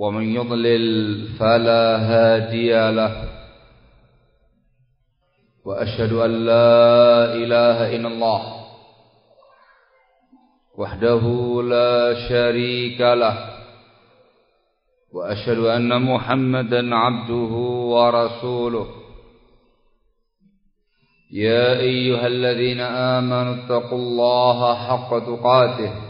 ومن يضلل فلا هادي له وأشهد أن لا إله إلا الله وحده لا شريك له وأشهد أن محمدا عبده ورسوله. يا أيها الذين آمنوا اتقوا الله حق تقاته.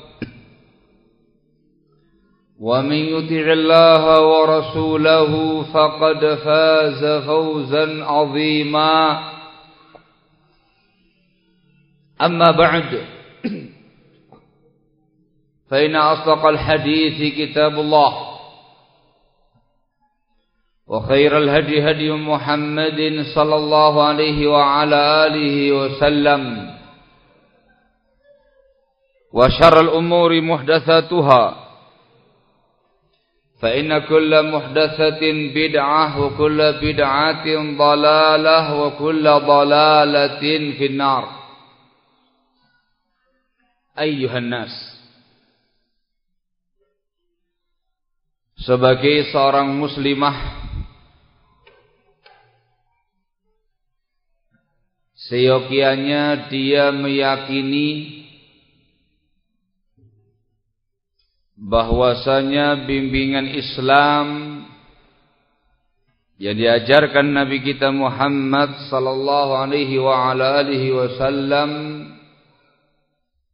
ومن يطع الله ورسوله فقد فاز فوزا عظيما. أما بعد فإن أصدق الحديث كتاب الله وخير الهدي هدي محمد صلى الله عليه وعلى آله وسلم وشر الأمور محدثاتها. فإن كل محدثة بدعة وكل بدعة ضلالة وكل ضلالة في النار أيها الناس sebagai seorang muslimah seyogianya dia meyakini bahwasanya bimbingan Islam yang diajarkan Nabi kita Muhammad sallallahu alaihi wa ala alihi wasallam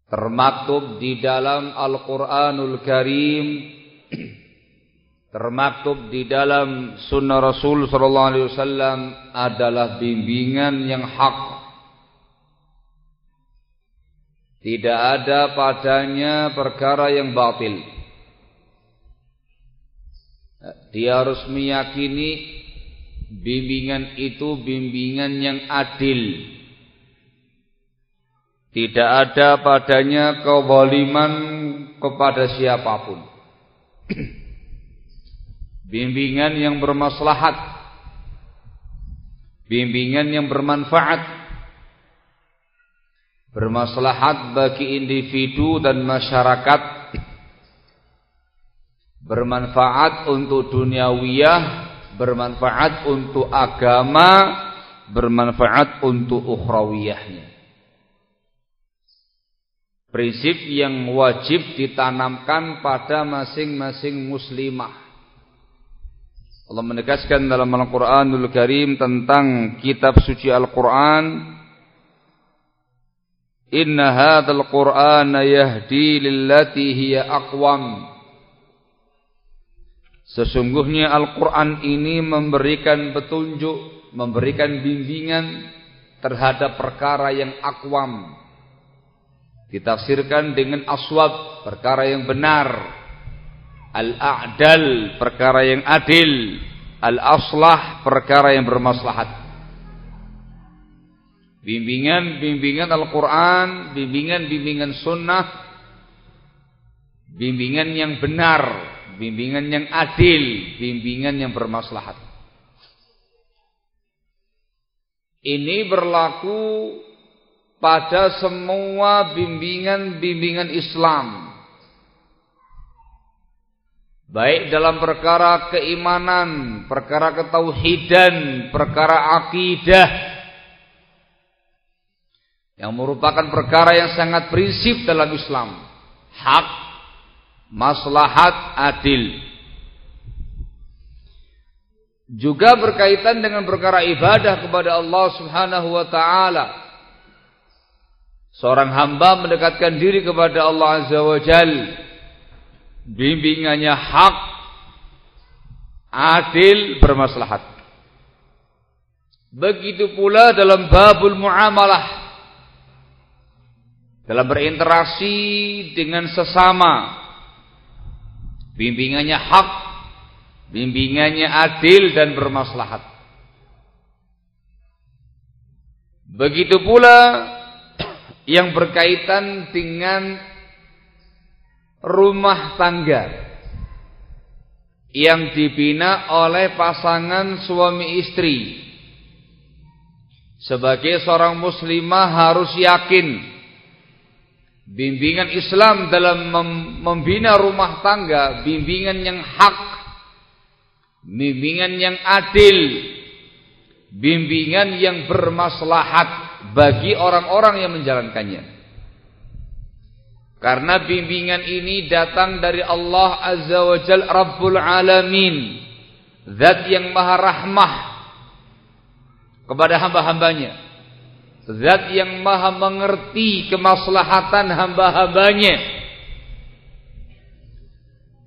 termaktub di dalam Al-Qur'anul Karim termaktub di dalam sunnah Rasul sallallahu alaihi wasallam adalah bimbingan yang hak. Tidak ada padanya perkara yang batil dia harus meyakini bimbingan itu bimbingan yang adil. Tidak ada padanya kezaliman kepada siapa pun. bimbingan yang bermaslahat. Bimbingan yang bermanfaat. Bermaslahat bagi individu dan masyarakat bermanfaat untuk duniawiyah, bermanfaat untuk agama, bermanfaat untuk ukhrawiyahnya. Prinsip yang wajib ditanamkan pada masing-masing muslimah. Allah menegaskan dalam Al-Quranul Karim tentang kitab suci Al-Quran. Inna hadal Quran yahdi lillati hiya aqwam. Sesungguhnya Al-Quran ini memberikan petunjuk, memberikan bimbingan terhadap perkara yang akwam. Ditafsirkan dengan aswab, perkara yang benar. Al-a'dal, perkara yang adil. Al-aslah, perkara yang bermaslahat. Bimbingan-bimbingan Al-Quran, bimbingan-bimbingan sunnah, bimbingan yang benar bimbingan yang adil, bimbingan yang bermaslahat. Ini berlaku pada semua bimbingan-bimbingan Islam. Baik dalam perkara keimanan, perkara ketauhidan, perkara akidah. Yang merupakan perkara yang sangat prinsip dalam Islam. Hak, maslahat, adil. Juga berkaitan dengan perkara ibadah kepada Allah Subhanahu wa taala. Seorang hamba mendekatkan diri kepada Allah Azza wa Jalla bimbingannya hak, adil, bermaslahat. Begitu pula dalam babul muamalah. Dalam berinteraksi dengan sesama. Bimbingannya hak, bimbingannya adil dan bermaslahat. Begitu pula yang berkaitan dengan rumah tangga yang dibina oleh pasangan suami istri. Sebagai seorang muslimah harus yakin bimbingan Islam dalam membina rumah tangga, bimbingan yang hak, bimbingan yang adil, bimbingan yang bermaslahat bagi orang-orang yang menjalankannya. Karena bimbingan ini datang dari Allah Azza wa Jal Rabbul Alamin. Zat yang maha rahmah kepada hamba-hambanya. Zat yang maha mengerti kemaslahatan hamba-hambanya.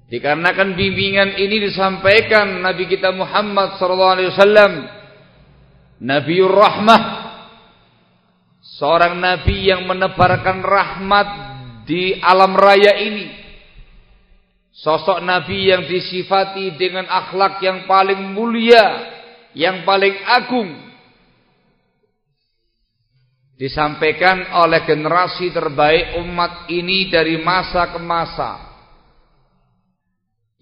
Dikarenakan bimbingan ini disampaikan Nabi kita Muhammad SAW. Nabiur Rahmah. Seorang Nabi yang menebarkan rahmat di alam raya ini. Sosok Nabi yang disifati dengan akhlak yang paling mulia, yang paling agung. Disampaikan oleh generasi terbaik umat ini dari masa ke masa.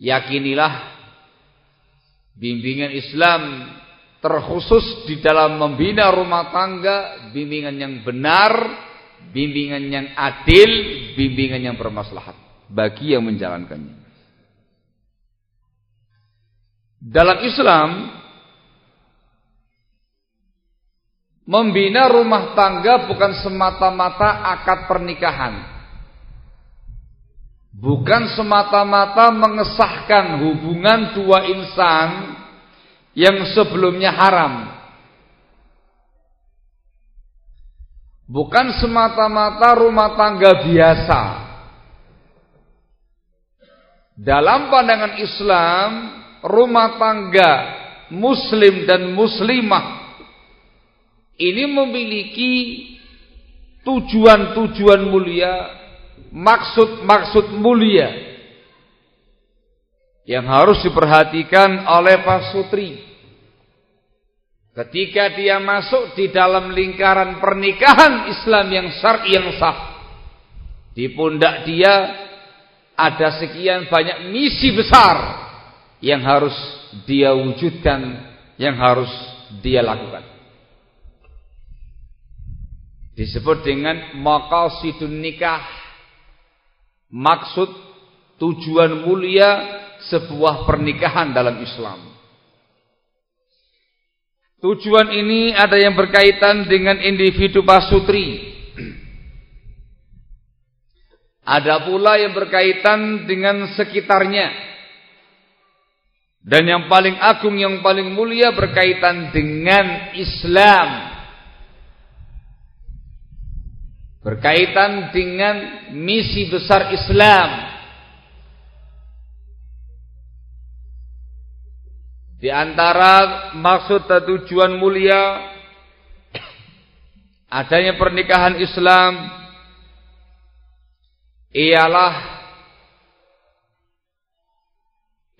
Yakinilah bimbingan Islam terkhusus di dalam membina rumah tangga, bimbingan yang benar, bimbingan yang adil, bimbingan yang bermaslahat bagi yang menjalankannya. Dalam Islam membina rumah tangga bukan semata-mata akad pernikahan. Bukan semata-mata mengesahkan hubungan dua insan yang sebelumnya haram. Bukan semata-mata rumah tangga biasa. Dalam pandangan Islam, rumah tangga muslim dan muslimah ini memiliki tujuan-tujuan mulia, maksud-maksud mulia yang harus diperhatikan oleh pasutri. Ketika dia masuk di dalam lingkaran pernikahan Islam yang syar'i yang sah. Di pundak dia ada sekian banyak misi besar yang harus dia wujudkan, yang harus dia lakukan. Disebut dengan maqasidun nikah. Maksud tujuan mulia sebuah pernikahan dalam Islam. Tujuan ini ada yang berkaitan dengan individu pasutri. Ada pula yang berkaitan dengan sekitarnya. Dan yang paling agung, yang paling mulia berkaitan dengan Islam. Berkaitan dengan misi besar Islam. Di antara maksud dan tujuan mulia adanya pernikahan Islam ialah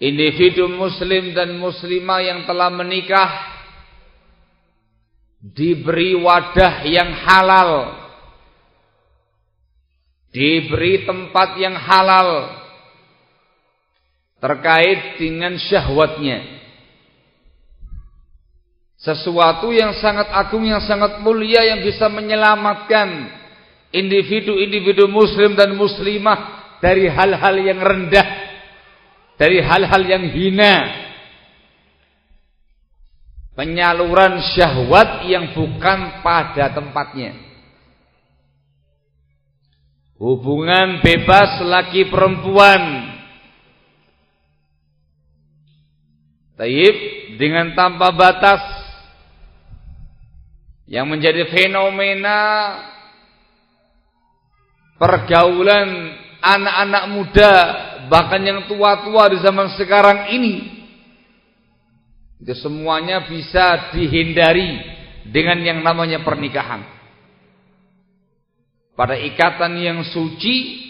individu muslim dan muslimah yang telah menikah diberi wadah yang halal diberi tempat yang halal terkait dengan syahwatnya Sesuatu yang sangat agung, yang sangat mulia yang bisa menyelamatkan individu-individu muslim dan muslimah dari hal-hal yang rendah, dari hal-hal yang hina. Penyaluran syahwat yang bukan pada tempatnya. Hubungan bebas laki perempuan. Taib dengan tanpa batas. Yang menjadi fenomena pergaulan anak-anak muda bahkan yang tua-tua di zaman sekarang ini. Itu semuanya bisa dihindari dengan yang namanya pernikahan pada ikatan yang suci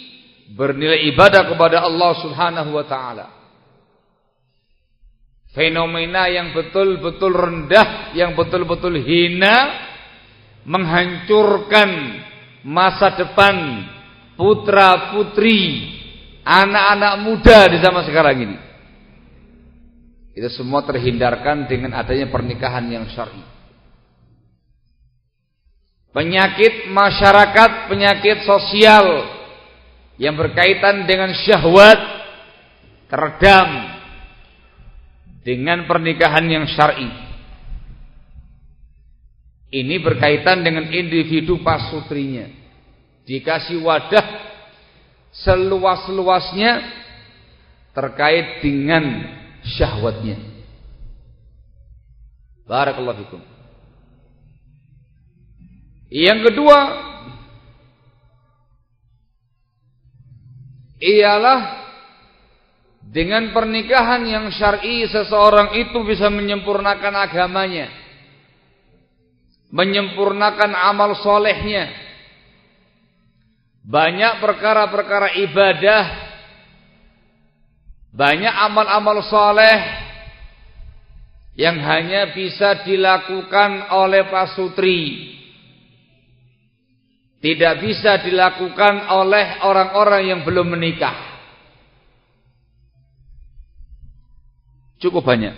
bernilai ibadah kepada Allah Subhanahu wa taala fenomena yang betul-betul rendah yang betul-betul hina menghancurkan masa depan putra-putri anak-anak muda di zaman sekarang ini. Itu semua terhindarkan dengan adanya pernikahan yang syar'i. Penyakit masyarakat, penyakit sosial yang berkaitan dengan syahwat teredam dengan pernikahan yang syar'i. Ini berkaitan dengan individu pasutrinya. Dikasih wadah seluas-luasnya terkait dengan syahwatnya. Barakallahu fikum. Yang kedua ialah dengan pernikahan yang syar'i seseorang itu bisa menyempurnakan agamanya menyempurnakan amal solehnya. Banyak perkara-perkara ibadah, banyak amal-amal soleh yang hanya bisa dilakukan oleh pasutri. Tidak bisa dilakukan oleh orang-orang yang belum menikah. Cukup banyak.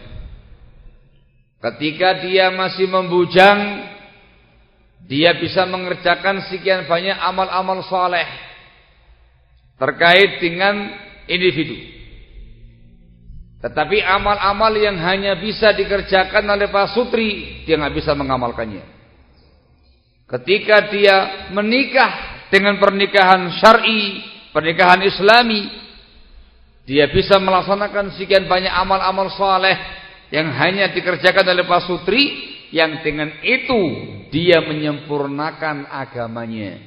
Ketika dia masih membujang dia bisa mengerjakan sekian banyak amal-amal soleh terkait dengan individu. Tetapi amal-amal yang hanya bisa dikerjakan oleh Pak Sutri, dia nggak bisa mengamalkannya. Ketika dia menikah dengan pernikahan syar'i, pernikahan islami, dia bisa melaksanakan sekian banyak amal-amal soleh yang hanya dikerjakan oleh Pak Sutri, yang dengan itu dia menyempurnakan agamanya.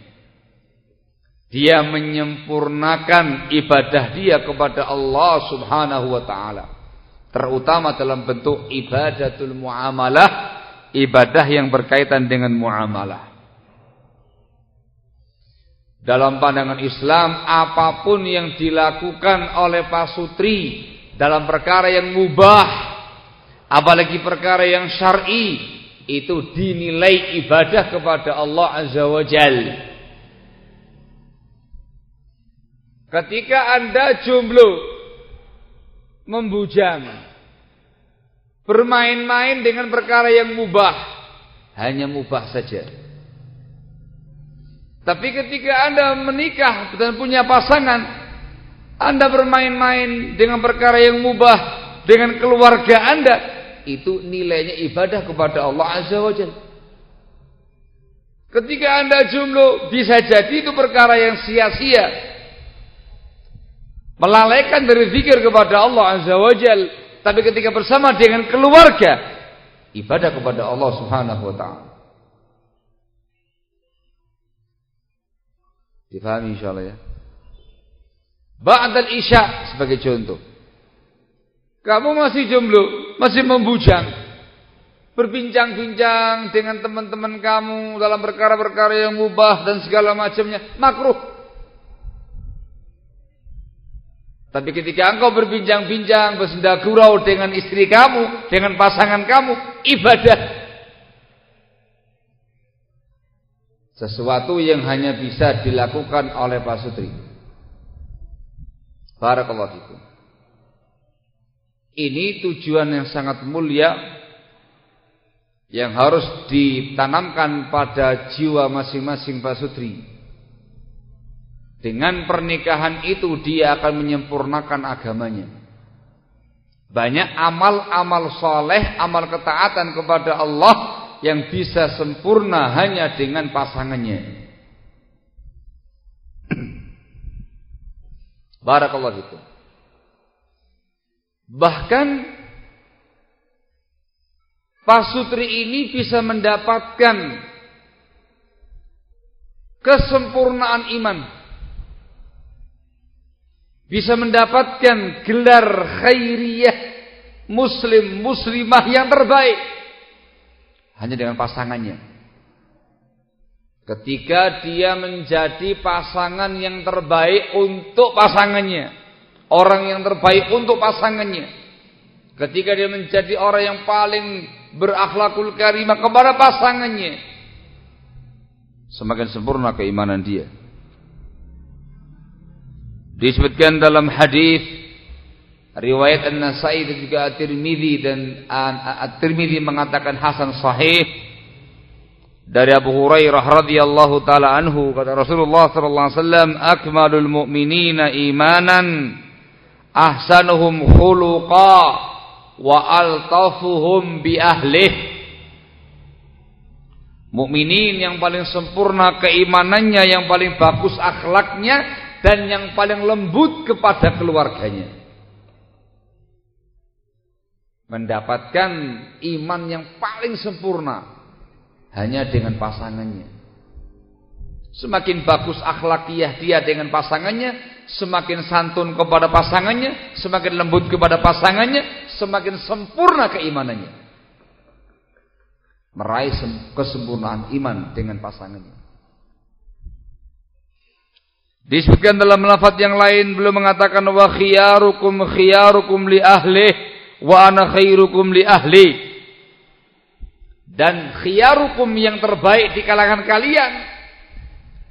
Dia menyempurnakan ibadah dia kepada Allah Subhanahu wa taala. Terutama dalam bentuk ibadatul muamalah, ibadah yang berkaitan dengan muamalah. Dalam pandangan Islam, apa pun yang dilakukan oleh pasutri dalam perkara yang mubah, apalagi perkara yang syar'i, itu dinilai ibadah kepada Allah Azza wa Jal. Ketika anda jomblo membujang bermain-main dengan perkara yang mubah hanya mubah saja. Tapi ketika anda menikah dan punya pasangan anda bermain-main dengan perkara yang mubah dengan keluarga anda itu nilainya ibadah kepada Allah Azza wa Jalla. Ketika anda jumlah bisa jadi itu perkara yang sia-sia. Melalaikan dari zikir kepada Allah Azza wa Jalla. Tapi ketika bersama dengan keluarga, ibadah kepada Allah Subhanahu wa taala. Difahami insyaallah ya. Ba'dal isya sebagai contoh. Kamu masih jomblo, masih membujang. Berbincang-bincang dengan teman-teman kamu dalam perkara-perkara yang mubah dan segala macamnya, makruh. Tapi ketika engkau berbincang-bincang, bersenda gurau dengan istri kamu, dengan pasangan kamu, ibadah. Sesuatu yang hanya bisa dilakukan oleh pasutri. Barakallahu fikum. Ini tujuan yang sangat mulia yang harus ditanamkan pada jiwa masing-masing pasutri. Dengan pernikahan itu dia akan menyempurnakan agamanya. Banyak amal-amal soleh, amal ketaatan kepada Allah yang bisa sempurna hanya dengan pasangannya. Barakallahu itu. Bahkan pasutri ini bisa mendapatkan kesempurnaan iman bisa mendapatkan gelar khairiyah muslim muslimah yang terbaik hanya dengan pasangannya. Ketika dia menjadi pasangan yang terbaik untuk pasangannya. Orang yang terbaik untuk pasangannya. Ketika dia menjadi orang yang paling berakhlakul karimah kepada pasangannya. Semakin sempurna keimanan dia. Disebutkan dalam hadis riwayat An-Nasa'i dan juga At-Tirmidzi dan At-Tirmidzi mengatakan hasan sahih dari Abu Hurairah radhiyallahu taala anhu kata Rasulullah sallallahu alaihi wasallam akmalul mu'minina imanan ahsanuhum khuluqa wa altafuhum bi ahlih Mukminin yang paling sempurna keimanannya, yang paling bagus akhlaknya, dan yang paling lembut kepada keluarganya. Mendapatkan iman yang paling sempurna hanya dengan pasangannya. Semakin bagus akhlakiyah dia dengan pasangannya, semakin santun kepada pasangannya, semakin lembut kepada pasangannya, semakin sempurna keimanannya. Meraih kesempurnaan iman dengan pasangannya. Disebutkan dalam lafaz yang lain belum mengatakan wa khiyarukum khiyarukum li ahli wa ana khairukum li ahli. Dan khiyarukum yang terbaik di kalangan kalian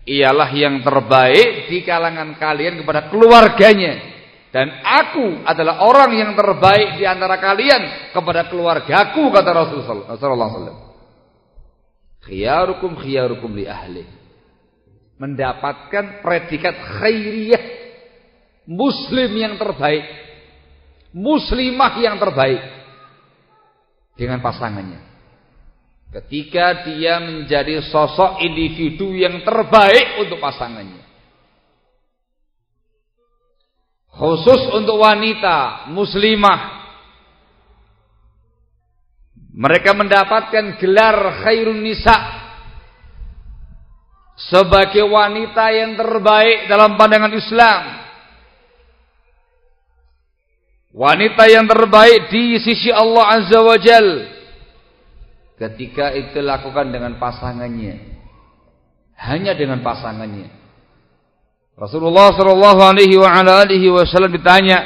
ialah yang terbaik di kalangan kalian kepada keluarganya. Dan aku adalah orang yang terbaik di antara kalian kepada keluargaku kata Rasulullah sallallahu alaihi wasallam. Khiyarukum khiyarukum li ahli mendapatkan predikat khairiyah muslim yang terbaik muslimah yang terbaik. Dengan pasangannya. Ketika dia menjadi sosok individu yang terbaik untuk pasangannya. Khusus untuk wanita muslimah. Mereka mendapatkan gelar khairun nisa. Sebagai wanita yang terbaik dalam pandangan Islam. Wanita yang terbaik di sisi Allah Azza wa Jal. Ketika itu lakukan dengan pasangannya. Hanya dengan pasangannya. Rasulullah sallallahu alaihi wa alihi wasallam ditanya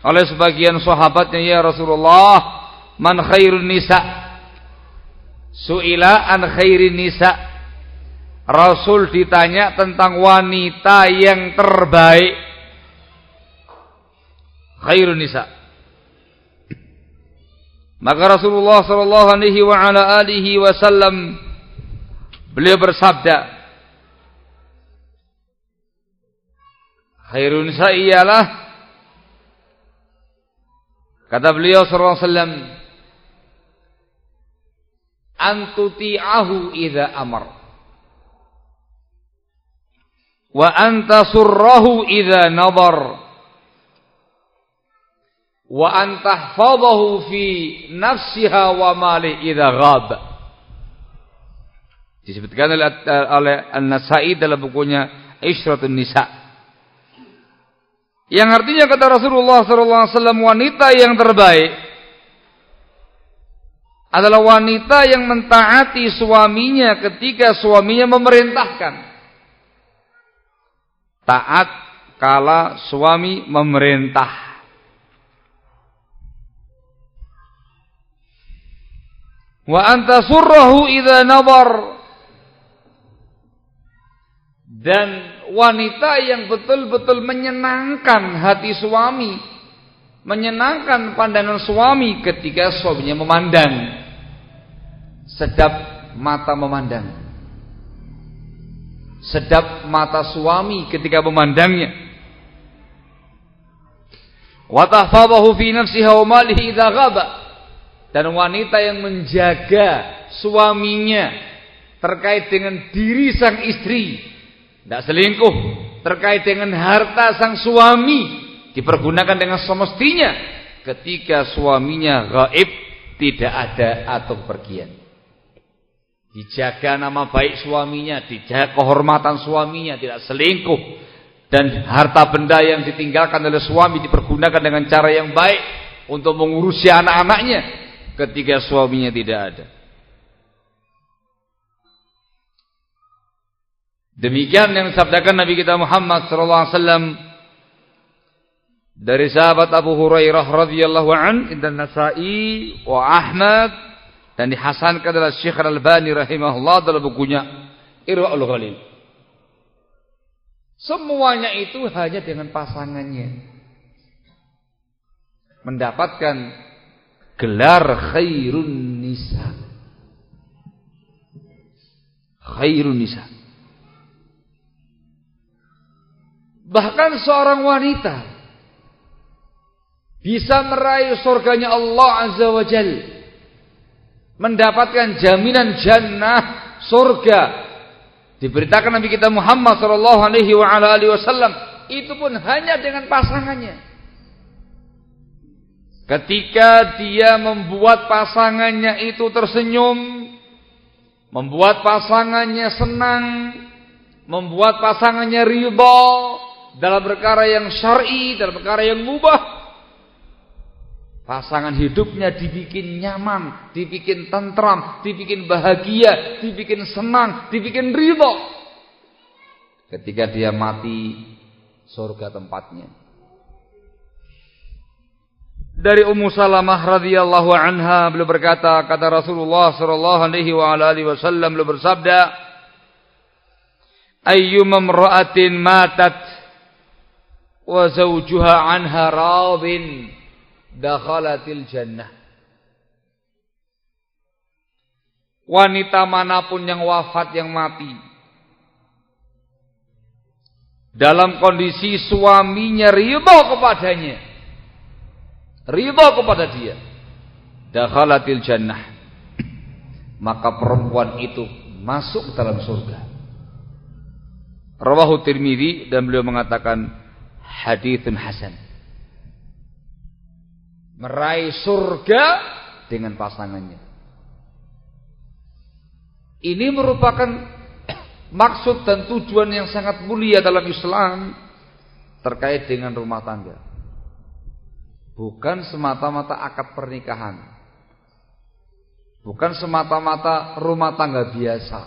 oleh sebagian sahabatnya ya Rasulullah, "Man khairun nisa?" Suila an khairin nisa' Rasul ditanya tentang wanita yang terbaik. Khairun nisa. Maka Rasulullah sallallahu alaihi wa ala alihi wasallam beliau bersabda, Khairun nisa ialah kata beliau sallallahu alaihi wasallam antuti'ahu idza amar wa anta surrahu idza nadar wa anta fadahu fi nafsiha wa mali idza ghab. Disebutkan oleh, oleh An-Nasai dalam bukunya Ishratun Nisa. Yang artinya kata Rasulullah SAW wanita yang terbaik adalah wanita yang mentaati suaminya ketika suaminya memerintahkan. Taat kala suami memerintah. Wa anta surrahu idza nadar. Dan wanita yang betul-betul menyenangkan hati suami, menyenangkan pandangan suami ketika suaminya memandang. sedap mata memandang. Sedap mata suami ketika memandangnya. Wa tahfazahu fi nafsiha wa malihi idza ghaba. Dan wanita yang menjaga suaminya terkait dengan diri sang istri, tidak selingkuh, terkait dengan harta sang suami dipergunakan dengan semestinya ketika suaminya gaib tidak ada atau pergian. Dijaga nama baik suaminya, dijaga kehormatan suaminya, tidak selingkuh dan harta benda yang ditinggalkan oleh suami dipergunakan dengan cara yang baik untuk mengurusi anak-anaknya ketika suaminya tidak ada. Demikian yang disabdakan Nabi kita Muhammad sallallahu alaihi wasallam dari sahabat Abu Hurairah radhiyallahu an dan Nasa'i wa Ahmad dan dihasankan oleh Syekh Al-Albani rahimahullah dalam bukunya Irwaul Ghalil. Semuanya itu hanya dengan pasangannya. Mendapatkan gelar khairun nisa. Khairun nisa. Bahkan seorang wanita bisa meraih surganya Allah Azza wa Jal mendapatkan jaminan jannah surga diberitakan Nabi kita Muhammad wasallam itu pun hanya dengan pasangannya ketika dia membuat pasangannya itu tersenyum membuat pasangannya senang membuat pasangannya ridha dalam perkara yang syar'i dalam perkara yang mubah Pasangan hidupnya dibikin nyaman, dibikin tentram, dibikin bahagia, dibikin senang, dibikin ridho. Ketika dia mati, surga tempatnya. Dari Ummu Salamah radhiyallahu anha beliau berkata, kata Rasulullah sallallahu alaihi wa alihi wasallam beliau bersabda, "Ayyuma imra'atin matat wa zawjuha anha radin" dakhalatil jannah. Wanita mana pun yang wafat yang mati dalam kondisi suaminya ridho kepadanya, ridho kepada dia, dakhalatil jannah. Maka perempuan itu masuk dalam surga. Rawahu Tirmidzi dan beliau mengatakan hadithun hasan meraih surga dengan pasangannya. Ini merupakan maksud dan tujuan yang sangat mulia dalam Islam terkait dengan rumah tangga. Bukan semata-mata akad pernikahan. Bukan semata-mata rumah tangga biasa.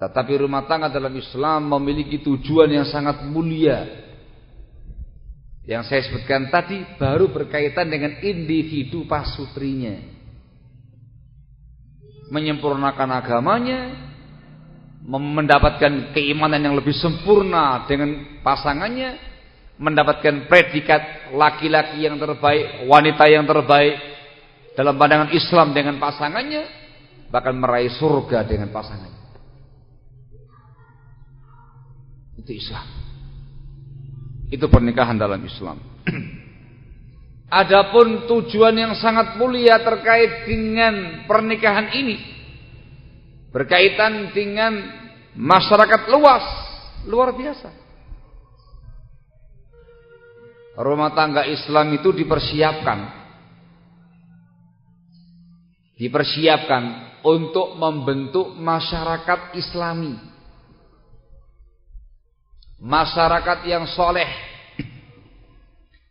Tetapi rumah tangga dalam Islam memiliki tujuan yang sangat mulia yang saya sebutkan tadi baru berkaitan dengan individu pasutrinya. Menyempurnakan agamanya, mendapatkan keimanan yang lebih sempurna dengan pasangannya, mendapatkan predikat laki-laki yang terbaik, wanita yang terbaik dalam pandangan Islam dengan pasangannya, bahkan meraih surga dengan pasangannya. Itu Islam. Itu pernikahan dalam Islam. Adapun tujuan yang sangat mulia terkait dengan pernikahan ini berkaitan dengan masyarakat luas, luar biasa. Rumah tangga Islam itu dipersiapkan. Dipersiapkan untuk membentuk masyarakat Islami. Masyarakat yang soleh,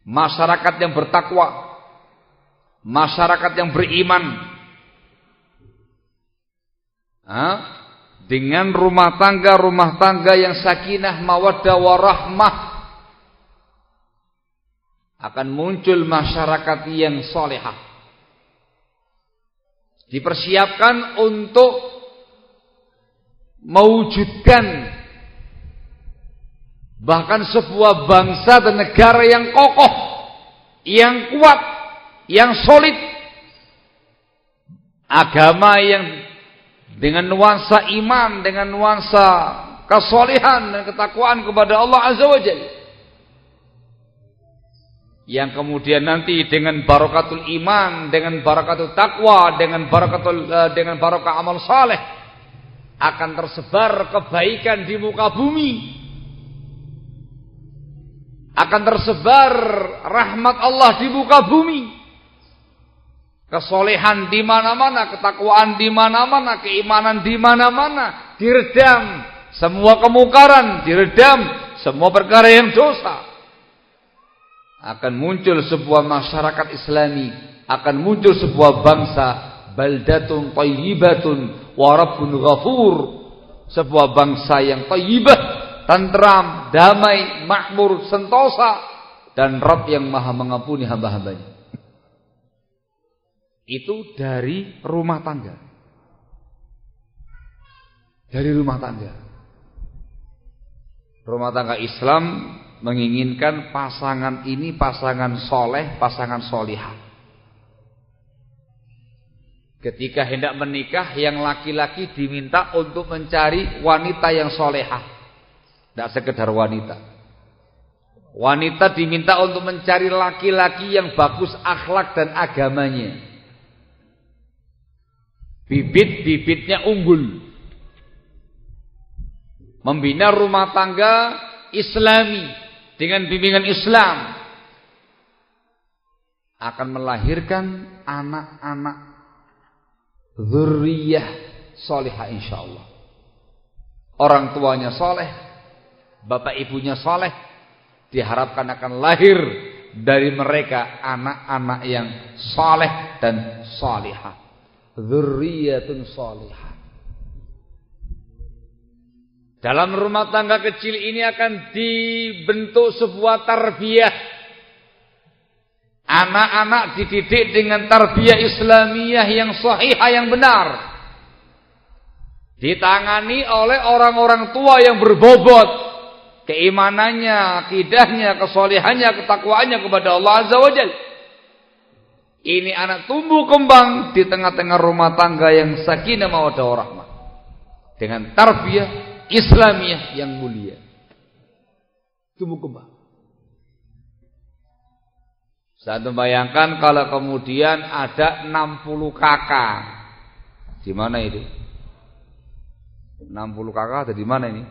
masyarakat yang bertakwa, masyarakat yang beriman, dengan rumah tangga rumah tangga yang sakinah mawaddah warahmah akan muncul masyarakat yang solehah dipersiapkan untuk mewujudkan Bahkan sebuah bangsa dan negara yang kokoh, yang kuat, yang solid. agama yang dengan nuansa iman, dengan nuansa kesolehan dan ketakwaan kepada Allah Azza wa Jalla. Yang kemudian nanti dengan barakatul iman, dengan barakatul takwa, dengan barakatul uh, dengan barakah amal saleh akan tersebar kebaikan di muka bumi. Akan tersebar rahmat Allah di muka bumi. Kesolehan di mana-mana, ketakwaan di mana-mana, keimanan di mana-mana, diredam semua kemungkaran, diredam semua perkara yang dosa. Akan muncul sebuah masyarakat Islami, akan muncul sebuah bangsa baldatun thayyibatun wa rabbun ghafur. Sebuah bangsa yang thayyibah, tentram, damai, makmur, sentosa dan Rabb yang Maha mengampuni hamba-hambanya itu dari rumah tangga. Dari rumah tangga. Rumah tangga Islam menginginkan pasangan ini pasangan soleh, pasangan solihah. Ketika hendak menikah, yang laki-laki diminta untuk mencari wanita yang solehah. Tidak sekedar wanita. Wanita diminta untuk mencari laki-laki yang bagus akhlak dan agamanya. Bibit-bibitnya unggul. Membina rumah tangga islami dengan bimbingan Islam akan melahirkan anak-anak zuriyah solihah insyaallah. Orang tuanya soleh, bapak ibunya soleh, diharapkan akan lahir dari mereka anak-anak yang soleh dan solihah dzurriyyatun salihah. Dalam rumah tangga kecil ini akan dibentuk sebuah tarbiyah. Anak-anak dididik dengan tarbiyah Islamiyah yang sahihah yang benar. Ditangani oleh orang-orang tua yang berbobot keimanannya, akidahnya, kesolehannya, ketakwaannya kepada Allah Azza wa Jalla. Ini anak tumbuh kembang di tengah-tengah rumah tangga yang sakinah mawaddah warahmah. Dengan tarbiyah Islamiyah yang mulia. Tumbuh kembang. Saya membayangkan kalau kemudian ada 60 kakak. Di mana itu? 60 kakak ada di mana ini?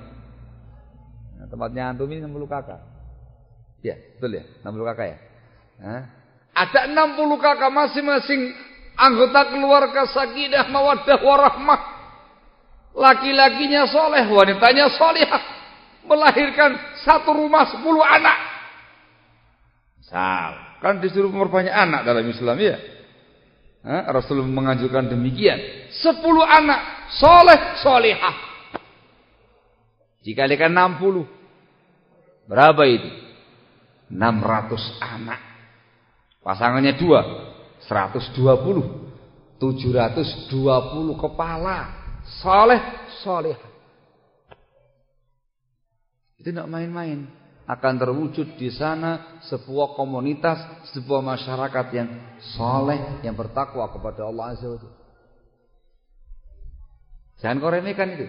Nah, tempatnya antum ini 60 kakak. Ya, betul ya? 60 kakak ya? Hah? Ada 60 kakak masing-masing anggota keluarga sakinah mawaddah warahmah. Laki-lakinya soleh, wanitanya solihah. Melahirkan satu rumah sepuluh anak. Misal, kan disuruh memperbanyak anak dalam Islam ya. Ha? Rasul mengajukan demikian. Sepuluh anak, soleh, solihah. Dikalikan 60. Berapa itu? 600 anak. Pasangannya dua, 120. 720 kepala. Soleh, soleh. Itu tidak main-main. Akan terwujud di sana sebuah komunitas, sebuah masyarakat yang soleh, yang bertakwa kepada Allah Azza wa Jangan kau remehkan itu.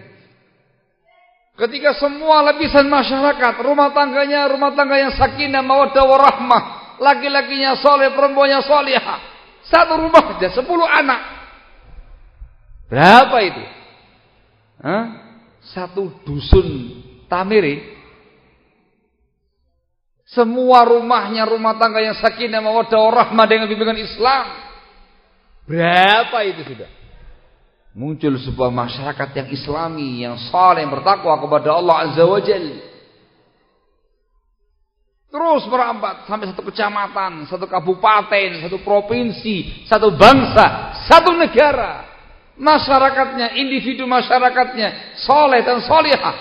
Ketika semua lapisan masyarakat, rumah tangganya, rumah tangga yang sakinah, mawaddah warahmah, laki-lakinya soleh, perempuannya solehah. Satu rumah saja, sepuluh anak. Berapa itu? Hah? Satu dusun Tamiri. Semua rumahnya rumah tangga yang sakinah mawaddah warahmah dengan bimbingan Islam. Berapa itu sudah? Muncul sebuah masyarakat yang islami, yang saleh, yang bertakwa kepada Allah Azza wa Jalla. Terus merambat sampai satu kecamatan, satu kabupaten, satu provinsi, satu bangsa, satu negara. Masyarakatnya, individu masyarakatnya, soleh dan solehah.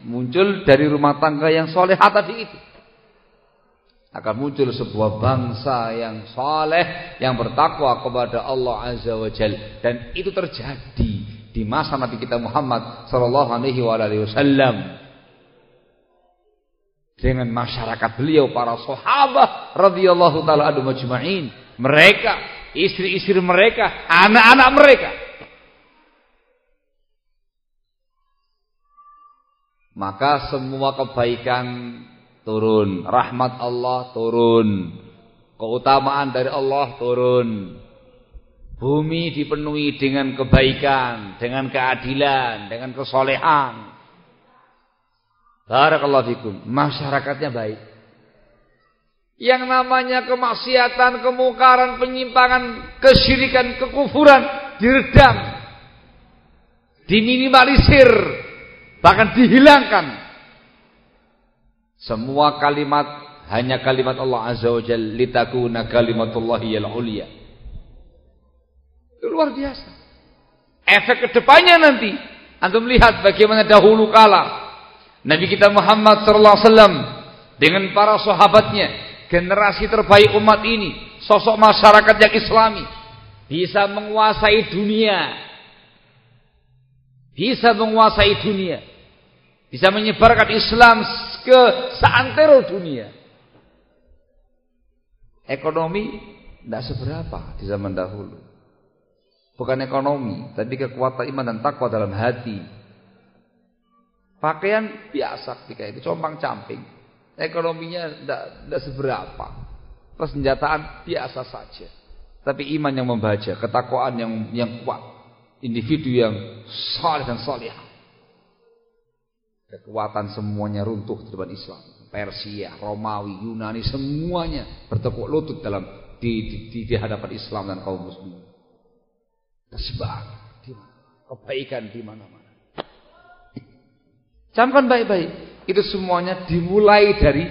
Muncul dari rumah tangga yang solehah tadi itu. Akan muncul sebuah bangsa yang soleh, yang bertakwa kepada Allah Azza wa Jal. Dan itu terjadi di masa Nabi kita Muhammad Sallallahu Alaihi Wasallam dengan masyarakat beliau para sahabat radhiyallahu taala. Mereka istri-istri mereka, anak-anak mereka. Maka semua kebaikan turun, rahmat Allah turun, keutamaan dari Allah turun. Bumi dipenuhi dengan kebaikan, dengan keadilan, dengan kesolehan. Barakallahu fikum. Masyarakatnya baik. Yang namanya kemaksiatan, kemungkaran, penyimpangan, kesyirikan, kekufuran diredam. Diminimalisir, bahkan dihilangkan. Semua kalimat hanya kalimat Allah Azza wa Jalla litakuna kalimatullahi al ulia. Luar biasa. Efek ke depannya nanti antum lihat bagaimana dahulu kala Nabi kita Muhammad wasallam dengan para sahabatnya, generasi terbaik umat ini, sosok masyarakat yang islami bisa menguasai dunia. Bisa menguasai dunia. Bisa menyebarkan Islam ke seantero dunia. Ekonomi tidak seberapa di zaman dahulu. Bukan ekonomi, tapi kekuatan iman dan takwa dalam hati Pakaian biasa ketika itu, compang camping. Ekonominya tidak seberapa. Persenjataan biasa saja. Tapi iman yang membaca, ketakwaan yang yang kuat. Individu yang saleh dan salihah. Kekuatan semuanya runtuh di depan Islam. Persia, Romawi, Yunani semuanya bertepuk lutut dalam di, di, di hadapan Islam dan kaum muslimin. Tersebar di kebaikan di mana-mana. Camkan baik-baik. Itu semuanya dimulai dari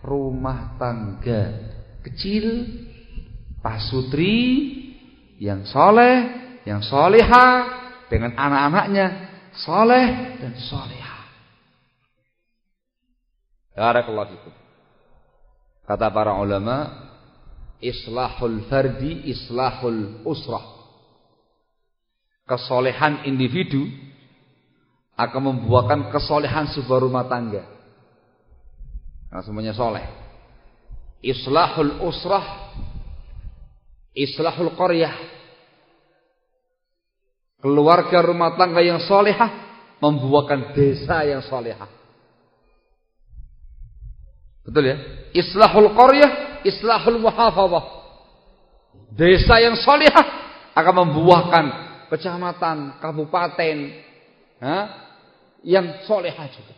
rumah tangga kecil, pasutri, yang soleh, yang soleha, dengan anak-anaknya, soleh dan soleha. Barakallahu fikum. Kata para ulama, islahul fardi, islahul usrah. Kesolehan individu akan membuahkan kesolehan sebuah rumah tangga. Karena semuanya soleh. Islahul usrah, islahul qaryah. Keluarga rumah tangga yang solehah membuahkan desa yang solehah. Betul ya? Islahul qaryah, islahul muhafazah. Desa yang solehah akan membuahkan kecamatan, kabupaten, ha? yang solehah juga.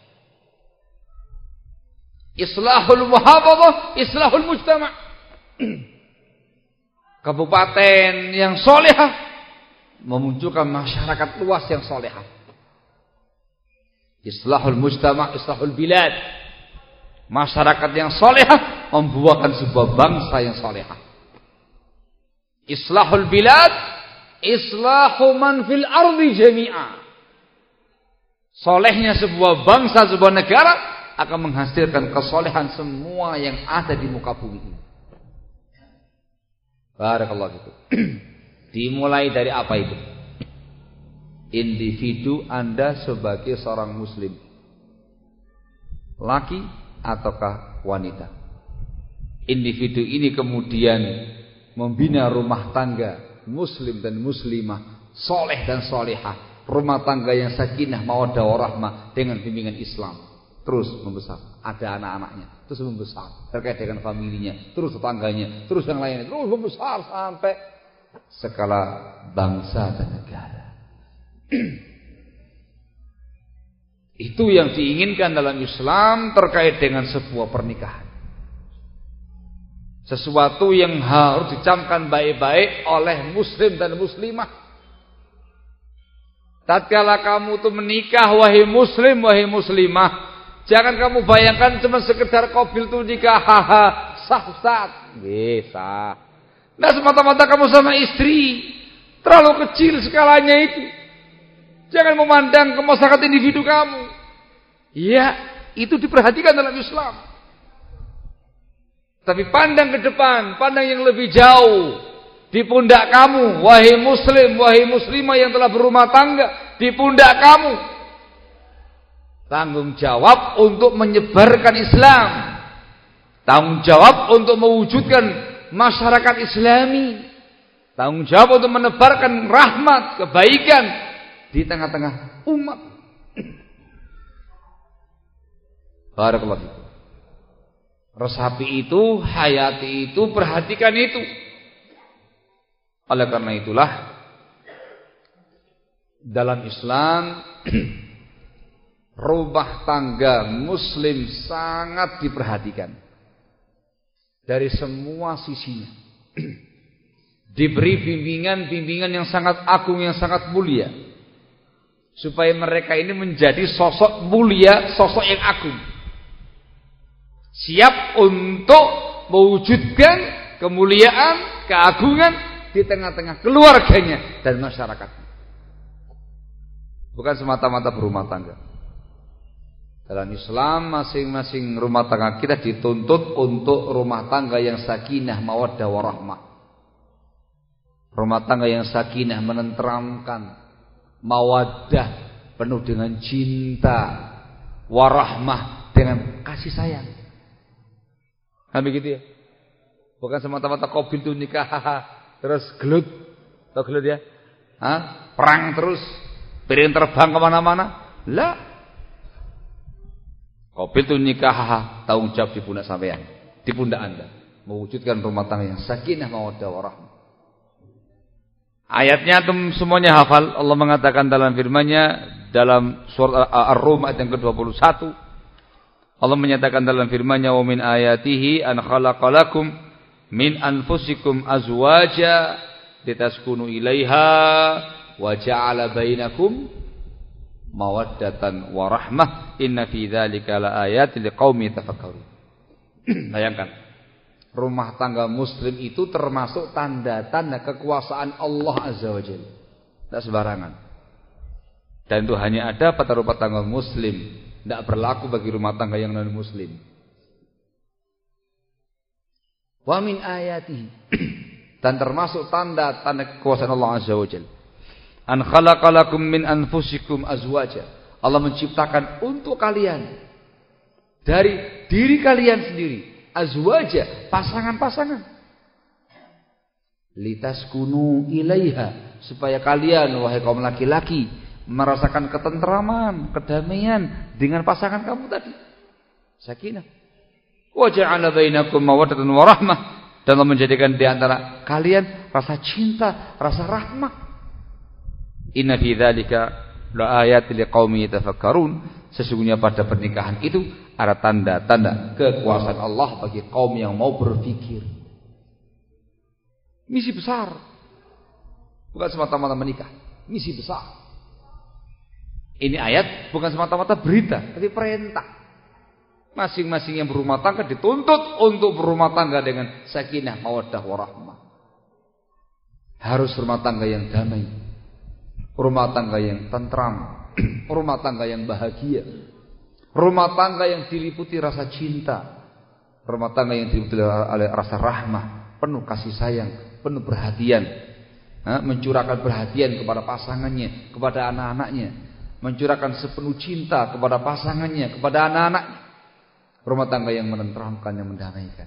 Islahul muhafazah, islahul mujtama. Kabupaten yang solehah memunculkan masyarakat luas yang solehah. Islahul mujtama, islahul bilad. Masyarakat yang solehah membuahkan sebuah bangsa yang solehah. Islahul bilad, islahu man fil ardi jami'ah. Solehnya sebuah bangsa, sebuah negara akan menghasilkan kesolehan semua yang ada di muka bumi. Barakallahu itu. Dimulai dari apa itu? Individu Anda sebagai seorang muslim. Laki ataukah wanita. Individu ini kemudian membina rumah tangga muslim dan muslimah, soleh dan solehah rumah tangga yang sakinah mawaddah warahmah dengan bimbingan Islam terus membesar ada anak-anaknya terus membesar terkait dengan familinya terus tetangganya terus yang lainnya terus membesar sampai skala bangsa dan negara. Itu yang diinginkan dalam Islam terkait dengan sebuah pernikahan. Sesuatu yang harus dicamkan baik-baik oleh muslim dan muslimah. Tatkala kamu tuh menikah wahai muslim wahai muslimah, jangan kamu bayangkan cuma sekedar kobil tuh nikah haha sah. Nah semata-mata kamu sama istri terlalu kecil skalanya itu. Jangan memandang ke masyarakat individu kamu. Ya, itu diperhatikan dalam Islam. Tapi pandang ke depan, pandang yang lebih jauh di pundak kamu, wahai muslim, wahai muslimah yang telah berumah tangga, di pundak kamu. Tanggung jawab untuk menyebarkan Islam. Tanggung jawab untuk mewujudkan masyarakat islami. Tanggung jawab untuk menebarkan rahmat, kebaikan di tengah-tengah umat. Barakallahu fikum. Resapi itu, hayati itu, perhatikan itu. Oleh karena itulah dalam Islam rumah tangga muslim sangat diperhatikan dari semua sisinya. Diberi bimbingan-bimbingan yang sangat agung, yang sangat mulia. Supaya mereka ini menjadi sosok mulia, sosok yang agung siap untuk mewujudkan kemuliaan, keagungan di tengah-tengah keluarganya dan masyarakat. Bukan semata-mata berumah tangga. Dalam Islam masing-masing rumah tangga kita dituntut untuk rumah tangga yang sakinah, mawaddah, warahmah. Rumah tangga yang sakinah menenteramkan, mawaddah penuh dengan cinta, warahmah dengan kasih sayang. Kan begitu ya? Bukan semata-mata kobil itu nikah terus gelut. Tahu gelut ya? Hah? Perang terus. Piring terbang ke mana-mana. Lah. Kobil itu nikah tanggung jawab di pundak sampean. Di pundak anda. Mewujudkan rumah tangga yang sakinah mawaddah warahmah. Ayatnya antum semuanya hafal. Allah mengatakan dalam firman-Nya dalam surat Ar-Rum ayat yang ke-21 Allah menyatakan dalam firman-Nya wa min ayatihi an khalaqalakum min anfusikum azwaja litaskunu ilaiha wa ja'ala bainakum mawaddatan wa rahmah inna fi dzalika laayatin liqaumin tafakkarun. Bayangkan rumah tangga muslim itu termasuk tanda-tanda kekuasaan Allah Azza wa Jalla. Tidak sembarangan. Dan itu hanya ada pada rumah tangga muslim tidak berlaku bagi rumah tangga yang non muslim. Wa min ayatihi dan termasuk tanda-tanda kekuasaan Allah Azza wa Jalla. An khalaqalakum min anfusikum azwaja. Allah menciptakan untuk kalian dari diri kalian sendiri azwaja, pasangan-pasangan. Litaskunu ilaiha supaya kalian wahai kaum laki-laki merasakan ketentraman, kedamaian dengan pasangan kamu tadi. Sakinah. Wa ja'ala bainakum mawaddatan wa rahmah dan menjadikan di antara kalian rasa cinta, rasa rahmah. Inna fi dzalika la ayatin liqaumin yatafakkarun. Sesungguhnya pada pernikahan itu ada tanda-tanda kekuasaan Allah bagi kaum yang mau berpikir. Misi besar. Bukan semata-mata menikah, misi besar. Ini ayat bukan semata-mata berita, tapi perintah. Masing-masing yang berumah tangga dituntut untuk berumah tangga dengan sakinah, mawaddah, warahmah. Harus rumah tangga yang damai. Rumah tangga yang tentram. rumah tangga yang bahagia. Rumah tangga yang diliputi rasa cinta. Rumah tangga yang diliputi oleh rasa rahmah. Penuh kasih sayang. Penuh perhatian. Mencurahkan perhatian kepada pasangannya. Kepada anak-anaknya mencurahkan sepenuh cinta kepada pasangannya, kepada anak-anaknya. Rumah tangga yang menenteramkan, yang mendamaikan.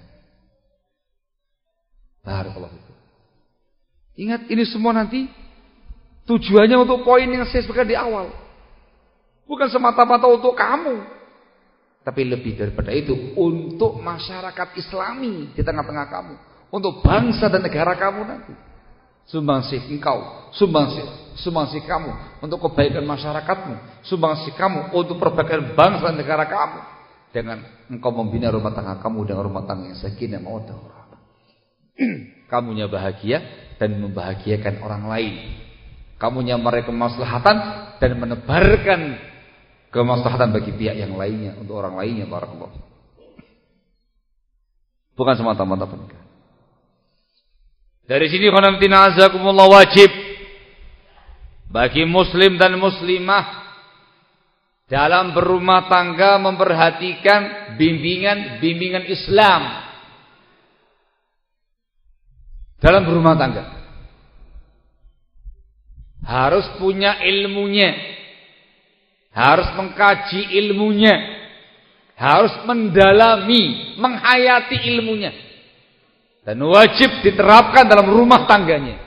Barakallahu. Ingat ini semua nanti tujuannya untuk poin yang saya sebutkan di awal. Bukan semata-mata untuk kamu. Tapi lebih daripada itu untuk masyarakat islami di tengah-tengah kamu. Untuk bangsa dan negara kamu nanti. Sumbangsih engkau, sumbangsih, sumbangsih kamu untuk kebaikan masyarakatmu, sumbangsih kamu untuk perbaikan bangsa dan negara kamu. Dengan engkau membina rumah tangga kamu dengan rumah tangga yang warahmah. Kamunya bahagia dan membahagiakan orang lain. Kamunya mereka kemaslahatan dan menebarkan kemaslahatan bagi pihak yang lainnya untuk orang lainnya barakallahu. Bukan semata-mata pernikahan. Dari sini khonamtina azakumullah wajib bagi muslim dan muslimah dalam berumah tangga memperhatikan bimbingan-bimbingan Islam dalam berumah tangga. Harus punya ilmunya. Harus mengkaji ilmunya. Harus mendalami, menghayati ilmunya. Dan wajib diterapkan dalam rumah tangganya.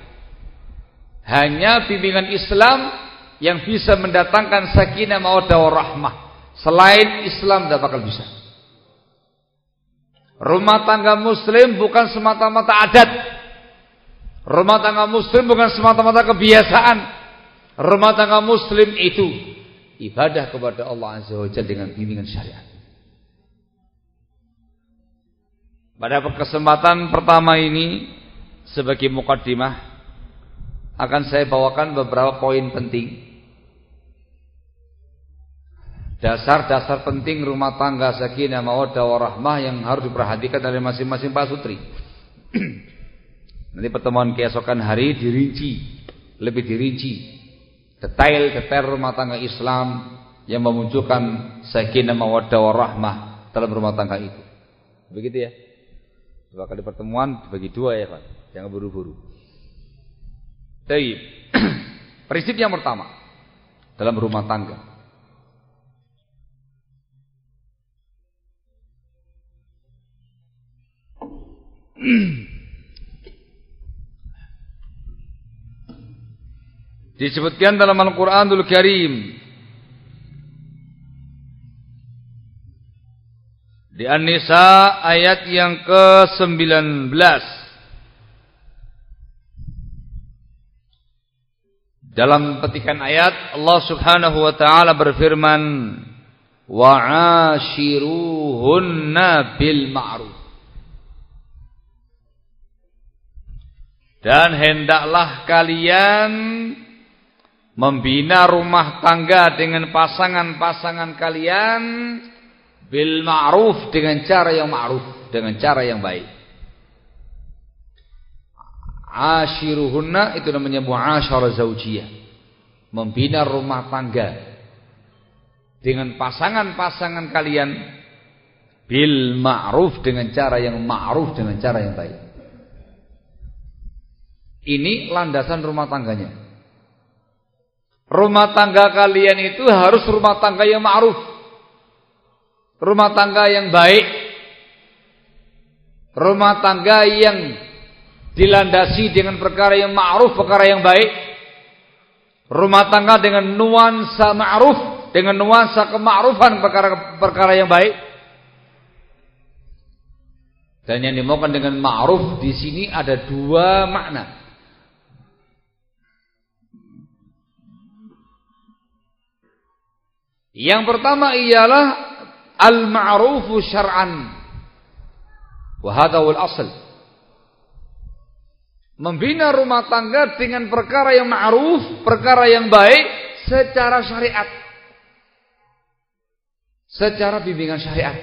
Hanya bimbingan Islam yang bisa mendatangkan sakinah mawaddah warahmah. Selain Islam tidak bakal bisa. Rumah tangga muslim bukan semata-mata adat. Rumah tangga muslim bukan semata-mata kebiasaan. Rumah tangga muslim itu ibadah kepada Allah Azza wa Jalla dengan bimbingan syariat. Pada kesempatan pertama ini sebagai mukaddimah akan saya bawakan beberapa poin penting. Dasar-dasar penting rumah tangga sakinah mawaddah warahmah yang harus diperhatikan oleh masing-masing Pak Sutri. Nanti pertemuan keesokan hari dirinci, lebih dirinci detail-detail rumah tangga Islam yang memunculkan sakinah mawaddah warahmah dalam rumah tangga itu. Begitu ya? Dua kali pertemuan bagi dua ya Pak. Jangan buru-buru. Baik. Prinsip yang pertama dalam rumah tangga. Disebutkan dalam Al-Qur'anul Karim Di An-Nisa ayat yang ke-19. Dalam petikan ayat Allah Subhanahu wa taala berfirman wa'ashiruhunna bil ma'ruf. Dan hendaklah kalian membina rumah tangga dengan pasangan-pasangan kalian bil ma'ruf dengan cara yang ma'ruf, dengan cara yang baik. Ashiruhunna itu namanya muasyarah zaujiyah. Membina rumah tangga dengan pasangan-pasangan kalian bil ma'ruf dengan cara yang ma'ruf dengan cara yang baik. Ini landasan rumah tangganya. Rumah tangga kalian itu harus rumah tangga yang ma'ruf rumah tangga yang baik, rumah tangga yang dilandasi dengan perkara yang ma'ruf, perkara yang baik, rumah tangga dengan nuansa ma'ruf, dengan nuansa kema'rufan perkara-perkara yang baik. Dan yang dimaukan dengan ma'ruf di sini ada dua makna. Yang pertama ialah al-ma'rufu syar'an. Wa asl. Membina rumah tangga dengan perkara yang ma'ruf, perkara yang baik secara syariat. Secara bimbingan syariat.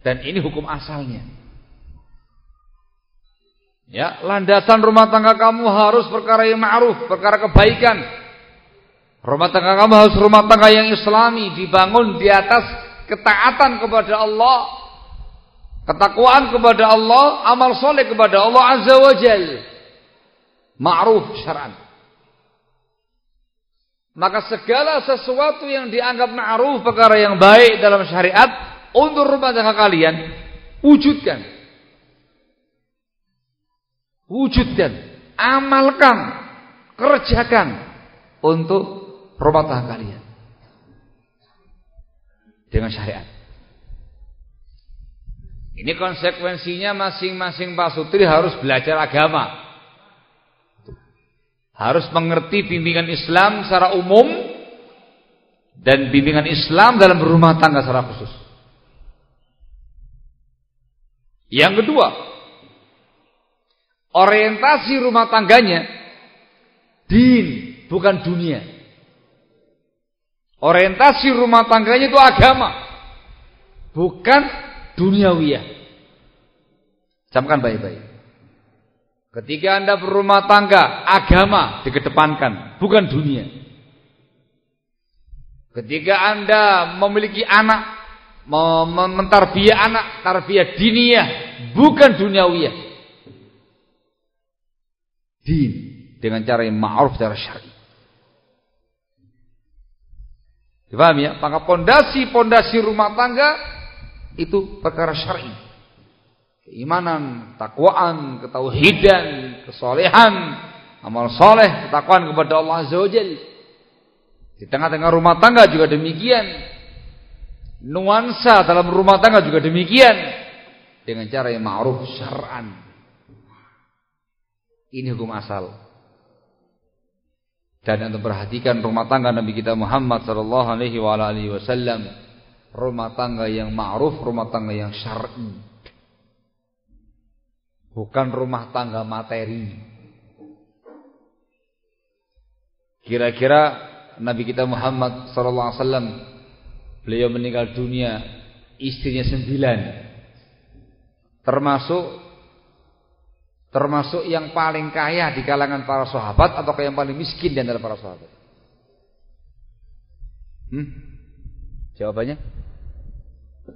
Dan ini hukum asalnya. Ya, landasan rumah tangga kamu harus perkara yang ma'ruf, perkara kebaikan, Rumah tangga kamu harus rumah tangga yang islami dibangun di atas ketaatan kepada Allah, ketakwaan kepada Allah, amal soleh kepada Allah Azza wa Jal. Ma'ruf syar'an. Maka segala sesuatu yang dianggap ma'ruf perkara yang baik dalam syariat untuk rumah tangga kalian wujudkan. Wujudkan, amalkan, kerjakan untuk rumah tangga kalian dengan syariat. Ini konsekuensinya masing-masing Pak Sutri harus belajar agama. Harus mengerti bimbingan Islam secara umum dan bimbingan Islam dalam berumah tangga secara khusus. Yang kedua, orientasi rumah tangganya din bukan dunia. Orientasi rumah tangganya itu agama. Bukan duniawiyah. Camkan baik-baik. Ketika anda berumah tangga, agama dikedepankan, bukan dunia. Ketika anda memiliki anak, mentarbiyah anak, tarbiyah diniyah, bukan duniawiyah. Din dengan cara yang ma'ruf secara syar'i. Dipahami ya? Maka pondasi-pondasi rumah tangga itu perkara syar'i. keimanan, takwaan, ketauhidan, kesolehan, amal soleh, ketakwaan kepada Allah Azza wa. Di tengah-tengah rumah tangga juga demikian. Nuansa dalam rumah tangga juga demikian. Dengan cara yang ma'ruf syar'an. Ini hukum asal. Dan untuk perhatikan rumah tangga Nabi kita Muhammad sallallahu alaihi wasallam, rumah tangga yang ma'ruf, rumah tangga yang syar'i. Bukan rumah tangga materi. Kira-kira Nabi kita Muhammad sallallahu alaihi wasallam beliau meninggal dunia, istrinya sembilan. Termasuk termasuk yang paling kaya di kalangan para sahabat atau yang paling miskin di antara para sahabat? Hmm? Jawabannya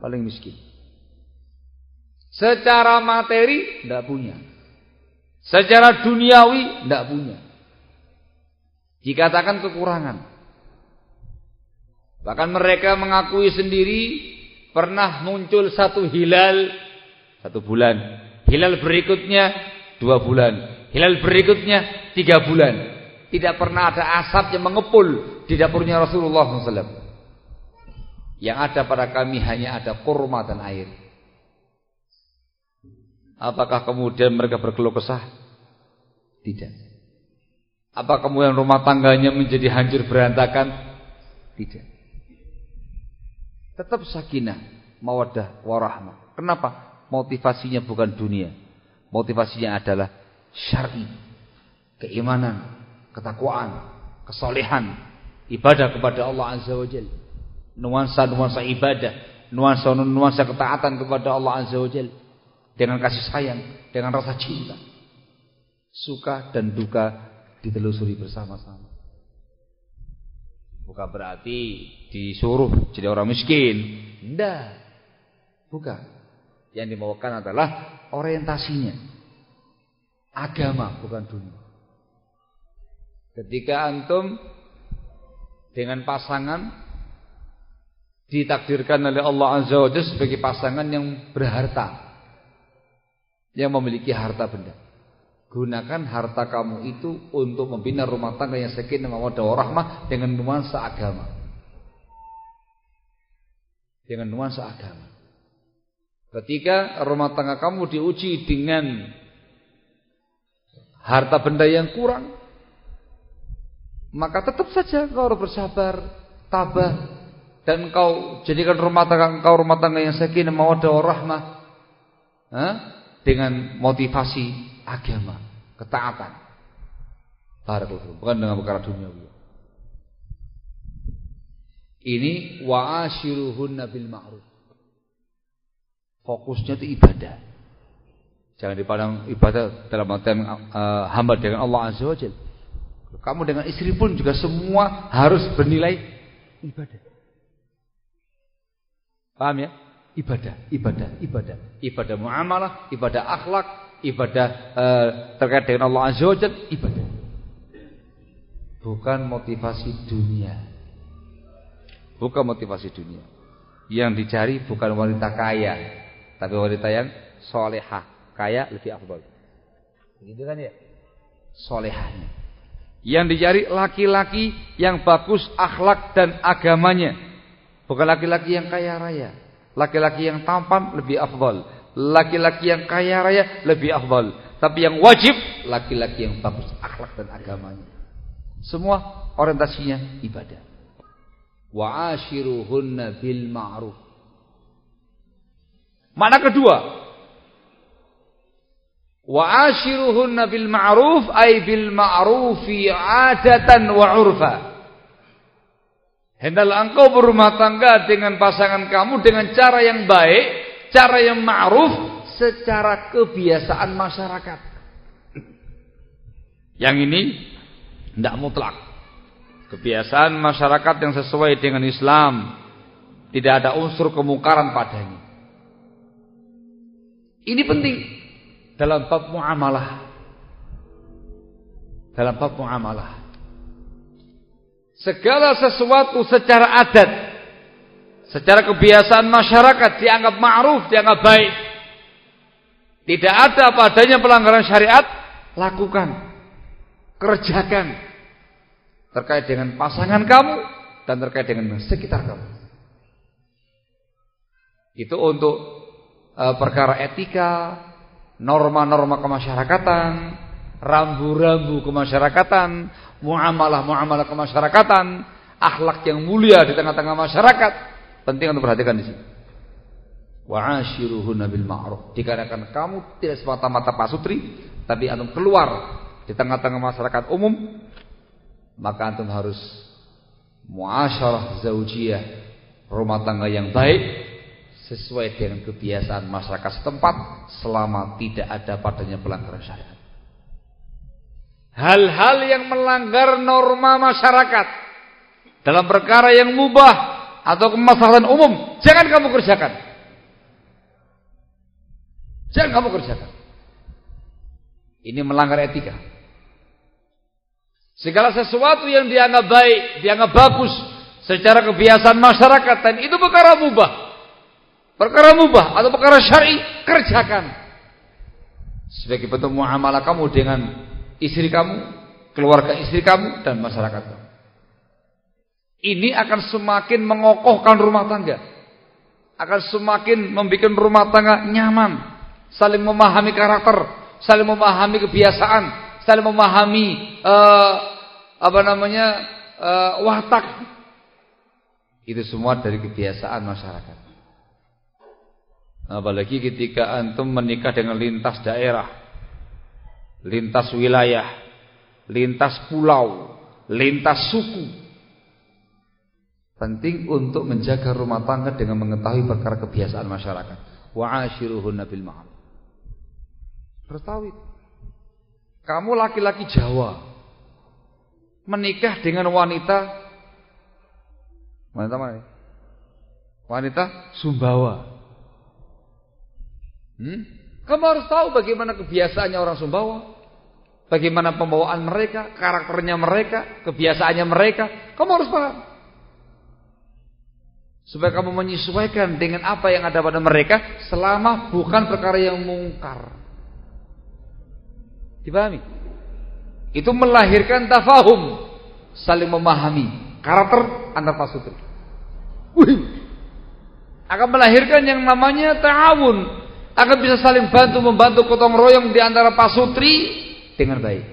paling miskin. Secara materi tidak punya. Secara duniawi tidak punya. Dikatakan kekurangan. Bahkan mereka mengakui sendiri pernah muncul satu hilal satu bulan. Hilal berikutnya dua bulan. Hilal berikutnya tiga bulan. Tidak pernah ada asap yang mengepul di dapurnya Rasulullah SAW. Yang ada pada kami hanya ada kurma dan air. Apakah kemudian mereka berkeluh kesah? Tidak. Apa kemudian rumah tangganya menjadi hancur berantakan? Tidak. Tetap sakinah, mawaddah, warahmah. Kenapa? Motivasinya bukan dunia. Motivasinya adalah syar'i. Keimanan, ketakwaan, kesolehan, ibadah kepada Allah Azza wa Jalla. Nuansa-nuansa ibadah, nuansa-nuansa ketaatan kepada Allah Azza wa Jalla. Dengan kasih sayang, dengan rasa cinta. Suka dan duka ditelusuri bersama-sama. Bukan berarti disuruh jadi orang miskin. Tidak. Bukan. Yang dibawakan adalah orientasinya. Agama bukan dunia. Ketika antum dengan pasangan ditakdirkan oleh Allah Azza wa Jalla sebagai pasangan yang berharta. Yang memiliki harta benda. Gunakan harta kamu itu untuk membina rumah tangga yang sakinah mawaddah warahmah dengan nuansa agama. Dengan nuansa agama. Ketika rumah tangga kamu diuji dengan harta benda yang kurang, maka tetap saja kau harus bersabar, tabah dan kau jadikan rumah tangga engkau rumah tangga yang sakinah mawaddah warahmah. Dengan motivasi agama, ketaatan. Barakallahu bukan dengan perkara duniawi. Ini wa'ashiruhunna bil ma'ruf. Fokusnya itu ibadah. Jangan dipandang ibadah dalam artian uh, hamba dengan Allah Azza wa Jalla. Kamu dengan istri pun juga semua harus bernilai ibadah. Paham ya? Ibadah, ibadah, ibadah. Ibadah muamalah, ibadah akhlak, ibadah uh, terkait dengan Allah Azza wa ibadah. Bukan motivasi dunia. Bukan motivasi dunia. Yang dicari bukan wanita kaya, tapi wanita yang solehah. Kaya lebih afdal. Begitu kan ya? Solehahnya. Yang dicari laki-laki yang bagus akhlak dan agamanya. Bukan laki-laki yang kaya raya. Laki-laki yang tampan lebih afdal laki-laki yang kaya raya lebih afdal. Tapi yang wajib laki-laki yang bagus akhlak dan agamanya. Semua orientasinya ibadah. Wa ashiruhunna bil ma'ruf. Mana kedua? Wa ashiruhunna bil ma'ruf ay bil ma'rufi 'adatan wa 'urfa. Hendaklah engkau berumah tangga dengan pasangan kamu dengan cara yang baik cara yang ma'ruf secara kebiasaan masyarakat. Yang ini tidak mutlak. Kebiasaan masyarakat yang sesuai dengan Islam tidak ada unsur kemungkaran padanya. Ini penting dalam bab muamalah. Dalam bab muamalah. Segala sesuatu secara adat Secara kebiasaan masyarakat dianggap ma'ruf, dianggap baik. Tidak ada padanya pelanggaran syariat, lakukan. Kerjakan. Terkait dengan pasangan kamu dan terkait dengan sekitar kamu. Itu untuk perkara etika, norma-norma kemasyarakatan, rambu-rambu kemasyarakatan, muamalah-muamalah kemasyarakatan, akhlak yang mulia di tengah-tengah masyarakat. Penting untuk perhatikan di sini. Wa ashiruhunna bil ma'ruf. Dikarenakan kamu tidak semata-mata pasutri, tapi antum keluar di tengah-tengah masyarakat umum, maka antum harus muasyarah zaujiyah, rumah tangga yang baik sesuai dengan kebiasaan masyarakat setempat selama tidak ada padanya pelanggaran syariat. Hal-hal yang melanggar norma masyarakat dalam perkara yang mubah atau kemaslahatan umum jangan kamu kerjakan. Jangan kamu kerjakan. Ini melanggar etika. Segala sesuatu yang dianggap baik, dianggap bagus secara kebiasaan masyarakat dan itu perkara mubah. Perkara mubah atau perkara syar'i kerjakan. Sebagai bentuk muamalah kamu dengan istri kamu, keluarga istri kamu dan masyarakat. Ini akan semakin mengokohkan rumah tangga. Akan semakin membuat rumah tangga nyaman saling memahami karakter, saling memahami kebiasaan, saling memahami uh, apa namanya uh, watak. Itu semua dari kebiasaan masyarakat. Apalagi ketika antum menikah dengan lintas daerah, lintas wilayah, lintas pulau, lintas suku. Penting untuk menjaga rumah tangga dengan mengetahui perkara kebiasaan masyarakat. Wa ashiruhunna bil ma'ruf. Itu. Kamu laki-laki Jawa menikah dengan wanita wanita mana? Wanita Sumbawa. Hmm? Kamu harus tahu bagaimana kebiasaannya orang Sumbawa. Bagaimana pembawaan mereka, karakternya mereka, kebiasaannya mereka. Kamu harus paham. Supaya kamu menyesuaikan dengan apa yang ada pada mereka selama bukan perkara yang mungkar. Dipahami? Itu melahirkan tafahum, saling memahami karakter antar pasutri. Akan melahirkan yang namanya ta'awun, akan bisa saling bantu membantu gotong royong di antara pasutri dengan baik.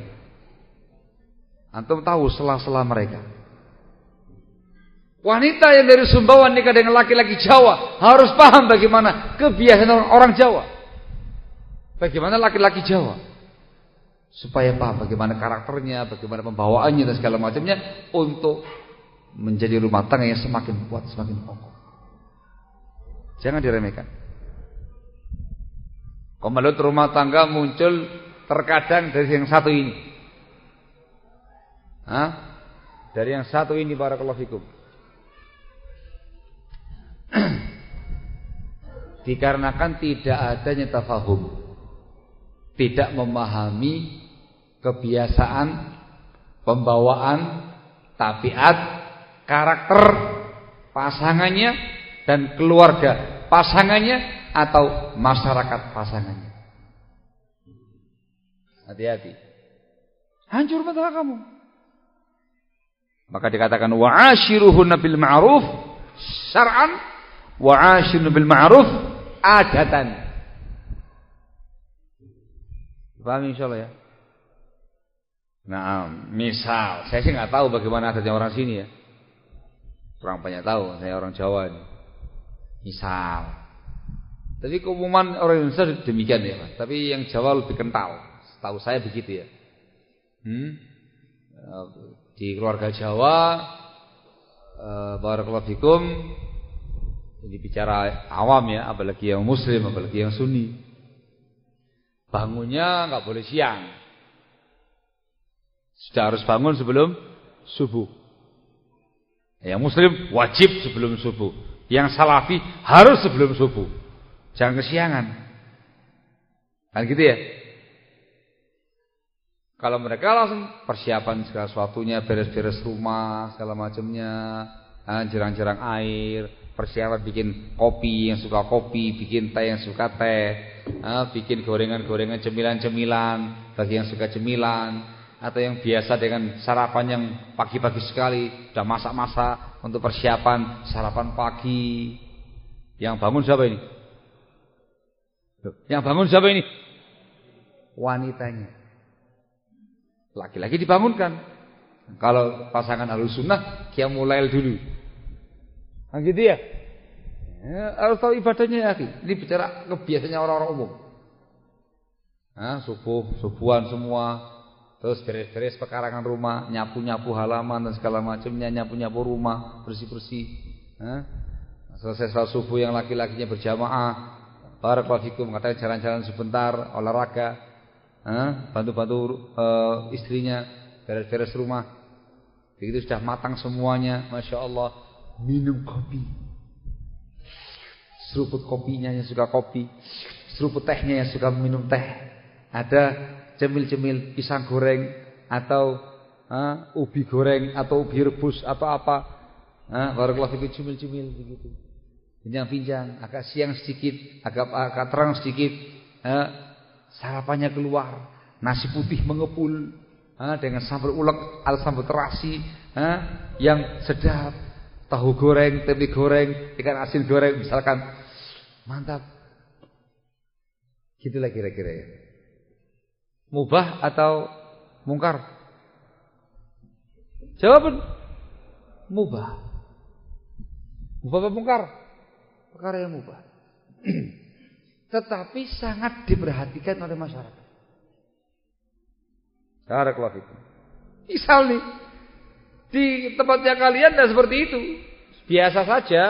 Antum tahu sela-sela mereka. Wanita yang dari Sumbawa nikah dengan laki-laki Jawa harus paham bagaimana kebiasaan orang Jawa. Bagaimana laki-laki Jawa supaya paham bagaimana karakternya, bagaimana pembawaannya dan segala macamnya untuk menjadi rumah tangga yang semakin kuat, semakin kokoh. Jangan diremehkan. Kemelut rumah tangga muncul terkadang dari yang satu ini. Hah? Dari yang satu ini barakallahu fikum. Dikarenakan tidak adanya tafahum. Tidak memahami kebiasaan, pembawaan, tabiat, karakter pasangannya dan keluarga pasangannya atau masyarakat pasangannya. Hati-hati. Hancur masalah kamu. Maka dikatakan wa'ashiruhunna bil ma'ruf syar'an wa'ashiruhunna bil ma'ruf adatan. Paham insyaallah ya? Nah, misal, saya sih nggak tahu bagaimana adatnya orang sini ya. Kurang banyak tahu, saya orang Jawa ini. Misal. Tapi keumuman orang Indonesia demikian ya, Mas. Tapi yang Jawa lebih kental. Tahu saya begitu ya. Hmm? Di keluarga Jawa eh, fikum ini bicara awam ya, apalagi yang muslim, apalagi yang sunni. Bangunnya nggak boleh siang. Sudah harus bangun sebelum subuh. Yang muslim wajib sebelum subuh. Yang salafi harus sebelum subuh. Jangan kesiangan. Kan gitu ya? Kalau mereka langsung persiapan segala sesuatunya, beres-beres rumah, segala macamnya, jerang-jerang air, persiapan bikin kopi yang suka kopi, bikin teh yang suka teh, bikin gorengan-gorengan cemilan-cemilan bagi yang suka cemilan atau yang biasa dengan sarapan yang pagi-pagi sekali sudah masak-masak untuk persiapan sarapan pagi. Yang bangun siapa ini? Yang bangun siapa ini? Wanitanya. Laki-laki dibangunkan. Kalau pasangan harus sunnah, mulai dulu. Nah gitu ya. ya harus tahu ibadahnya ya. Ini bicara kebiasaannya orang-orang umum. Nah, subuh, subuhan semua. Terus beres-beres pekarangan rumah, nyapu-nyapu halaman dan segala macamnya, nyapu-nyapu rumah, bersih-bersih. Nah, selesai salat subuh yang laki-lakinya berjamaah. Barakallahu fikum, katanya jalan-jalan sebentar, olahraga. Bantu-bantu uh, istrinya beres-beres rumah. Begitu sudah matang semuanya, Masya Allah minum kopi. Seruput kopinya yang suka kopi, seruput tehnya yang suka minum teh. Ada cemil-cemil pisang goreng atau uh, ubi goreng atau ubi rebus atau apa. Uh, Barakallahu fikum cemil-cemil begitu. Pinjang-pinjang, agak siang sedikit, agak agak terang sedikit. Uh, sarapannya keluar, nasi putih mengepul uh, dengan sambal ulek al sambal terasi uh, yang sedap tahu goreng, tempe goreng, ikan asin goreng misalkan. Mantap. Gitulah kira-kira ya. Mubah atau mungkar? Jawaban mubah. Mubah atau mungkar? Perkara yang mubah. Tetapi sangat diperhatikan oleh masyarakat. Barakallahu fikum. Misal nih, di tempatnya kalian tidak seperti itu. Biasa saja,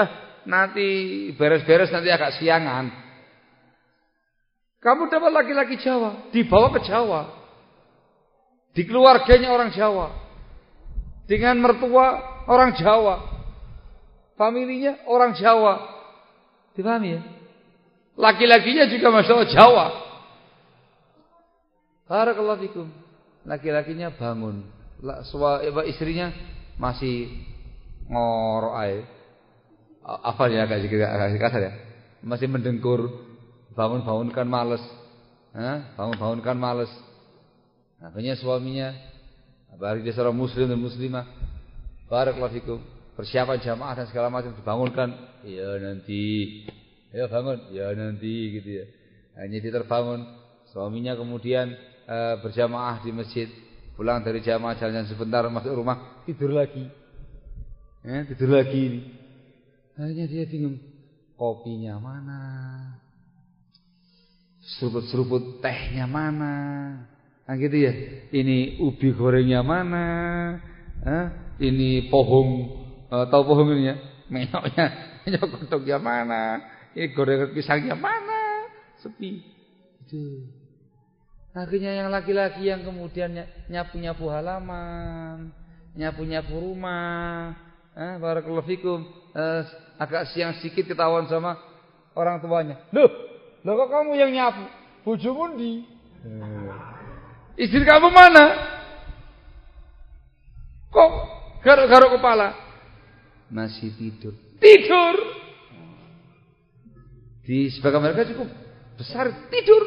nanti beres-beres nanti agak siangan. Kamu dapat laki-laki Jawa, dibawa ke Jawa. Di keluarganya orang Jawa. Dengan mertua orang Jawa. Familinya orang Jawa. Dipahami ya? Laki-lakinya juga masalah Jawa. Barakallahu fikum. Laki-lakinya bangun istrinya masih ngorok aja. Apa ya agak agak kasar ya. Masih mendengkur, bangun-bangun kan males. Bangun-bangun kan males. Akhirnya suaminya apalagi dia seorang muslim dan muslimah. Barakallahu fikum. Persiapan jamaah dan segala macam dibangunkan. Ya nanti. Ya bangun. Ya nanti gitu ya. Hanya dia terbangun. Suaminya kemudian uh, berjamaah di masjid. Pulang dari jamaah jalan sebentar masuk rumah tidur lagi. Ya, tidur lagi ini. Akhirnya dia bingung. Kopinya mana? Seruput-seruput tehnya mana? Nah gitu ya. Ini ubi gorengnya mana? Hah? Ini pohong uh, tahu pohong ini ya? Menyoknya, menyok kodoknya mana? Ini gorengan pisangnya mana? Sepi. Itu. Akhirnya yang laki-laki yang kemudian nyapu-nyapu halaman, nyapu-nyapu rumah, eh, barakallahu fikum, eh, agak siang sedikit ketahuan sama orang tuanya. Loh, loh kok kamu yang nyapu? Bojomu di? Eh. Istri kamu mana? Kok garuk-garuk kepala? Masih tidur. Tidur. Di sebagian mereka cukup besar tidur.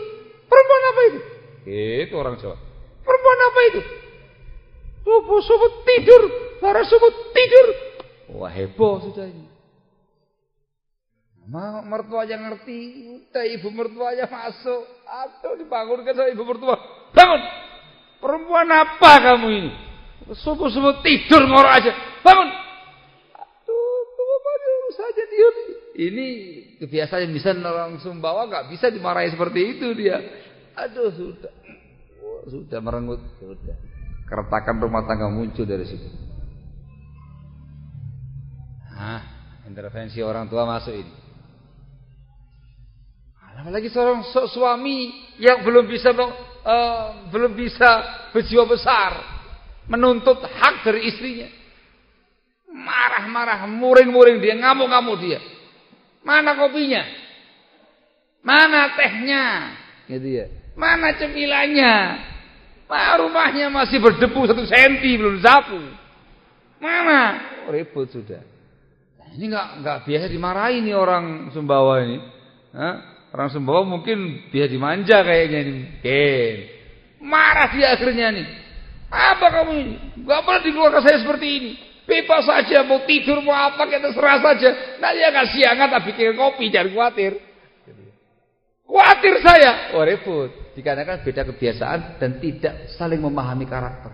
Perempuan apa itu? Itu orang Jawa. Perempuan apa itu? Subuh-subuh tidur. Para subuh tidur. Wah heboh sudah ini. Mau mertuanya ngerti, udah ibu mertuanya masuk. Aduh dibangunkan sama ibu mertua. Bangun. Perempuan apa kamu ini? Subuh-subuh tidur ngorok aja. Bangun. Saja dia. Ini kebiasaan yang bisa orang Sumbawa nggak bisa dimarahi seperti itu dia. Aduh sudah. Oh, sudah merenggut. Sudah. Keretakan rumah tangga muncul dari situ. Nah, intervensi orang tua masuk ini. Apalagi seorang suami yang belum bisa uh, belum bisa berjiwa besar menuntut hak dari istrinya. Marah-marah, muring-muring dia, ngamuk-ngamuk dia. Mana kopinya? Mana tehnya? Gitu ya. Mana cemilannya? Mana rumahnya masih berdebu satu senti belum sapu. Mana? Oh, ribut sudah. Ini nggak nggak biasa dimarahi nih orang Sumbawa ini. Hah? Orang Sumbawa mungkin biasa dimanja kayaknya ini. Mungkin. Marah dia akhirnya nih. Apa kamu ini? Gak pernah dikeluarkan saya seperti ini. Bebas saja mau tidur mau apa kita serah saja. Nah dia kasih hangat tapi bikin kopi jangan khawatir. Khawatir saya. Oh repot. Dikarenakan beda kebiasaan dan tidak saling memahami karakter.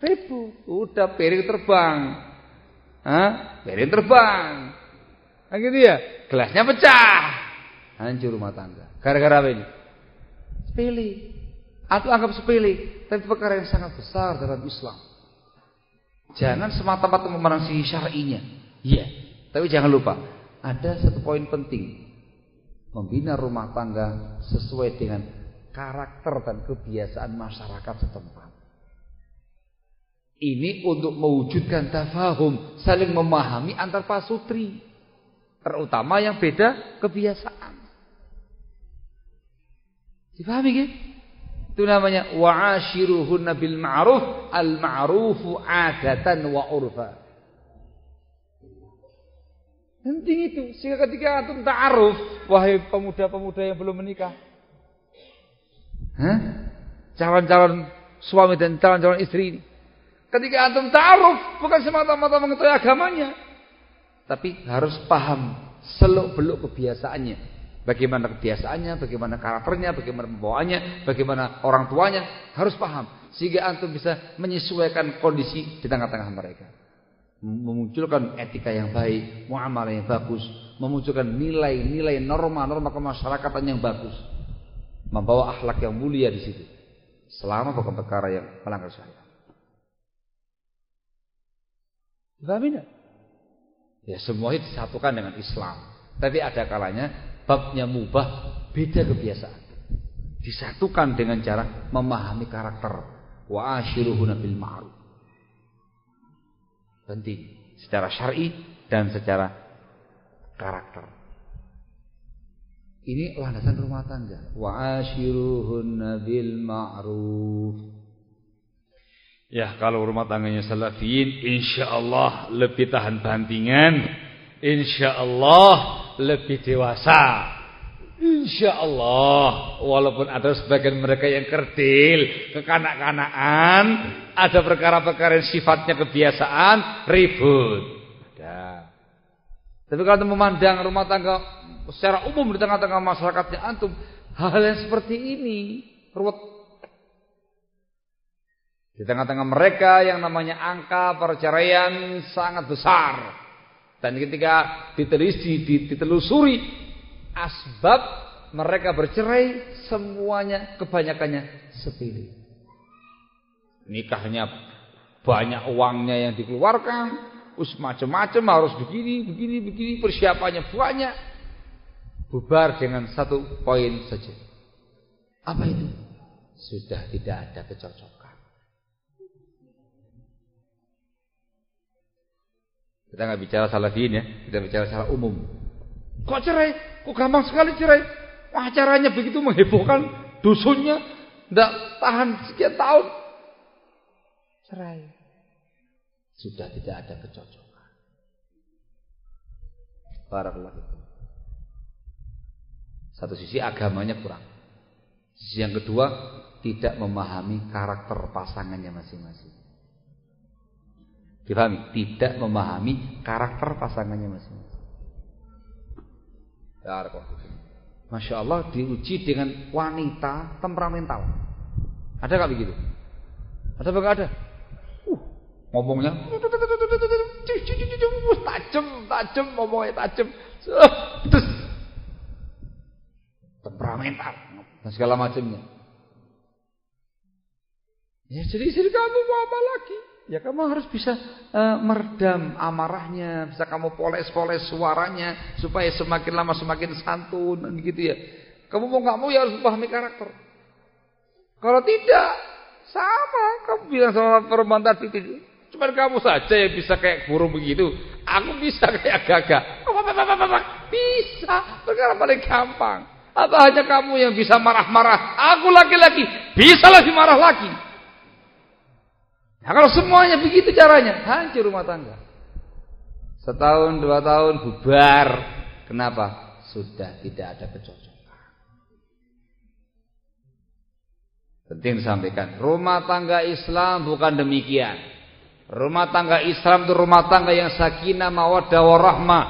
Repot. Udah piring terbang. Hah? Piring terbang. Nah gitu ya. Gelasnya pecah. Hancur rumah tangga. Gara-gara apa ini? Sepele. Atau anggap sepele. Tapi perkara yang sangat besar dalam Islam. Jangan semata-mata memandang sisi syar'inya. Iya. Tapi jangan lupa. Ada satu poin penting. Membina rumah tangga sesuai dengan karakter dan kebiasaan masyarakat setempat. Ini untuk mewujudkan tafahum, saling memahami antar pasutri. Terutama yang beda kebiasaan. Dipahami kan? Itu namanya wa'ashiruhunna bil ma'ruf, al-ma'rufu adatan wa urfa. Penting itu. Sehingga ketika antum ta'aruf, wahai pemuda-pemuda yang belum menikah. Calon-calon suami dan calon-calon istri ini. Ketika antum ta'aruf, bukan semata-mata mengetahui agamanya. Tapi harus paham seluk-beluk kebiasaannya. Bagaimana kebiasaannya, bagaimana karakternya, bagaimana pembawaannya, bagaimana orang tuanya. Harus paham. Sehingga antum bisa menyesuaikan kondisi di tengah-tengah mereka memunculkan etika yang baik, muamalah yang bagus, memunculkan nilai-nilai norma-norma kemasyarakatan yang bagus, membawa akhlak yang mulia di situ. Selama bukan perkara yang melanggar syariat. Ya semua itu disatukan dengan Islam. Tapi ada kalanya babnya mubah beda kebiasaan. Disatukan dengan cara memahami karakter. Wa ashiruhuna bil ma'ruf penting secara syar'i dan secara karakter. Ini landasan rumah tangga. Wa ashiruhunna bil ma'ruf. Ya, kalau rumah tangganya salafiyin insyaallah lebih tahan bantingan, insyaallah lebih dewasa. Insya Allah Walaupun ada sebagian mereka yang kerdil Kekanak-kanakan Ada perkara-perkara yang sifatnya kebiasaan Ribut. Ada. Tapi kalau memandang rumah tangga Secara umum di tengah-tengah masyarakatnya Antum Hal yang seperti ini Ruwet. Di tengah-tengah mereka Yang namanya angka perceraian Sangat besar Dan ketika diteliti, ditelusuri asbab mereka bercerai semuanya kebanyakannya sepele. Nikahnya banyak uangnya yang dikeluarkan, us macam-macam harus begini, begini, begini, persiapannya banyak. Bubar dengan satu poin saja. Apa itu? Sudah tidak ada kecocokan. Kita nggak bicara salafiyin ya, kita bicara secara umum. Kok cerai? Kok gampang sekali cerai? Wah caranya begitu menghebohkan dusunnya. Tidak tahan sekian tahun. Cerai. Sudah tidak ada kecocokan. Barakallah itu. Satu sisi agamanya kurang. Sisi yang kedua tidak memahami karakter pasangannya masing-masing. Dipahami? Tidak memahami karakter pasangannya masing-masing. Masya Allah diuji dengan wanita temperamental. Ada gak begitu? Ada apa ada? Uh, ngomongnya tajam, tajam, ngomongnya tajam. Terus temperamental dan segala macamnya. Ya jadi istri kamu mau apa lagi? Ya kamu harus bisa uh, meredam amarahnya, bisa kamu poles-poles suaranya supaya semakin lama semakin santun gitu ya. Kamu mau nggak mau ya harus pahami karakter. Kalau tidak, sama kamu bilang sama perempuan tadi Cuma kamu saja yang bisa kayak burung begitu. Aku bisa kayak gagak. Bisa. Perkara paling gampang. Apa hanya kamu yang bisa marah-marah? Aku laki-laki bisa lagi marah lagi. Nah, kalau semuanya begitu caranya, hancur rumah tangga. Setahun, dua tahun bubar. Kenapa? Sudah tidak ada kecocokan. Penting disampaikan. Rumah tangga Islam bukan demikian. Rumah tangga Islam itu rumah tangga yang sakinah, mawaddah, warahmah.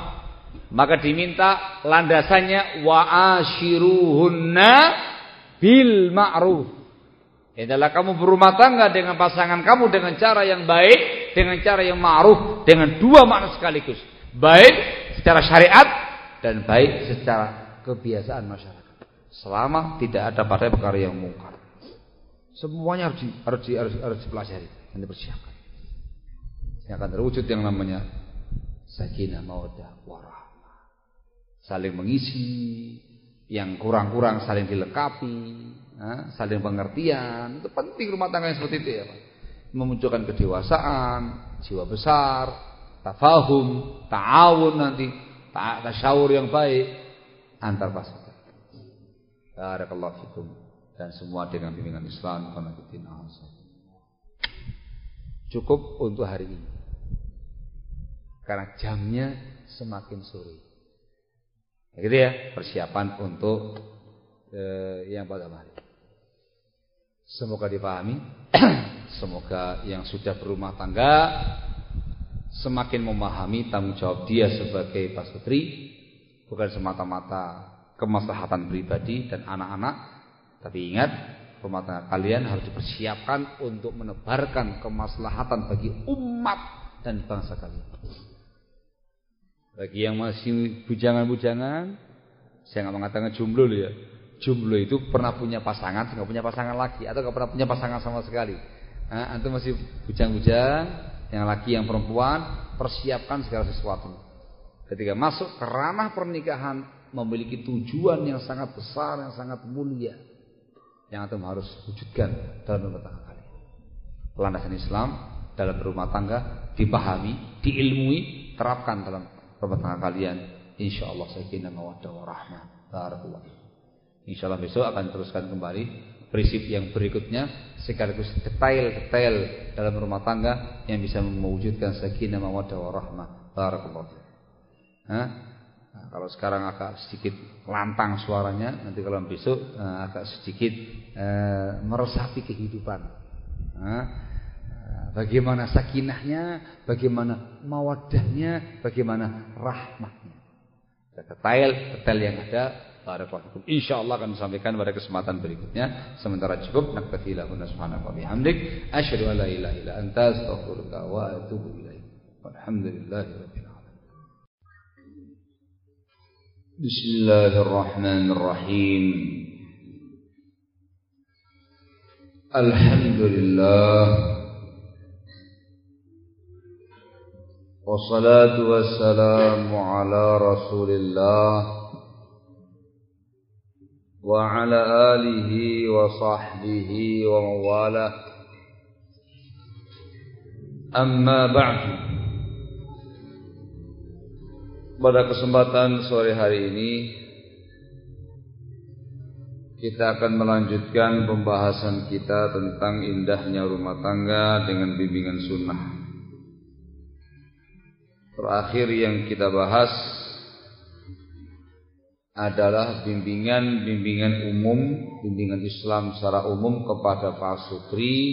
Maka diminta landasannya wa ashiruhunna bil ma'ruf. Adalah kamu berumah tangga dengan pasangan kamu dengan cara yang baik, dengan cara yang ma'ruf, dengan dua makna sekaligus. Baik secara syariat dan baik secara kebiasaan masyarakat. Selama tidak ada pada perkara yang mungkar. Semuanya harus di, harus di, harus, harus dipelajari dan dipersiapkan. Yang akan terwujud yang namanya sakinah mawaddah warahmah. Saling mengisi, yang kurang-kurang saling dilengkapi, saling pengertian. Itu penting rumah tangga yang seperti itu ya Pak. Memunculkan kedewasaan, jiwa besar, tafahum, ta'awun nanti, tasyawur yang baik antar pasukan. Barakallahu fikum dan semua dengan bimbingan Islam Cukup untuk hari ini. Karena jamnya semakin sore. Gitu ya, persiapan untuk eh, yang pada hari. Semoga dipahami. Semoga yang sudah berumah tangga semakin memahami tanggung jawab dia sebagai pasutri bukan semata-mata kemaslahatan pribadi dan anak-anak, tapi ingat rumah tangga kalian harus dipersiapkan untuk menebarkan kemaslahatan bagi umat dan bangsa kalian. Bagi yang masih bujangan-bujangan, saya nggak mengatakan jomblo ya jomblo itu pernah punya pasangan, nggak punya pasangan lagi atau nggak pernah punya pasangan sama sekali. Nah, antum masih bujang-bujang, yang laki yang perempuan, persiapkan segala sesuatu. Ketika masuk ke ranah pernikahan memiliki tujuan yang sangat besar, yang sangat mulia. Yang antum harus wujudkan dalam rumah tangga kalian. Landasan Islam dalam berumah tangga dipahami, diilmui, terapkan dalam rumah tangga kalian. Insyaallah sakinah mawaddah warahmah. Barakallahu Insya Allah besok akan teruskan kembali prinsip yang berikutnya sekaligus detail-detail dalam rumah tangga yang bisa mewujudkan sakinah mawaddah warahmah. Barakallahu Nah, kalau sekarang agak sedikit lantang suaranya, nanti kalau besok uh, agak sedikit uh, meresapi kehidupan. Nah, bagaimana sakinahnya, bagaimana mawaddahnya, bagaimana rahmahnya. Detail-detail yang ada Barakallahu Insyaallah akan disampaikan pada kesempatan berikutnya. Sementara cukup naktafi lahunna subhanaka wa bihamdik asyhadu an la ilaha illa anta astaghfiruka wa atubu ilaik. Walhamdulillahirabbil alamin. Bismillahirrahmanirrahim. Alhamdulillah Wassalatu wassalamu ala rasulillah وعلى آله وصحبه ومواله أما بعد pada kesempatan sore hari ini kita akan melanjutkan pembahasan kita tentang indahnya rumah tangga dengan bimbingan sunnah. Terakhir yang kita bahas adalah bimbingan-bimbingan umum, bimbingan Islam secara umum kepada para sutri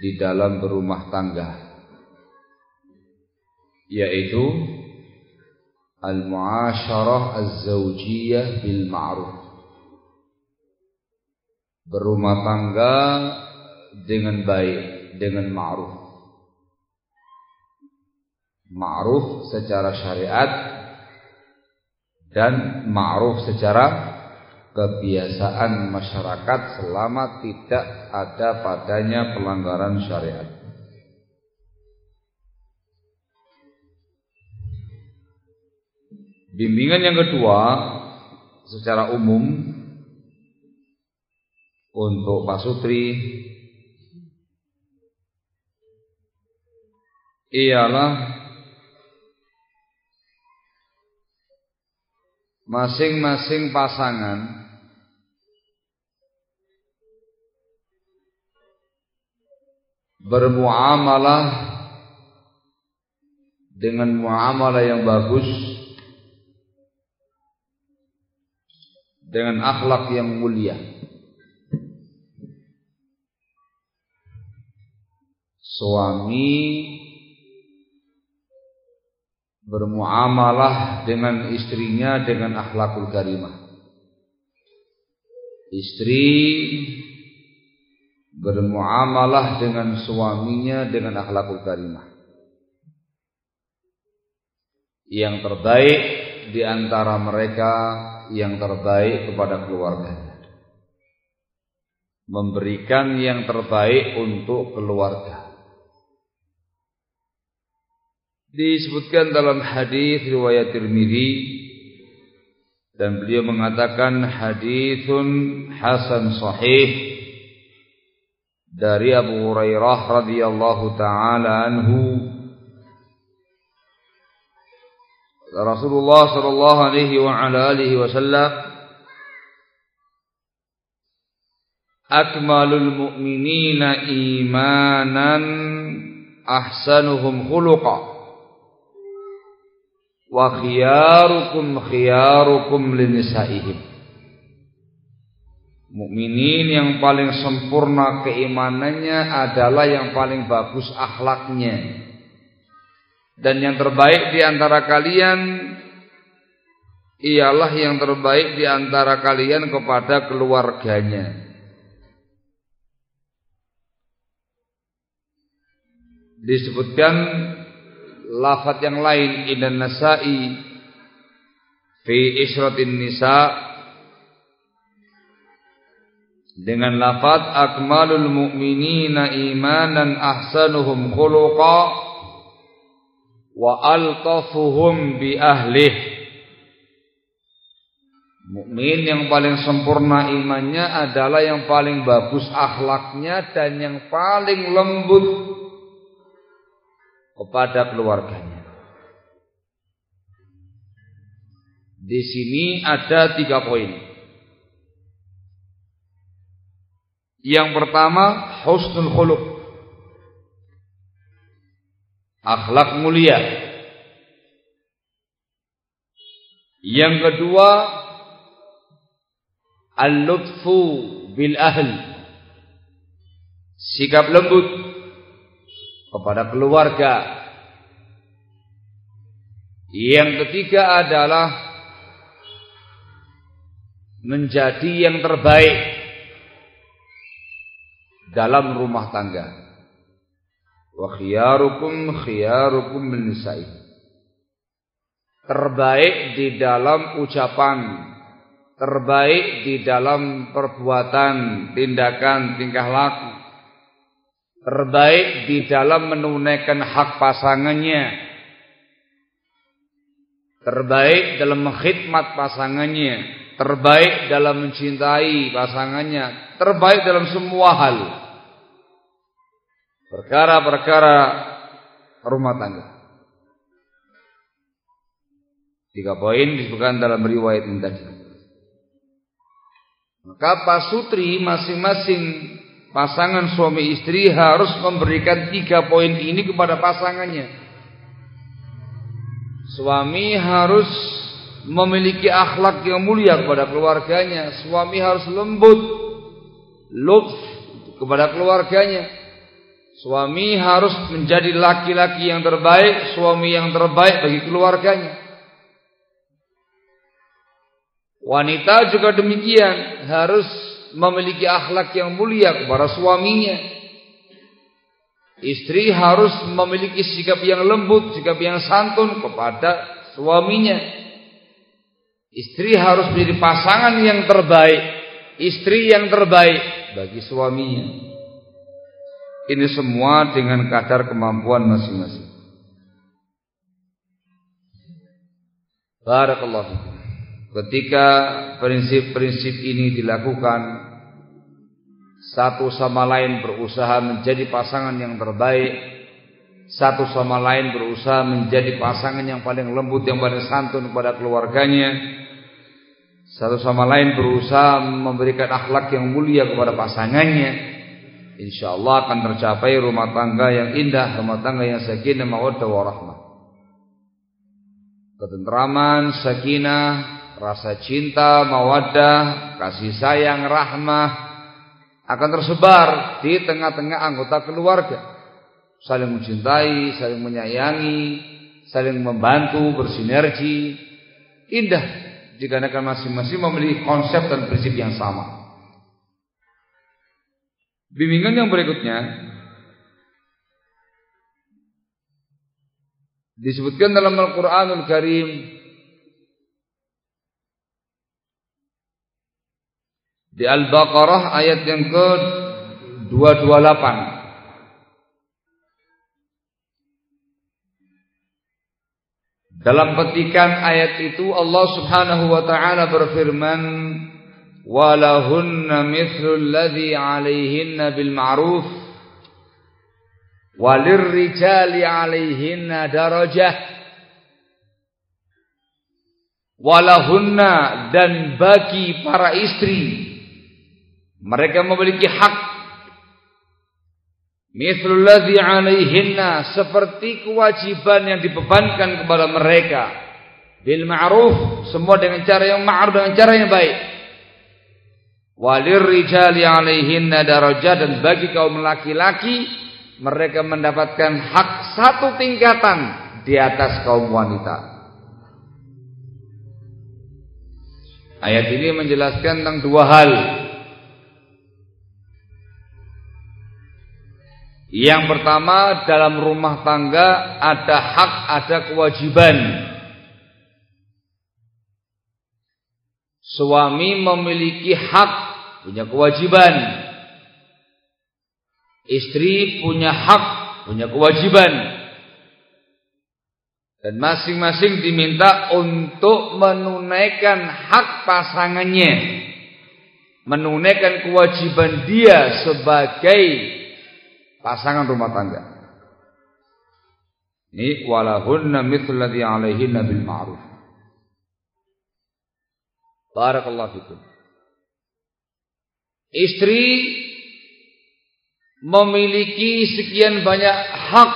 di dalam berumah tangga. Yaitu al-muasyarah az-zawjiyah bil ma'ruf. Berumah tangga dengan baik, dengan ma'ruf. Ma'ruf secara syariat dan ma'ruf secara kebiasaan masyarakat selama tidak ada padanya pelanggaran syariat. Bimbingan yang kedua secara umum untuk pasutri ialah masing-masing pasangan. Bermuamalah dengan muamalah yang bagus. Dengan akhlak yang mulia. Suami bermuamalah dengan istrinya dengan akhlakul karimah. Istri bermuamalah dengan suaminya dengan akhlakul karimah. Yang terbaik di antara mereka yang terbaik kepada keluarganya. Memberikan yang terbaik untuk keluarga. Disebutkan dalam hadis riwayat Tirmizi dan beliau mengatakan hadithun hasan sahih dari Abu Hurairah radhiyallahu taala anhu. Rasulullah sallallahu alaihi wa ala alihi wasallam akmalul mu'minina imanan ahsanuhum khuluqan wa khiyarukum khiyarukum linisaihim mukminin yang paling sempurna keimanannya adalah yang paling bagus akhlaknya. Dan yang terbaik di antara kalian ialah yang terbaik di antara kalian kepada keluarganya. Disebutkan lafaz yang lain idan nasai fi isratin nisa dengan lafaz akmalul mu'minina imanan ahsanuhum khuluqa wa altafuhum bi ahlih. Mukmin yang paling sempurna imannya adalah yang paling bagus akhlaknya dan yang paling lembut kepada keluarganya. Di sini ada tiga poin. Yang pertama, husnul khuluq. Akhlak mulia. Yang kedua, al-lutfu bil ahl. Sikap lembut kepada keluarga. Yang ketiga adalah menjadi yang terbaik dalam rumah tangga. Wa khiyarukum khiyarukum min Terbaik di dalam ucapan, terbaik di dalam perbuatan, tindakan, tingkah laku terbaik di dalam menunaikan hak pasangannya. Terbaik dalam mengkhidmat pasangannya. Terbaik dalam mencintai pasangannya. Terbaik dalam semua hal. Perkara-perkara rumah tangga. Tiga poin disebutkan dalam riwayat ini tadi. Maka pasutri masing-masing Pasangan suami istri harus memberikan tiga poin ini kepada pasangannya. Suami harus memiliki akhlak yang mulia kepada keluarganya. Suami harus lembut, lutf kepada keluarganya. Suami harus menjadi laki-laki yang terbaik, suami yang terbaik bagi keluarganya. Wanita juga demikian, harus memiliki akhlak yang mulia kepada suaminya. Istri harus memiliki sikap yang lembut, sikap yang santun kepada suaminya. Istri harus menjadi pasangan yang terbaik, istri yang terbaik bagi suaminya. Ini semua dengan kadar kemampuan masing-masing. Barakallahu Ketika prinsip-prinsip ini dilakukan Satu sama lain berusaha menjadi pasangan yang terbaik. Satu sama lain berusaha menjadi pasangan yang paling lembut Yang paling santun kepada keluarganya. Satu sama lain berusaha memberikan akhlak yang mulia kepada pasangannya. Insya Allah akan tercapai rumah tangga yang indah Rumah tangga yang sakinah mawaddah warahmah. Ketentraman, sakinah, rasa cinta, mawaddah, kasih sayang, rahmah akan tersebar di tengah-tengah anggota keluarga. Saling mencintai, saling menyayangi, saling membantu, bersinergi. Indah dikarenakan masing-masing memiliki konsep dan prinsip yang sama. Bimbingan yang berikutnya disebutkan dalam Al-Qur'anul Karim di Al-Baqarah ayat yang ke 228 Dalam petikan ayat itu Allah Subhanahu wa taala berfirman walahunna mithlul ladzi 'alaihinna bil ma'ruf walirrijali 'alaihinna darajah walahunna dan bagi para istri mereka memiliki hak Mithlul ladzi 'alaihinna seperti kewajiban yang dibebankan kepada mereka bil ma'ruf semua dengan cara yang ma'ruf dengan cara yang baik. Walir rijali 'alaihinna darajat dan bagi kaum laki-laki mereka mendapatkan hak satu tingkatan di atas kaum wanita. Ayat ini menjelaskan tentang dua hal Yang pertama dalam rumah tangga ada hak, ada kewajiban. Suami memiliki hak, punya kewajiban. Istri punya hak, punya kewajiban. Dan masing-masing diminta untuk menunaikan hak pasangannya. Menunaikan kewajiban dia sebagai pasangan rumah tangga. Ini walahunna mithlu alladhi 'alaihinna bil ma'ruf. Barakallahu fikum. Istri memiliki sekian banyak hak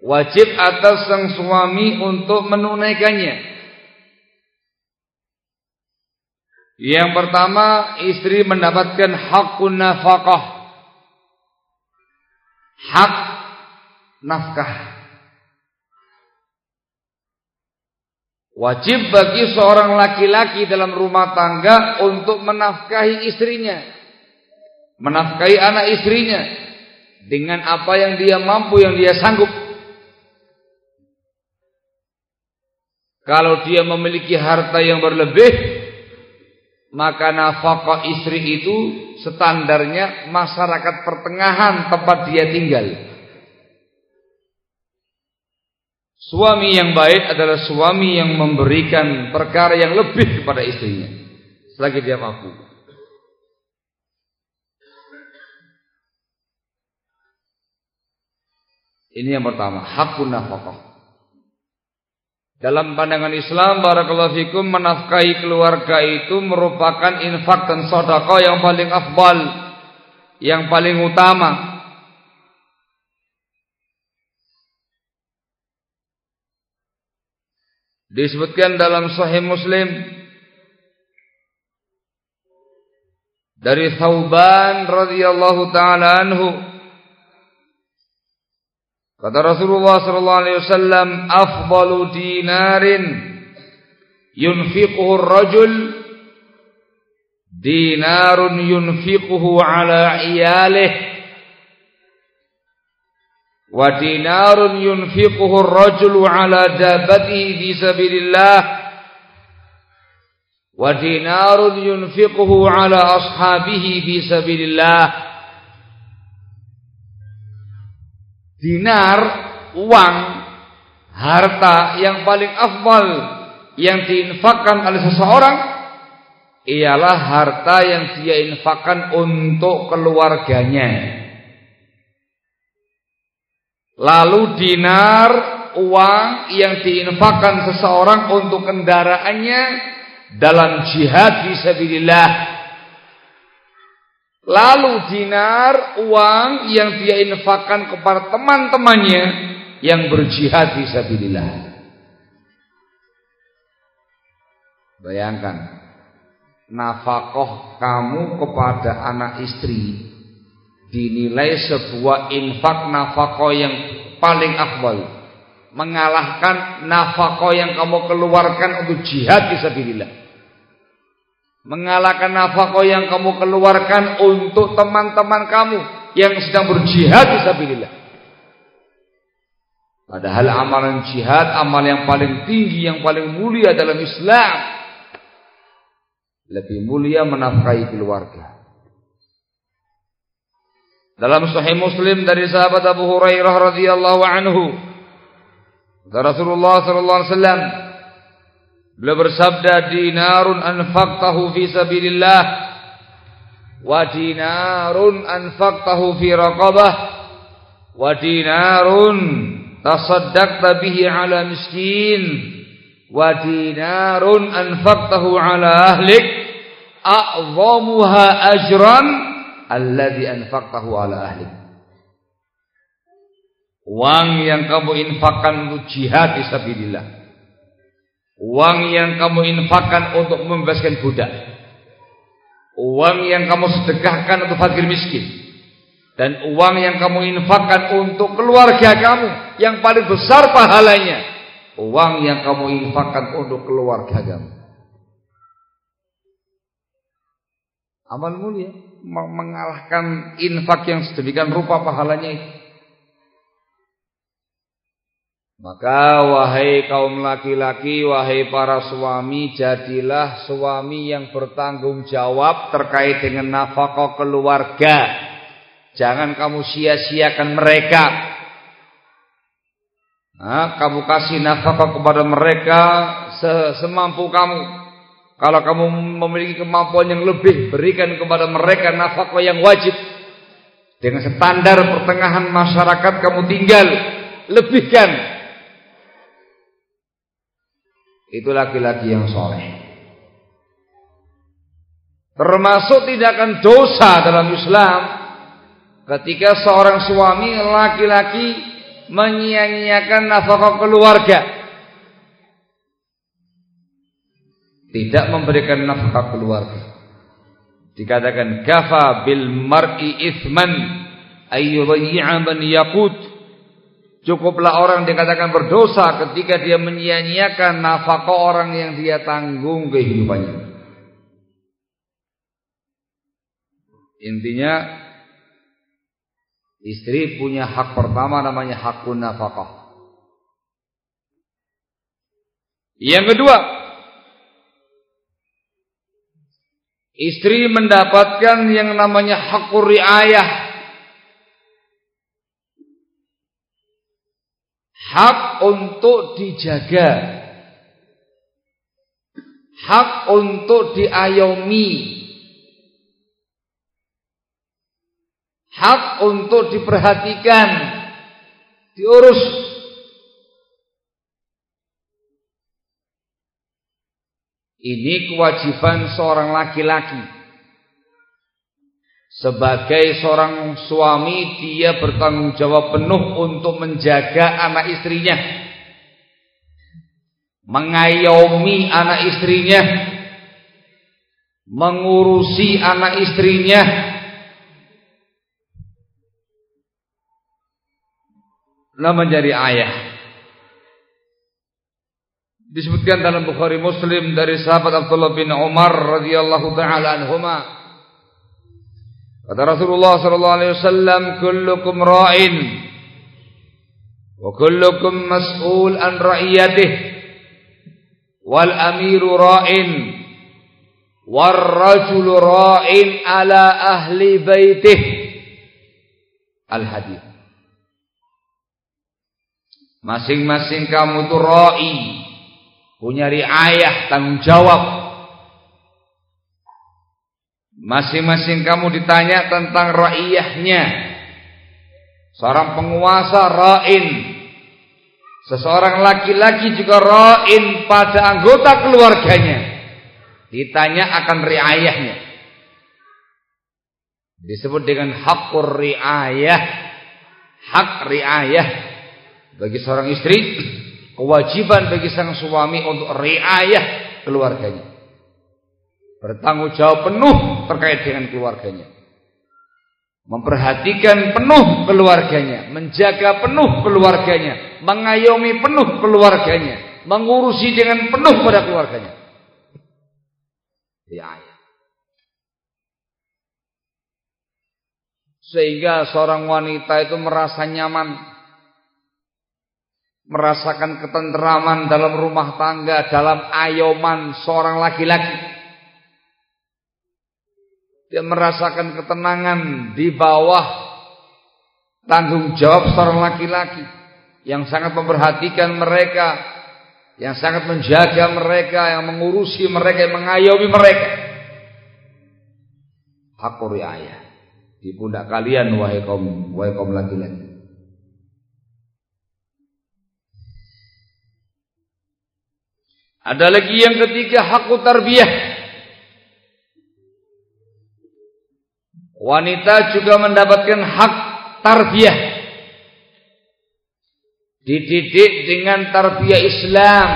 wajib atas sang suami untuk menunaikannya. Yang pertama, istri mendapatkan hakun nafkah hak nafkah. Wajib bagi seorang laki-laki dalam rumah tangga untuk menafkahi istrinya. Menafkahi anak istrinya. Dengan apa yang dia mampu, yang dia sanggup. Kalau dia memiliki harta yang berlebih, maka nafkah istri itu standarnya masyarakat pertengahan tempat dia tinggal. Suami yang baik adalah suami yang memberikan perkara yang lebih kepada istrinya selagi dia mampu. Ini yang pertama, hakun nafkah. Dalam pandangan Islam barakallahu fikum menafkahi keluarga itu merupakan infak dan sedekah yang paling afdal, yang paling utama. Disebutkan dalam Sahih Muslim dari Thauban radhiyallahu taala anhu Kata Rasulullah sallallahu alaihi wasallam, "Afdalu dinarin yunfiquhu ar-rajul dinarun yunfiquhu ala iyalihi wa dinarun yunfiquhu ar-rajulu ala dabatihi fi sabilillah wa dinarun yunfiquhu ala ashabihi fi sabilillah." Dinar uang harta yang paling afdal yang diinfakkan oleh seseorang ialah harta yang dia infakkan untuk keluarganya. Lalu dinar uang yang diinfakkan seseorang untuk kendaraannya dalam jihad fisabilillah Lalu dinar uang yang dia infakkan kepada teman-temannya yang berjihad di sabilillah. Bayangkan nafkah kamu kepada anak istri dinilai sebuah infak nafkah yang paling akbal mengalahkan nafkah yang kamu keluarkan untuk jihad di sabilillah. Mengalahkan nafakoh yang kamu keluarkan untuk teman-teman kamu Yang sedang berjihad Fisabilillah Padahal amalan jihad, amal yang paling tinggi, yang paling mulia dalam Islam. Lebih mulia menafkahi keluarga. Dalam Sahih Muslim dari sahabat Abu Hurairah radhiyallahu anhu, Rasulullah sallallahu alaihi wasallam beliau bersabda dinarun anfaqtahu fi sabilillah wa dinarun anfaqtahu fi raqabah wa dinarun tasaddaqta bihi ala miskin wa dinarun anfaqtahu ala ahlik a'zamuha ajran alladhi anfaqtahu ala ahlik Uang yang kamu infakkan untuk jihad fisabilillah. Uang yang kamu infakkan untuk membebaskan budak. Uang yang kamu sedekahkan untuk fakir miskin. Dan uang yang kamu infakkan untuk keluarga kamu yang paling besar pahalanya. Uang yang kamu infakkan untuk keluarga kamu. Amal mulia mengalahkan infak yang sedemikian rupa pahalanya itu maka wahai kaum laki-laki, wahai para suami, jadilah suami yang bertanggung jawab terkait dengan nafkah keluarga. Jangan kamu sia-siakan mereka. Nah, kamu kasih nafkah kepada mereka semampu kamu. Kalau kamu memiliki kemampuan yang lebih, berikan kepada mereka nafkah yang wajib. Dengan standar pertengahan masyarakat kamu tinggal, lebihkan. Itu laki-laki yang soleh. Termasuk tidak akan dosa dalam Islam Ketika seorang suami laki-laki menyia-nyiakan nafkah keluarga. Tidak memberikan nafkah keluarga. Dikatakan kafa bil mar'i ithman ayyudhi'a man yaqut. Cukuplah orang dikatakan berdosa ketika dia menyia-nyiakan nafkah orang yang dia tanggung kehidupannya. Intinya Istri punya hak pertama namanya hakun nafkah. Yang kedua, istri mendapatkan yang namanya hakur riayah. Hak untuk dijaga. Hak untuk diayomi. hak untuk diperhatikan, diurus. Ini kewajiban seorang laki-laki. Sebagai seorang suami, dia bertanggung jawab penuh untuk menjaga anak istrinya. Mengayomi anak istrinya. Mengurusi anak istrinya Nah menjadi ayah. Disebutkan dalam Bukhari Muslim dari sahabat Abdullah bin Umar radhiyallahu taala anhuma. Kata Rasulullah sallallahu alaihi wasallam, "Kullukum ra'in wa kullukum mas'ul an ra'iyatihi wal amiru ra'in war rajulu ra'in ala ahli baitihi." Al hadis. Masing-masing kamu itu roi. Punya riayah, tanggung jawab. Masing-masing kamu ditanya tentang raiyahnya. Seorang penguasa ra'in. Seseorang laki-laki juga ra'in pada anggota keluarganya. Ditanya akan riayahnya. Disebut dengan hakur riayah. Hak riayah bagi seorang istri kewajiban bagi sang suami untuk riayah keluarganya bertanggung jawab penuh terkait dengan keluarganya. Memperhatikan penuh keluarganya, menjaga penuh keluarganya, mengayomi penuh keluarganya, mengurusi dengan penuh pada keluarganya. Ya, ya. Sehingga seorang wanita itu merasa nyaman merasakan ketenteraman dalam rumah tangga, dalam ayoman seorang laki-laki. Dia merasakan ketenangan di bawah tanggung jawab seorang laki-laki yang sangat memperhatikan mereka, yang sangat menjaga mereka, yang mengurusi mereka, yang mengayomi mereka. Hak ayah di pundak kalian wahai kaum wahai kaum laki-laki. Ada lagi yang ketiga hakku tarbiyah. Wanita juga mendapatkan hak tarbiyah. Dididik dengan tarbiyah Islam.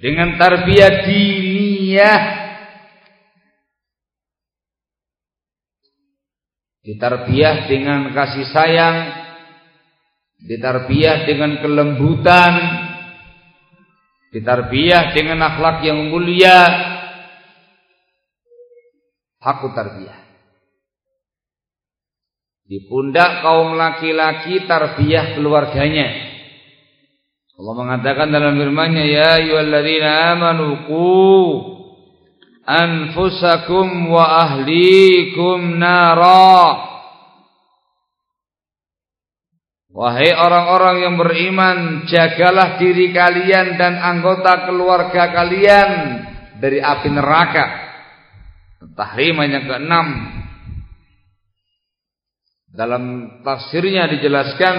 Dengan tarbiyah diniyah. Ditarbiyah dengan kasih sayang. Ditarbiyah dengan kelembutan. Ditarbiyah dengan akhlak yang mulia hakut tarbiyah. Di pundak kaum laki-laki tarbiyah keluarganya. Allah mengatakan dalam firman-Nya, "Ya ayyuhalladzina amanu qu anfusakum wa ahlikum nara." Wahai orang-orang yang beriman, jagalah diri kalian dan anggota keluarga kalian dari api neraka. Tahrim yang keenam. Dalam tafsirnya dijelaskan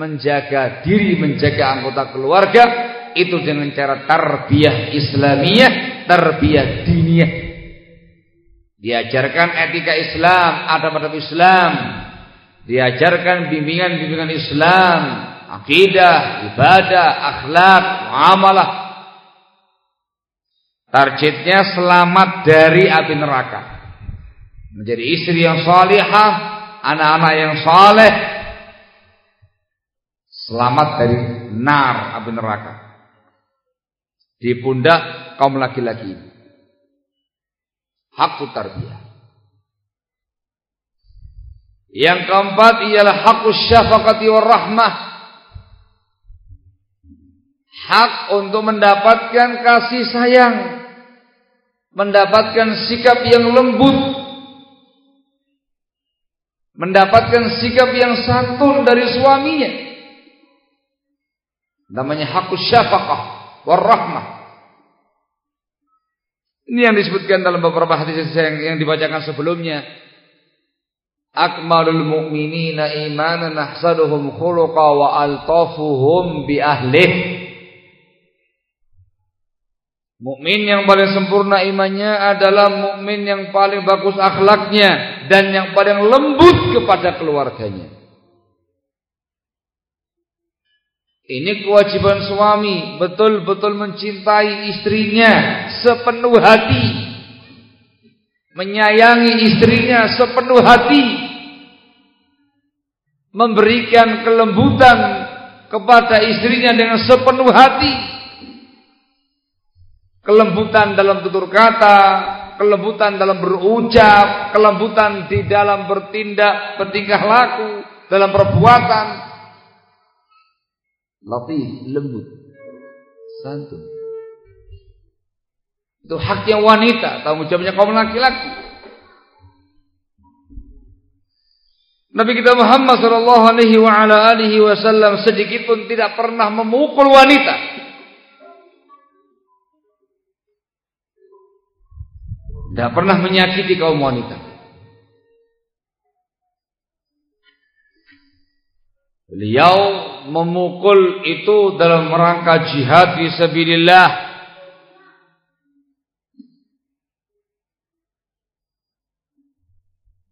menjaga diri, menjaga anggota keluarga itu dengan cara tarbiyah Islamiyah, tarbiyah diniyah. Diajarkan etika Islam, adab-adab Islam, diajarkan bimbingan-bimbingan Islam, akidah, ibadah, akhlak, muamalah, Targetnya selamat dari api neraka. Menjadi istri yang salihah, anak-anak yang saleh. Selamat dari nar api neraka. Di pundak kaum laki-laki ini. Hakku tarbiyah. Yang keempat ialah hakku syafaqati warahmah. Hak untuk mendapatkan kasih sayang mendapatkan sikap yang lembut, mendapatkan sikap yang santun dari suaminya. Namanya hakku syafaqah warahmah. Ini yang disebutkan dalam beberapa hadis yang, yang dibacakan sebelumnya. Akmalul mu'minina imanan ahsaduhum khuluqa wa altafuhum bi ahlih. Mukmin yang paling sempurna imannya adalah mukmin yang paling bagus akhlaknya dan yang paling lembut kepada keluarganya. Ini kewajiban suami betul-betul mencintai istrinya sepenuh hati. Menyayangi istrinya sepenuh hati. Memberikan kelembutan kepada istrinya dengan sepenuh hati kelembutan dalam tutur kata, kelembutan dalam berucap, kelembutan di dalam bertindak, bertingkah laku, dalam perbuatan. Latif, lembut, santun. Itu haknya wanita, tanggung jawabnya kaum laki-laki. Nabi kita Muhammad sallallahu alaihi wasallam sedikit pun tidak pernah memukul wanita. Tidak pernah menyakiti kaum wanita. Beliau memukul itu dalam rangka jihad fi sabilillah.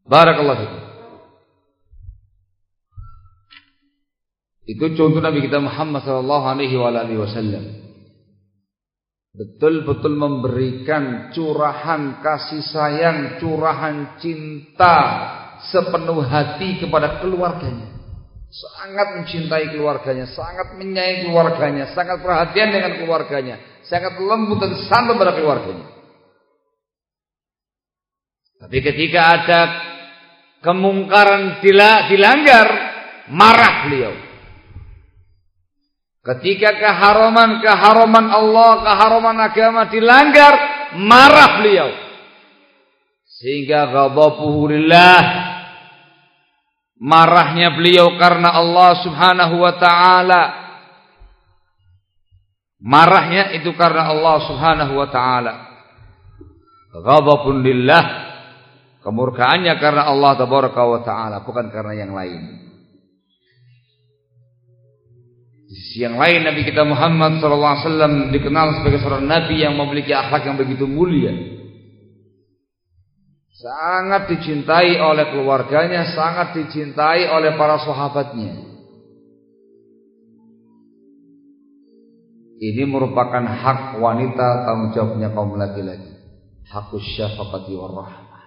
Barakallahu fikum. Itu contoh Nabi kita Muhammad sallallahu alaihi wasallam. Betul-betul memberikan curahan kasih sayang, curahan cinta sepenuh hati kepada keluarganya. Sangat mencintai keluarganya, sangat menyayangi keluarganya, sangat perhatian dengan keluarganya, sangat lembut dan santun pada keluarganya. Tapi ketika ada kemungkaran dilanggar, marah beliau. Ketika keharaman-keharaman Allah, keharaman agama dilanggar, marah beliau. Sehingga ghadabuhu lillah marahnya beliau karena Allah Subhanahu wa taala. Marahnya itu karena Allah Subhanahu wa taala. Ghadabun lillah kemurkaannya karena Allah tabaraka wa taala bukan karena yang lain. Di sisi yang lain Nabi kita Muhammad SAW dikenal sebagai seorang Nabi yang memiliki akhlak yang begitu mulia. Sangat dicintai oleh keluarganya, sangat dicintai oleh para sahabatnya. Ini merupakan hak wanita tanggung jawabnya kaum laki-laki. Hakus syafaqati warahmah.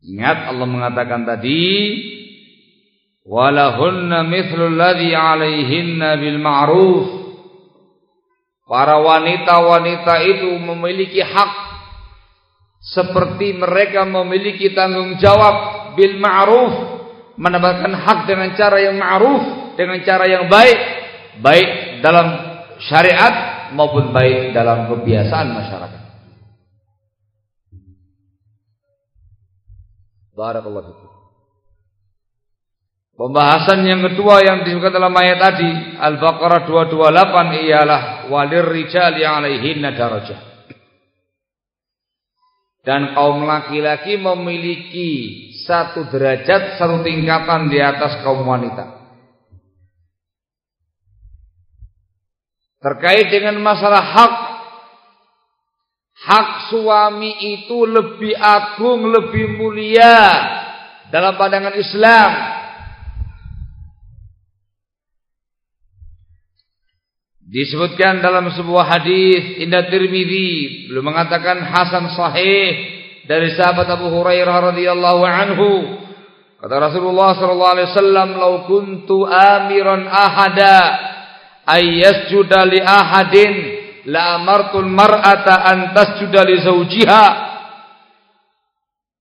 Ingat Allah mengatakan tadi walahunna mithlul ladzi 'alaihinna bil ma'ruf. Para wanita-wanita itu memiliki hak seperti mereka memiliki tanggung jawab bil ma'ruf mendapatkan hak dengan cara yang ma'ruf dengan cara yang baik baik dalam syariat maupun baik dalam kebiasaan masyarakat. Barakallahu fikum Pembahasan yang kedua yang disebutkan dalam ayat tadi Al-Baqarah 228 ialah walir rijali alaihinna darajah. Dan kaum laki-laki memiliki satu derajat, satu tingkatan di atas kaum wanita. Terkait dengan masalah hak Hak suami itu lebih agung, lebih mulia dalam pandangan Islam Disebutkan dalam sebuah hadis Indah Tirmidzi belum mengatakan hasan sahih dari sahabat Abu Hurairah radhiyallahu anhu. Kata Rasulullah sallallahu alaihi wasallam, "Lau kuntu amiran ahada ay yasjuda li ahadin la amartul mar'ata an tasjuda li zawjiha."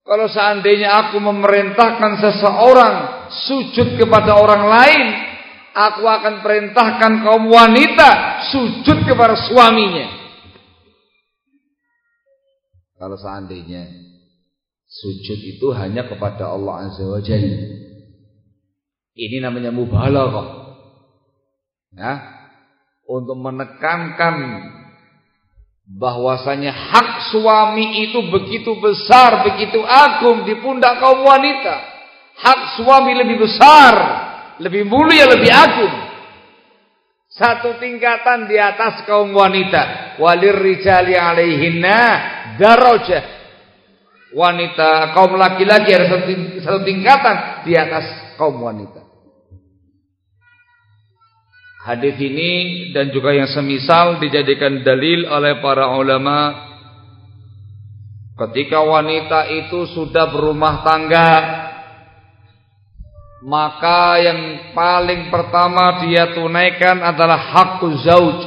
Kalau seandainya aku memerintahkan seseorang sujud kepada orang lain, Aku akan perintahkan kaum wanita sujud kepada suaminya. Kalau seandainya sujud itu hanya kepada Allah Azza wa Jalla. Ini namanya mubalaghah. Ya. Untuk menekankan bahwasanya hak suami itu begitu besar, begitu agung di pundak kaum wanita. Hak suami lebih besar lebih mulia, lebih agung. Satu tingkatan di atas kaum wanita. Walir rijali alaihinna darajah. Wanita kaum laki-laki ada satu tingkatan di atas kaum wanita. Hadis ini dan juga yang semisal dijadikan dalil oleh para ulama ketika wanita itu sudah berumah tangga maka yang paling pertama dia tunaikan adalah hak zauj.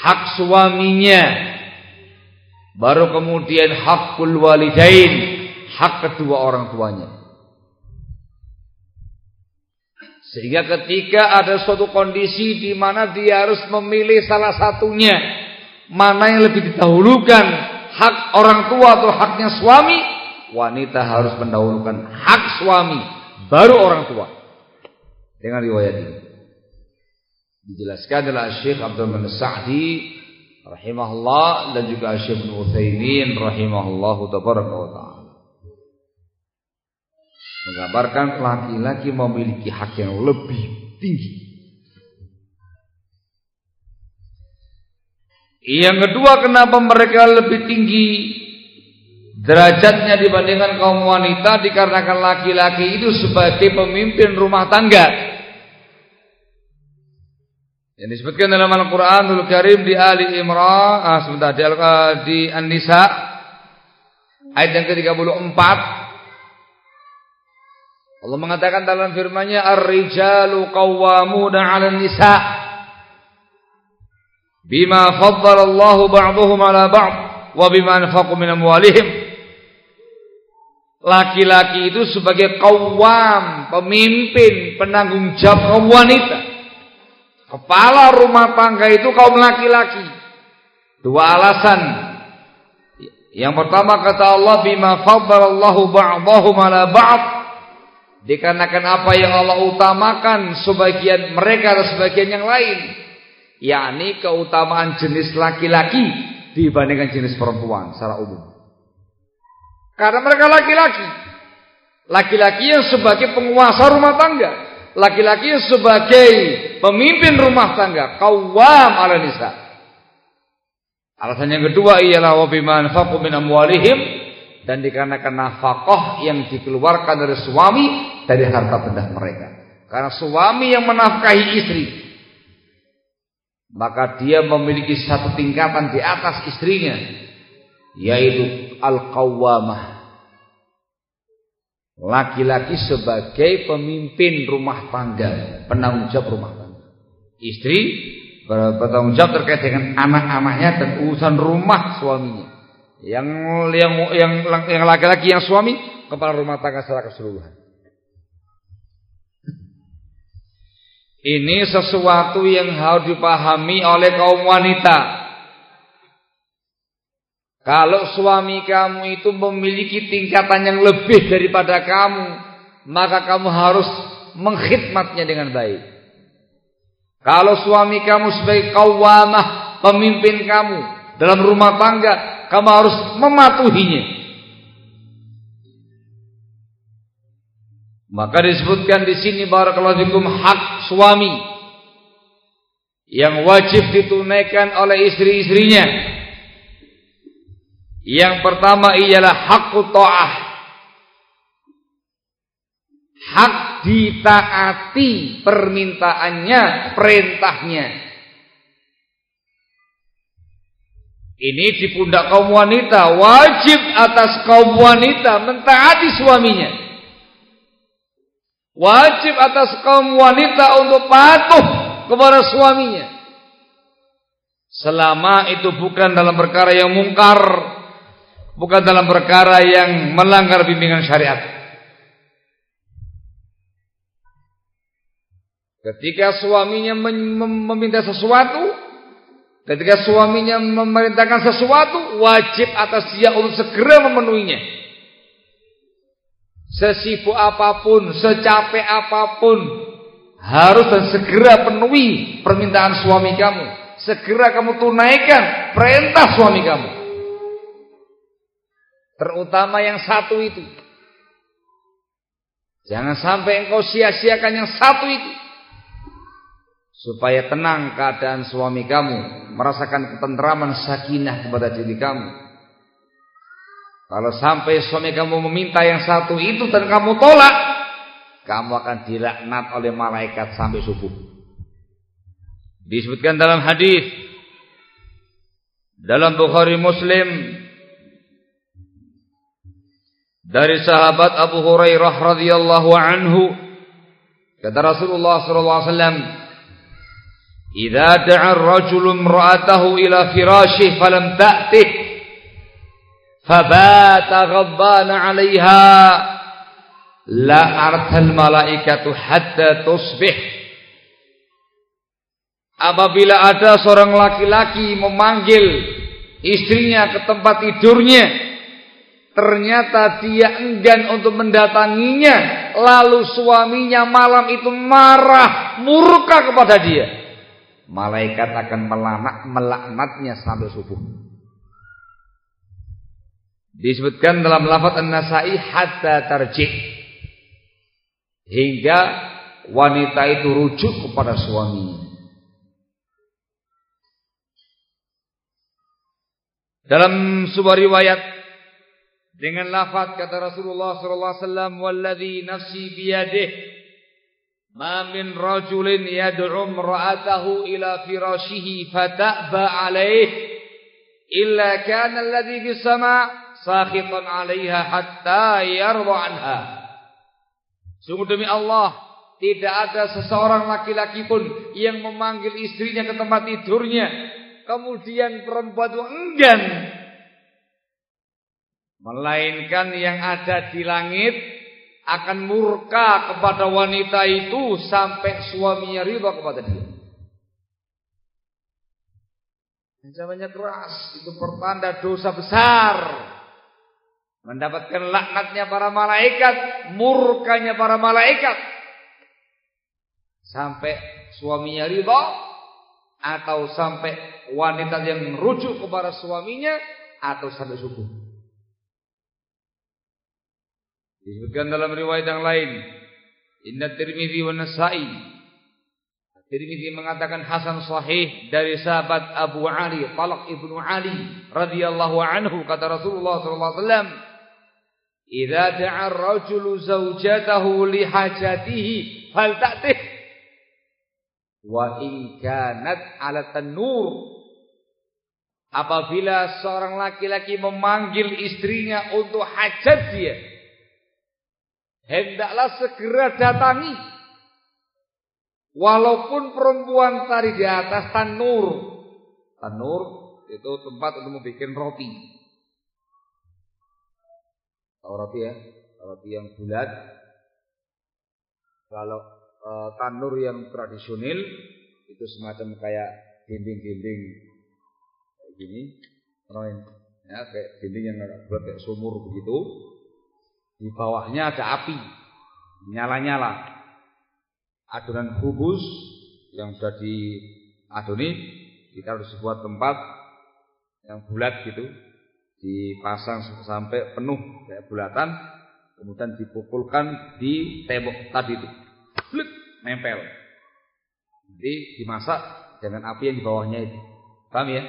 Hak suaminya. Baru kemudian hakul walidain. Hak kedua orang tuanya. Sehingga ketika ada suatu kondisi di mana dia harus memilih salah satunya mana yang lebih didahulukan hak orang tua atau haknya suami wanita harus mendahulukan hak suami baru orang tua. Dengan riwayat ini. Dijelaskan oleh Syekh Abdul Manan Sa'di rahimahullah dan juga Syekh Ibnu Utsaimin rahimahullah taala. Menggambarkan laki-laki memiliki hak yang lebih tinggi. Yang kedua kenapa mereka lebih tinggi derajatnya dibandingkan kaum wanita dikarenakan laki-laki itu sebagai pemimpin rumah tangga. Yang disebutkan dalam Al-Qur'anul Karim di Ali Imran, ah sebentar di, uh, di An-Nisa ayat yang ke-34 Allah mengatakan dalam firman-Nya ar-rijalu qawwamuna 'alan nisa bima faddala Allahu ba'dahum 'ala ba'd wa bima anfaqu min amwalihim laki-laki itu sebagai kawam, pemimpin, penanggung jawab kaum wanita. Kepala rumah tangga itu kaum laki-laki. Dua alasan. Yang pertama kata Allah bima faddalallahu ba'dahum ala ba'd. Dikarenakan apa yang Allah utamakan sebagian mereka atau sebagian yang lain. yakni keutamaan jenis laki-laki dibandingkan jenis perempuan secara umum. Karena mereka laki-laki. Laki-laki yang sebagai penguasa rumah tangga laki-laki sebagai pemimpin rumah tangga, kawam ala nisa. Alasan yang kedua ialah wa bima anfaqu min amwalihim dan dikarenakan nafkah yang dikeluarkan dari suami dari harta benda mereka. Karena suami yang menafkahi istri maka dia memiliki satu tingkatan di atas istrinya yaitu al-qawwamah Laki-laki sebagai pemimpin rumah tangga, penanggung jawab rumah tangga. Istri bertanggung jawab terkait dengan anak-anaknya dan urusan rumah suaminya. Yang yang yang yang laki-laki yang suami kepala rumah tangga secara keseluruhan. Ini sesuatu yang harus dipahami oleh kaum wanita. Kalau suami kamu itu memiliki tingkatan yang lebih daripada kamu, maka kamu harus mengkhidmatnya dengan baik. Kalau suami kamu sebagai kawamah, pemimpin kamu dalam rumah tangga, kamu harus mematuhinya. Maka disebutkan di sini barakallahu fikum hak suami yang wajib ditunaikan oleh istri-istrinya yang pertama ialah hak ta'ah. Hak ditaati permintaannya, perintahnya. Ini di pundak kaum wanita, wajib atas kaum wanita mentaati suaminya. Wajib atas kaum wanita untuk patuh kepada suaminya. Selama itu bukan dalam perkara yang mungkar bukan dalam perkara yang melanggar bimbingan syariat. Ketika suaminya meminta sesuatu, ketika suaminya memerintahkan sesuatu, wajib atas dia untuk segera memenuhinya. Sesibuk apa pun, secapek apa pun, harus dan segera penuhi permintaan suami kamu. Segera kamu tunaikan perintah suami kamu. Terutama yang satu itu. Jangan sampai engkau sia-siakan yang satu itu. Supaya tenang keadaan suami kamu. Merasakan ketentraman sakinah kepada diri kamu. Kalau sampai suami kamu meminta yang satu itu dan kamu tolak. Kamu akan dilaknat oleh malaikat sampai subuh. Disebutkan dalam hadis dalam Bukhari Muslim dari sahabat Abu Hurairah radhiyallahu anhu kata Rasulullah sallallahu alaihi wasallam "Idza da'a ar-rajulu imra'atahu ila firashih falam ta'tih fabata ghabbana 'alayha la artal malaikatu hatta tusbih" Apabila ada seorang laki-laki memanggil istrinya ke tempat tidurnya Ternyata dia enggan untuk mendatanginya. Lalu suaminya malam itu marah, murka kepada dia. Malaikat akan melanak, melaknatnya sampai subuh. Disebutkan dalam lafaz An-Nasai hatta tarjih. Hingga wanita itu rujuk kepada suaminya. Dalam sebuah riwayat dengan lafaz kata Rasulullah sallallahu alaihi wasallam walladzi nafsi biyadih Ma min rajulin yad'u imra'atahu ila firashihi fata'ba 'alayhi illa kana alladhi fis sama' sakhitan 'alayha hatta yarda 'anha. Sungguh demi Allah, tidak ada seseorang laki-laki pun yang memanggil istrinya ke tempat tidurnya, kemudian perempuan itu enggan melainkan yang ada di langit akan murka kepada wanita itu sampai suaminya ridha kepada dia. Ancamannya keras, itu pertanda dosa besar. Mendapatkan laknatnya para malaikat, murkanya para malaikat. Sampai suaminya ridha atau sampai wanita yang rujuk kepada suaminya atau sampai subuh. Disebutkan dalam riwayat yang lain, Inna Tirmidzi wa Nasa'i. Tirmidzi mengatakan hasan sahih dari sahabat Abu Ali, Talaq ibnu Ali radhiyallahu anhu kata Rasulullah sallallahu alaihi wasallam, "Idza da'a ar-rajulu zawjatahu li hajatihi falta'tih wa in kanat 'ala tanur." Apabila seorang laki-laki memanggil istrinya untuk hajat dia, hendaklah segera datangi. Walaupun perempuan tadi di atas tanur. Tanur itu tempat untuk membuat roti. Tahu roti ya? Roti yang bulat. Kalau e, tanur yang tradisional itu semacam kayak dinding-dinding kayak gini. Ya, kayak dinding yang buat kayak sumur begitu di bawahnya ada api, nyala-nyala. Adonan kubus yang sudah diadoni harus sebuah tempat yang bulat gitu, dipasang sampai penuh kayak bulatan, kemudian dipukulkan di tembok tadi itu, Blik, nempel. Jadi dimasak dengan api yang di bawahnya itu. Paham ya?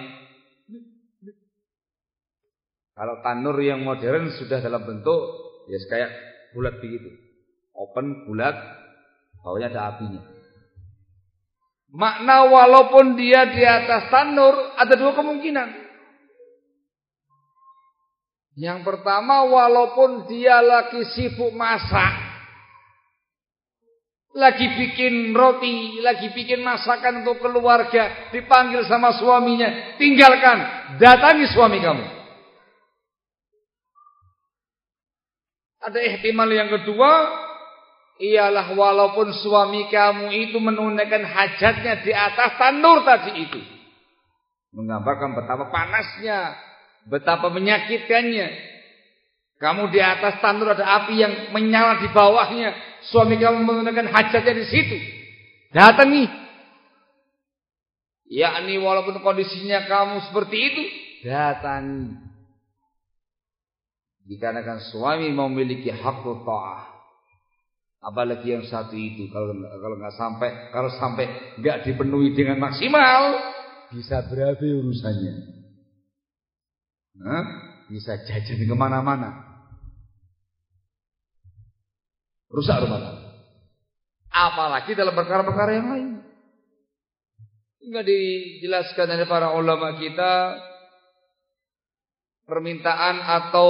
Kalau tanur yang modern sudah dalam bentuk Ya kayak bulat begitu. Open bulat, bawahnya ada apinya. Makna walaupun dia di atas tanur ada dua kemungkinan. Yang pertama walaupun dia lagi sibuk masak, lagi bikin roti, lagi bikin masakan untuk keluarga, dipanggil sama suaminya, tinggalkan, datangi suami kamu. Ada ihtimal yang kedua, ialah walaupun suami kamu itu menunaikan hajatnya di atas tanur tadi itu. Menggambarkan betapa panasnya, betapa menyakitkannya. Kamu di atas tanur ada api yang menyala di bawahnya. Suami kamu menunaikan hajatnya di situ. Datangi. Yakni walaupun kondisinya kamu seperti itu, datangi. Dikarenakan suami memiliki hak ta'ah. Apalagi yang satu itu kalau kalau nggak sampai kalau sampai nggak dipenuhi dengan maksimal bisa berapa urusannya? Nah, bisa jajan ke mana-mana. Rusak rumah tangga. Apalagi dalam perkara-perkara yang lain. Enggak dijelaskan oleh para ulama kita permintaan atau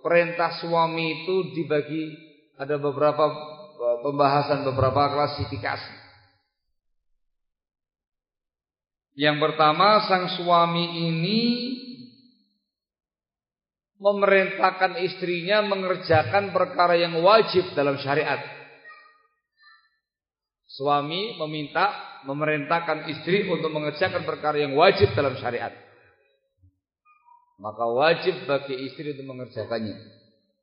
perintah suami itu dibagi ada beberapa e, pembahasan beberapa klasifikasi. Yang pertama sang suami ini memerintahkan istrinya mengerjakan perkara yang wajib dalam syariat. Suami meminta memerintahkan istri untuk mengerjakan perkara yang wajib dalam syariat maka wajib bagi istri untuk mengerjakannya.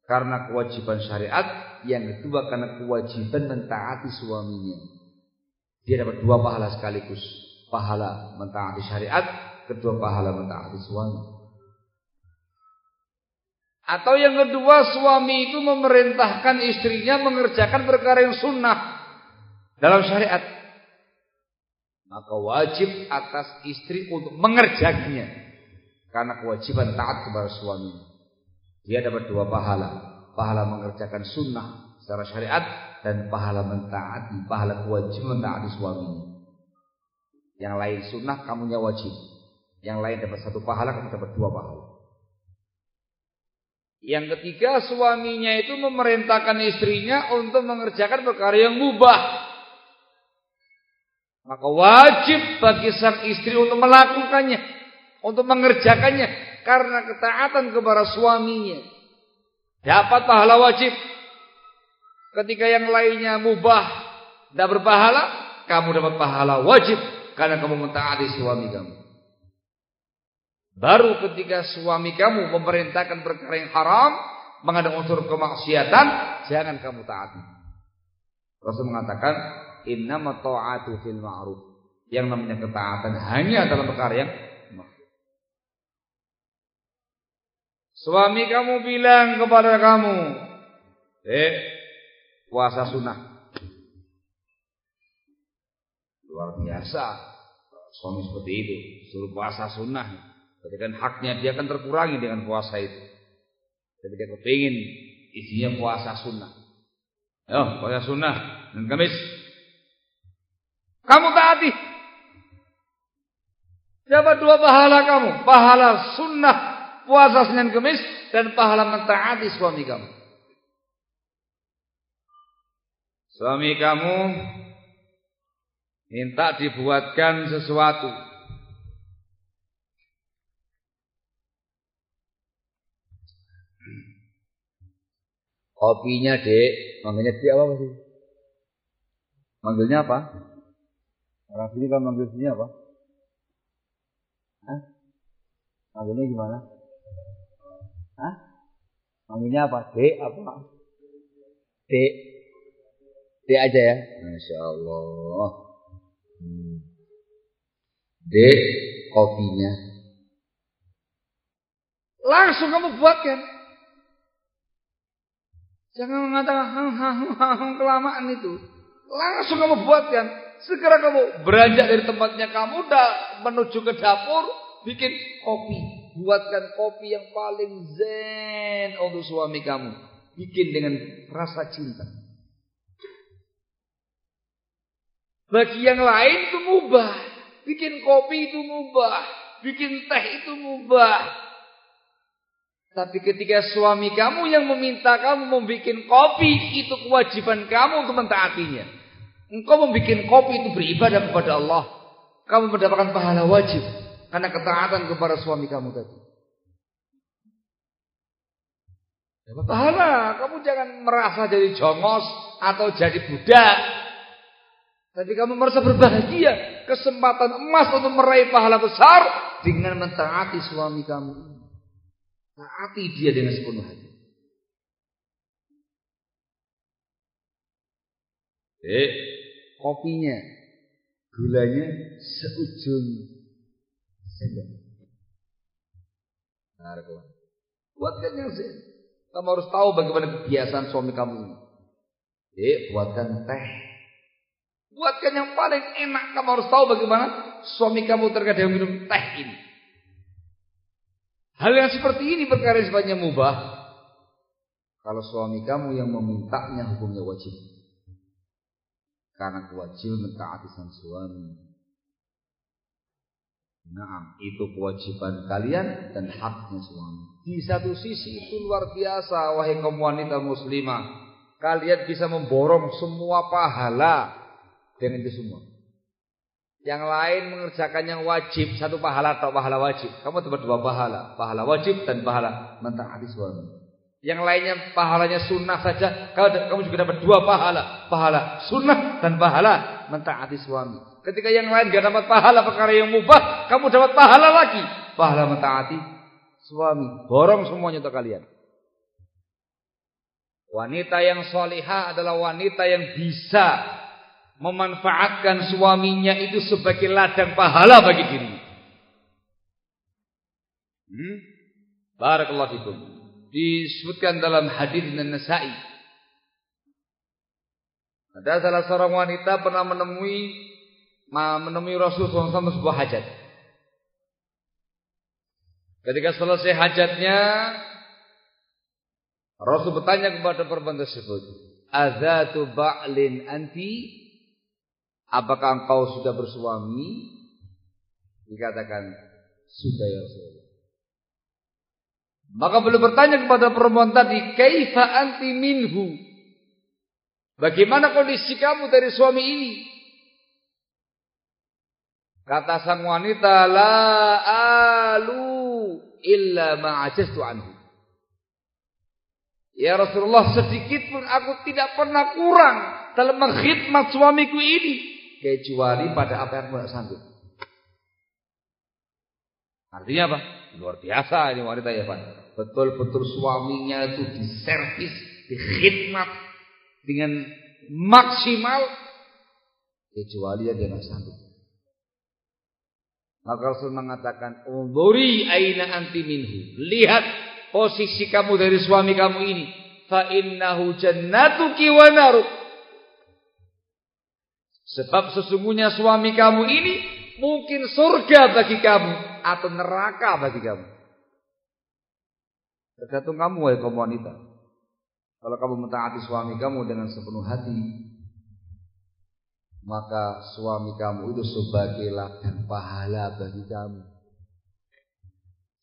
Karena kewajiban syariat yang kedua karena kewajiban mentaati suaminya. Dia dapat dua pahala sekaligus. Pahala mentaati syariat kedua pahala mentaati suami. Atau yang kedua suami itu memerintahkan istrinya mengerjakan perkara yang sunnah dalam syariat. Maka wajib atas istri untuk mengerjakannya karena kewajiban taat kepada suami. Dia dapat dua pahala. pahala mengerjakan sunnah secara syariat dan pahala mentaati, pahala kewajiban mentaati suaminya. Yang lain sunnah, kamunya wajib. Yang lain dapat satu pahala, kamu dapat dua pahala. Yang ketiga, suaminya itu memerintahkan istrinya untuk mengerjakan perkara yang mubah. Maka wajib bagi sang istri untuk melakukannya, untuk mengerjakannya karena ketaatan kepada suaminya. Dapat pahala wajib. Ketika yang lainnya mubah, tidak berpahala, kamu dapat pahala wajib karena kamu mentaati suami kamu. Baru ketika suami kamu memerintahkan perkara yang haram, mengandung unsur kemaksiatan, jangan kamu taati. Rasul mengatakan, innama ta'atu fil ma'ruf. Yang namanya ketaatan hanya dalam perkara yang Suami kamu bilang kepada kamu, "Eh, puasa sunnah." Luar biasa. Suami seperti itu, suruh puasa sunnah. Berarti kan haknya dia akan terkurangi dengan puasa itu. Tapi dia kepingin isinya puasa sunnah. Yo, puasa sunnah dan kamis kamu taati. Siapa dua pahala kamu? Pahala sunnah puasa Senin Kemis dan pahala mentaati suami kamu. Suami kamu minta dibuatkan sesuatu. Kopinya dek, manggilnya dek apa sih? Manggilnya apa? Orang sini kan manggil sini apa? Hah? Manggilnya gimana? Hah? Manggilnya apa? D apa? D. D aja ya. Masya Allah. Hmm. D kopinya. Langsung kamu buatkan. Jangan mengatakan kelamaan itu. Langsung kamu buatkan. Segera kamu beranjak dari tempatnya kamu dah menuju ke dapur bikin kopi. Buatkan kopi yang paling zen untuk suami kamu. Bikin dengan rasa cinta. Bagi yang lain itu mubah. Bikin kopi itu mubah. Bikin teh itu mubah. Tapi ketika suami kamu yang meminta kamu membuat kopi, itu kewajiban kamu untuk mentaatinya. Engkau membuat kopi itu beribadah kepada Allah. Kamu mendapatkan pahala wajib. Karena ketaatan kepada suami kamu tadi. Dapat pahala. Kamu jangan merasa jadi jongos atau jadi budak. Tapi kamu merasa berbahagia. Kesempatan emas untuk meraih pahala besar. Dengan mentaati suami kamu. Taati dia dengan sepenuh hati. Eh, kopinya, gulanya seujung saja. Buatkan yang. Kamu harus tahu bagaimana kebiasaan suami kamu ini. Eh, buatkan teh. Buatkan yang paling enak. Kamu harus tahu bagaimana suami kamu terkadang minum teh ini. Hal yang seperti ini perkara sifatnya mubah. Kalau suami kamu yang memintanya hukumnya wajib. Karena kewajiban mentaati sang suami. Nah, itu kewajiban kalian dan haknya suami. Di satu sisi itu luar biasa, wahai kaum wanita muslimah. Kalian bisa memborong semua pahala dengan itu semua. Yang lain mengerjakan yang wajib, satu pahala atau pahala wajib. Kamu dapat dua pahala, pahala wajib dan pahala mentaati suami. Yang lainnya pahalanya sunnah saja. Kamu juga dapat dua pahala. Pahala sunnah dan pahala mentaati suami. Ketika yang lain gak dapat pahala perkara yang mubah. Kamu dapat pahala lagi. Pahala mentaati suami. Borong semuanya untuk kalian. Wanita yang solihah adalah wanita yang bisa memanfaatkan suaminya itu sebagai ladang pahala bagi dirinya. Hmm? Barakallahu fikum disebutkan dalam hadis dan Nasai. Ada salah seorang wanita pernah menemui menemui Rasulullah SAW sebuah hajat. Ketika selesai hajatnya, Rasul bertanya kepada perempuan tersebut, "Azatu ba'lin anti?" Apakah engkau sudah bersuami? Dikatakan, "Sudah ya Rasulullah." Maka beliau bertanya kepada perempuan tadi, "Kaifa anti minhu?" Bagaimana kondisi kamu dari suami ini? Kata sang wanita, "La alu illa ma'ajaztu anhu." Ya Rasulullah sedikit pun aku tidak pernah kurang dalam mengkhidmat suamiku ini kecuali pada apa yang aku tidak sanggup. Artinya apa? Luar biasa ini wanita ya Pak. Betul-betul suaminya itu diservis, dikhidmat dengan maksimal kecuali dia tidak sanggup. Maka Rasul mengatakan, "Unduri aina anti minhu." Lihat posisi kamu dari suami kamu ini. Fa innahu jannatuki wa naruk sebab sesungguhnya suami kamu ini mungkin surga bagi kamu atau neraka bagi kamu. Tergantung kamu wahai kaum wanita. Kalau kamu mentaati suami kamu dengan sepenuh hati maka suami kamu itu sebagai ladang pahala bagi kamu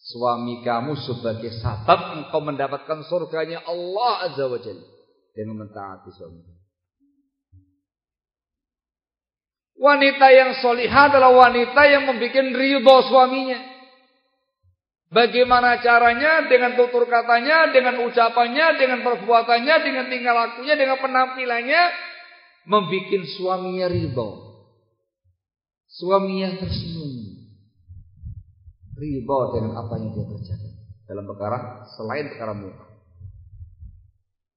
suami kamu sebagai sabab engkau mendapatkan surganya Allah Azza wa Jalla dengan mentaati suami. Wanita yang solihah adalah wanita yang membuat ridho suaminya. Bagaimana caranya? Dengan tutur katanya, dengan ucapannya, dengan perbuatannya, dengan tingkah lakunya, dengan penampilannya. Membuat suaminya ridho. Suaminya tersenyum ridho dengan apa yang dia kerjakan dalam perkara selain perkara muka.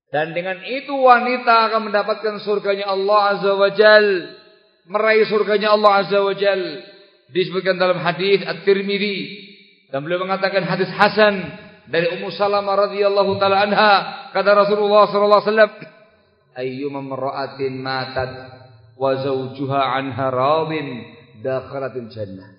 Dan dengan itu wanita akan mendapatkan surganya Allah Azza wa Jal. Meraih surganya Allah Azza wa Jal. Disebutkan dalam hadis At-Tirmidzi dan beliau mengatakan hadis hasan dari Ummu Salamah radhiyallahu taala anha kata Rasulullah sallallahu alaihi wasallam ayyuma mar'atin matat wa zawjuha anha radin dakhalatil jannah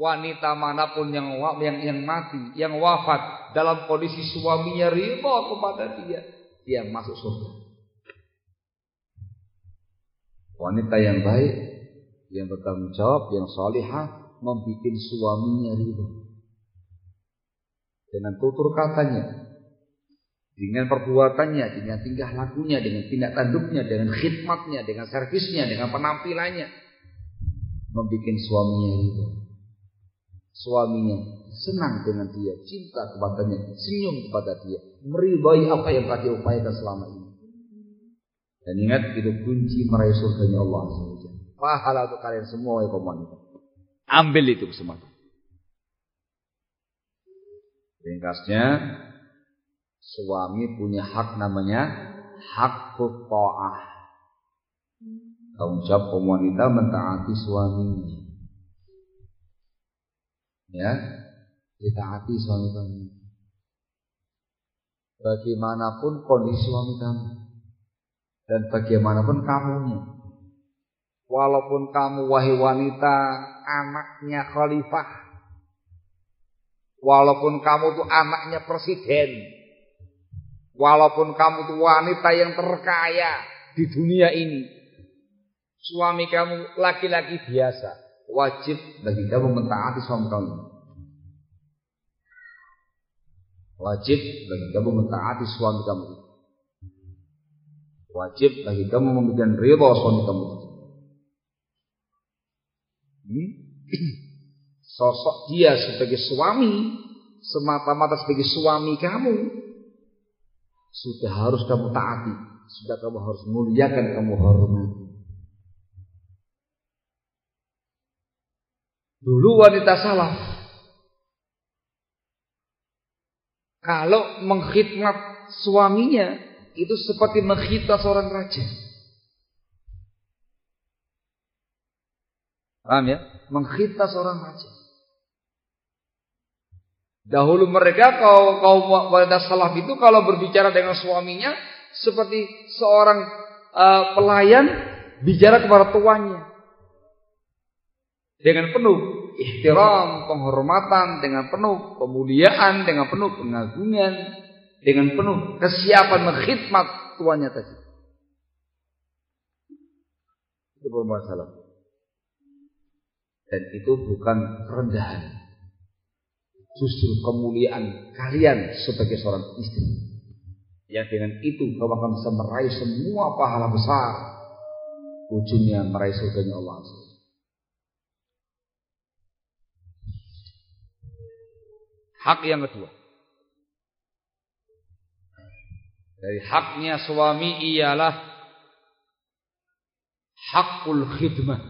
wanita mana pun yang yang yang mati, yang wafat dalam kondisi suaminya ridho kepada dia, dia masuk surga. Wanita yang baik, yang bertanggung jawab, yang salihah, membuat suaminya ridho. Dengan tutur katanya, dengan perbuatannya, dengan tingkah lakunya, dengan tindak tanduknya, dengan khidmatnya, dengan servisnya, dengan penampilannya, membuat suaminya ridho suaminya senang dengan dia, cinta kepadanya, senyum kepada dia, meridai apa yang telah dia upayakan selama ini. Dan ingat itu kunci meraih surganya Allah SWT. Pahala untuk kalian semua ya wanita. Ambil itu kesempatan. Ringkasnya, suami punya hak namanya hak ta'ah. Tanggung jawab kaum wanita mentaati suaminya ya ditaati suami kamu. Bagaimanapun kondisi suami kamu dan bagaimanapun kamunya walaupun kamu wahai wanita anaknya khalifah. Walaupun kamu tuh anaknya presiden walaupun kamu tuh wanita yang terkaya di dunia ini suami kamu laki-laki biasa wajib bagi kamu mentaati suami kamu. Wajib bagi kamu mentaati suami kamu. Wajib bagi kamu memberikan ridho suami kamu. Hmm? Sosok dia sebagai suami, semata-mata sebagai suami kamu, sudah harus kamu taati, sudah kamu harus muliakan, kamu hormati. Dulu wanita salaf kalau mengkhidmat suaminya itu seperti mengkhidmat seorang raja. Paham ya? Mengkhidmat seorang raja. Dahulu mereka kaum kaum wanita salaf itu kalau berbicara dengan suaminya seperti seorang uh, pelayan bicara kepada tuannya dengan penuh ihtiram, penghormatan, dengan penuh pemuliaan, dengan penuh pengagungan. dengan penuh kesiapan mengkhidmat tuannya tadi. Itu bermasalah. Dan itu bukan rendahan. Justru kemuliaan kalian sebagai seorang istri. Yang dengan itu kamu akan bisa meraih semua pahala besar. Ujungnya meraih surganya Allah. Hak yang kedua. Dari haknya suami ialah hakul khidmah.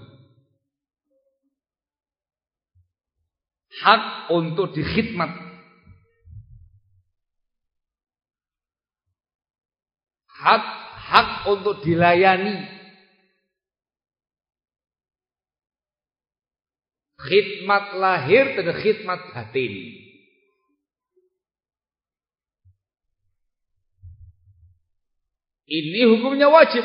Hak untuk dikhidmat. Hak hak untuk dilayani. Khidmat lahir dan khidmat batin. Ini hukumnya wajib.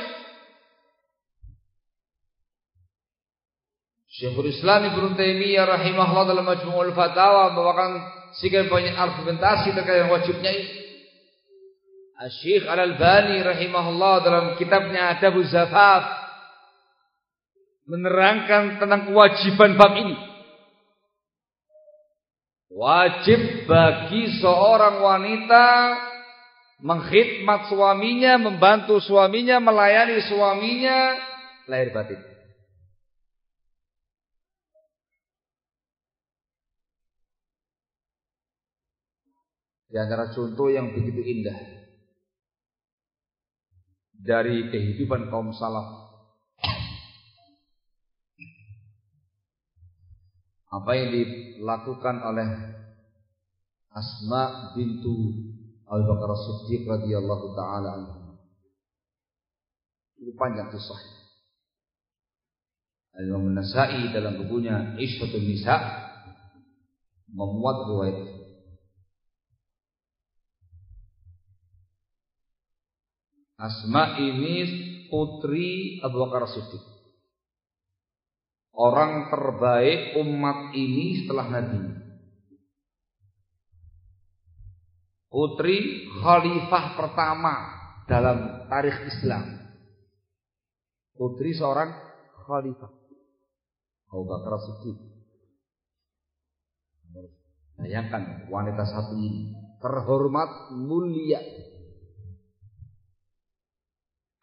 Syekhul Islam Ibnu Taimiyah rahimahullah dalam Majmu'ul Fatawa membawakan sekian banyak argumentasi terkait dengan wajibnya ini. Syekh Al-Albani rahimahullah dalam kitabnya Adabul Zafaf menerangkan tentang kewajiban bab ini. Wajib bagi seorang wanita mengkhidmat suaminya, membantu suaminya, melayani suaminya lahir batin. Di antara contoh yang begitu indah dari kehidupan kaum salaf. Apa yang dilakukan oleh Asma bintu Abu Bakar Siddiq radhiyallahu taala anhu. Itu panjang kisah. Al-Imam Nasai dalam bukunya Isyatul Nisa memuat riwayat Asma ini putri Abu Bakar Siddiq. Orang terbaik umat ini setelah Nabi. Putri khalifah pertama dalam tarikh Islam. Putri seorang khalifah. Abu Bakar Siddiq. Bayangkan wanita satu ini terhormat mulia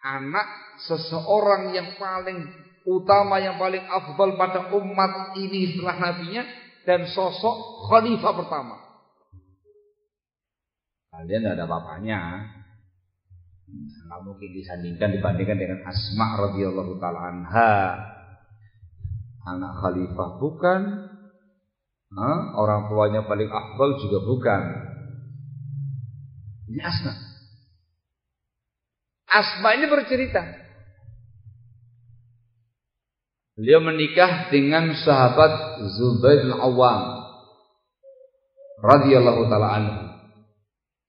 anak seseorang yang paling utama yang paling afdal pada umat ini setelah nabinya dan sosok khalifah pertama. Kalian tidak ada bapaknya. Nggak mungkin disandingkan dibandingkan dengan Asma radhiyallahu taala anha. Anak khalifah bukan. Hah? Orang tuanya paling afdal juga bukan. Ini Asma. Asma ini bercerita. Beliau menikah dengan sahabat Zubair bin Awam radhiyallahu taala anhu.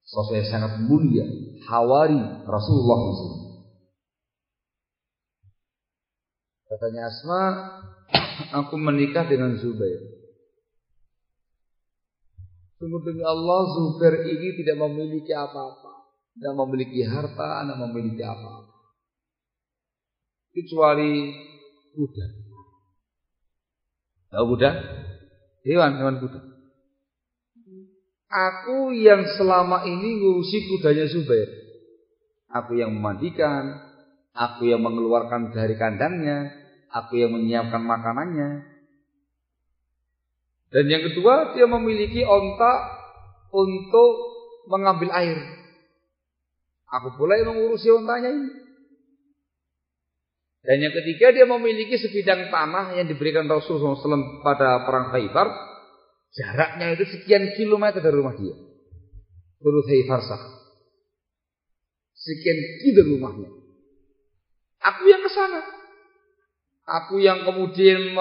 Sosok yang sangat mulia, hawari Rasulullah SAW. Katanya Asma, aku menikah dengan Zubair. Sungguh demi Allah Zubair ini tidak memiliki apa-apa. Tidak memiliki harta, tidak memiliki apa-apa. Kecuali kuda. Tahu kuda? Hewan, hewan kuda. Aku yang selama ini ngurusi kudanya Zubair. Aku yang memandikan, aku yang mengeluarkan dari kandangnya, aku yang menyiapkan makanannya. Dan yang kedua, dia memiliki onta untuk mengambil air. Aku pula yang mengurusi ontanya ini. Dan yang ketiga dia memiliki sebidang tanah yang diberikan Rasulullah SAW pada perang Khaybar. Jaraknya itu sekian kilometer dari rumah dia. Menurut Hayfarsah. Sekian kilometer rumahnya. Aku yang ke sana. Aku yang kemudian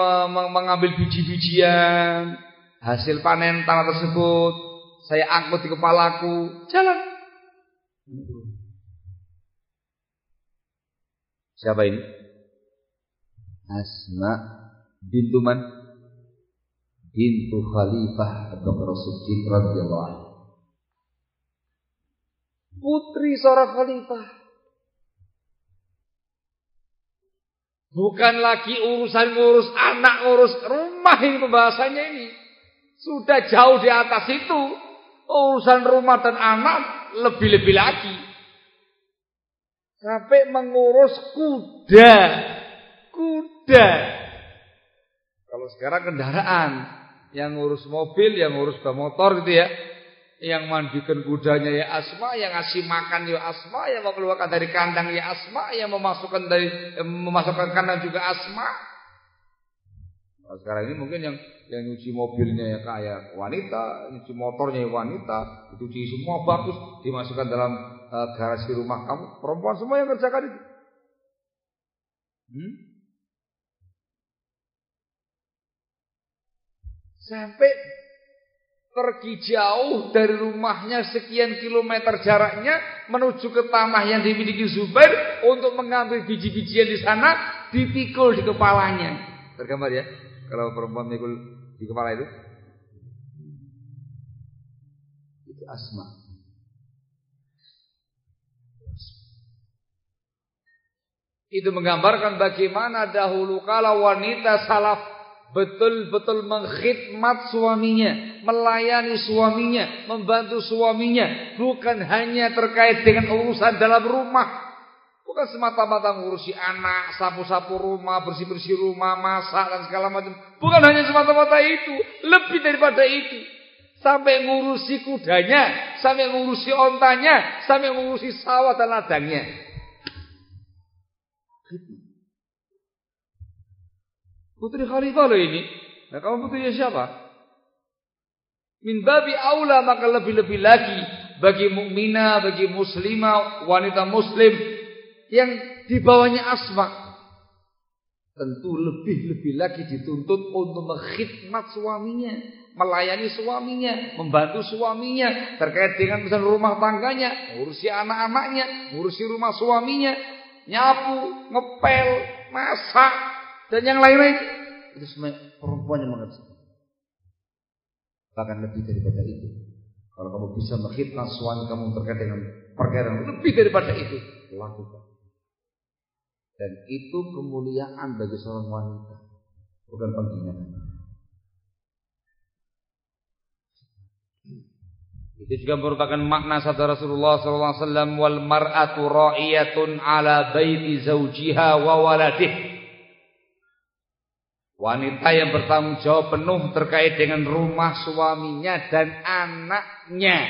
mengambil biji-bijian. Hasil panen tanah tersebut. Saya angkut di kepalaku. Jalan. Siapa ini? Asma bintu man? Bintu Khalifah Abu Bakar Siddiq radhiyallahu anhu. Putri seorang khalifah. Bukan lagi urusan ngurus anak, ngurus rumah ini pembahasannya ini. Sudah jauh di atas itu. Urusan rumah dan anak lebih-lebih lagi. Sampai mengurus kuda. Kuda. Kalau sekarang kendaraan. Yang ngurus mobil, yang ngurus motor gitu ya. Yang mandikan kudanya ya asma, yang ngasih makan ya asma, yang mengeluarkan dari kandang ya asma, yang memasukkan dari eh, memasukkan kandang juga asma. Nah, sekarang ini mungkin yang yang nyuci mobilnya ya kayak wanita, nyuci motornya ya wanita, dicuci semua bagus, dimasukkan dalam garasi rumah kamu, perempuan semua yang kerjakan itu. Hmm? Sampai pergi jauh dari rumahnya sekian kilometer jaraknya menuju ke tanah yang dimiliki Zubair untuk mengambil biji-bijian di sana dipikul di kepalanya. Tergambar ya? Kalau perempuan mikul di kepala itu itu asma. Itu menggambarkan bagaimana dahulu kala wanita salaf betul-betul mengkhidmat suaminya, melayani suaminya, membantu suaminya, bukan hanya terkait dengan urusan dalam rumah, Bukan semata-mata ngurusi anak, sapu-sapu rumah, bersih-bersih rumah, masak dan segala macam. Bukan hanya semata-mata itu, lebih daripada itu. Sampai ngurusi kudanya, sampai ngurusi ontanya, sampai ngurusi sawah dan ladangnya. Putri Khalifah loh ini. Nah kamu putrinya siapa? Min babi aula maka lebih-lebih lagi bagi mukminah, bagi muslimah, wanita muslim yang dibawanya Asma tentu lebih-lebih lagi dituntut untuk mengkhidmat suaminya, melayani suaminya, membantu suaminya terkait dengan misalnya rumah tangganya, ngurusi anak-anaknya, ngurusi rumah suaminya, nyapu, ngepel, masak dan yang lain-lain. Itu semua perempuan yang mengerti. Bahkan lebih daripada itu. Kalau kamu bisa mengkhidmat suami kamu terkait dengan perkara lebih daripada itu, lakukan. Dan itu kemuliaan bagi seorang wanita, bukan penghinaan. Itu juga merupakan makna sabda Rasulullah SAW wal mar'atu ra'iyatun ala baiti zawjiha wa waladih. Wanita yang bertanggung jawab penuh terkait dengan rumah suaminya dan anaknya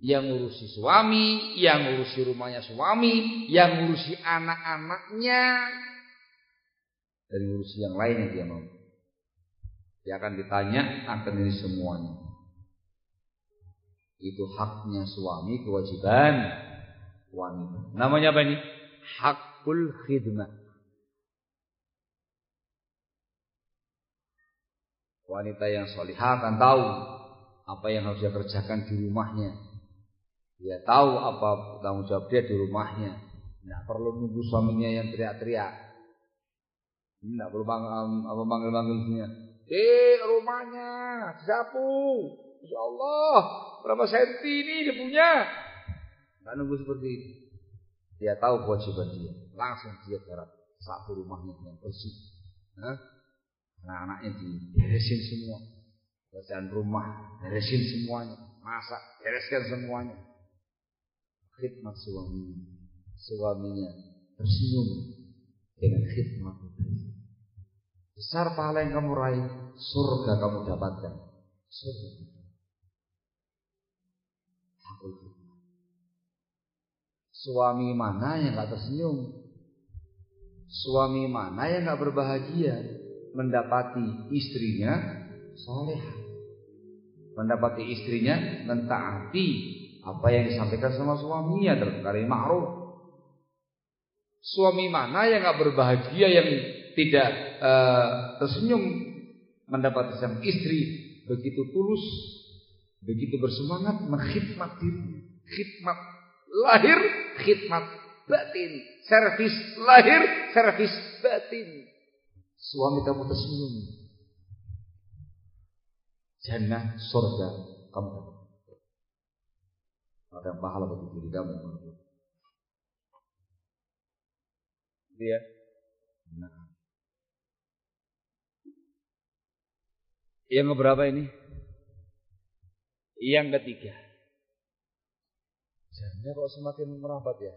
yang ngurusi suami, yang ngurusi rumahnya suami, yang ngurusi anak-anaknya, dan ngurusi yang lain yang dia mau. Dia akan ditanya akan ini semuanya. Itu haknya suami, kewajiban wanita. Namanya apa ini? Hakul khidmat. Wanita yang solihah akan tahu apa yang harus dia kerjakan di rumahnya dia tahu apa tanggung jawab dia di rumahnya. Tidak perlu nunggu suaminya yang teriak-teriak. Tidak perlu apa manggil-manggilnya. Eh rumahnya sapu. Insya Allah berapa senti ini dia punya. Tidak nunggu seperti itu. Dia tahu kewajiban dia. Langsung dia garap sapu rumahnya yang bersih. Nah, anak-anaknya diberesin semua. Kerjaan rumah, beresin semuanya. Masak, bereskan semuanya khidmat suaminya. Suaminya tersenyum dengan khidmat Besar pahala yang kamu raih, surga kamu dapatkan. Surga. Suami mana yang gak tersenyum? Suami mana yang gak berbahagia mendapati istrinya soleh, mendapati istrinya mentaati apa yang disampaikan sama suaminya dalam perkara ma'ruf. Suami mana yang nggak berbahagia yang tidak uh, tersenyum mendapat sang istri begitu tulus, begitu bersemangat mengkhidmat khidmat lahir, khidmat batin, servis lahir, servis batin. Suami kamu tersenyum, jannah surga kamu dapat. Ada pahala bagi diri kamu. Iya. Nah. Yang berapa ini? Yang ketiga. Jadinya kok semakin merapat ya?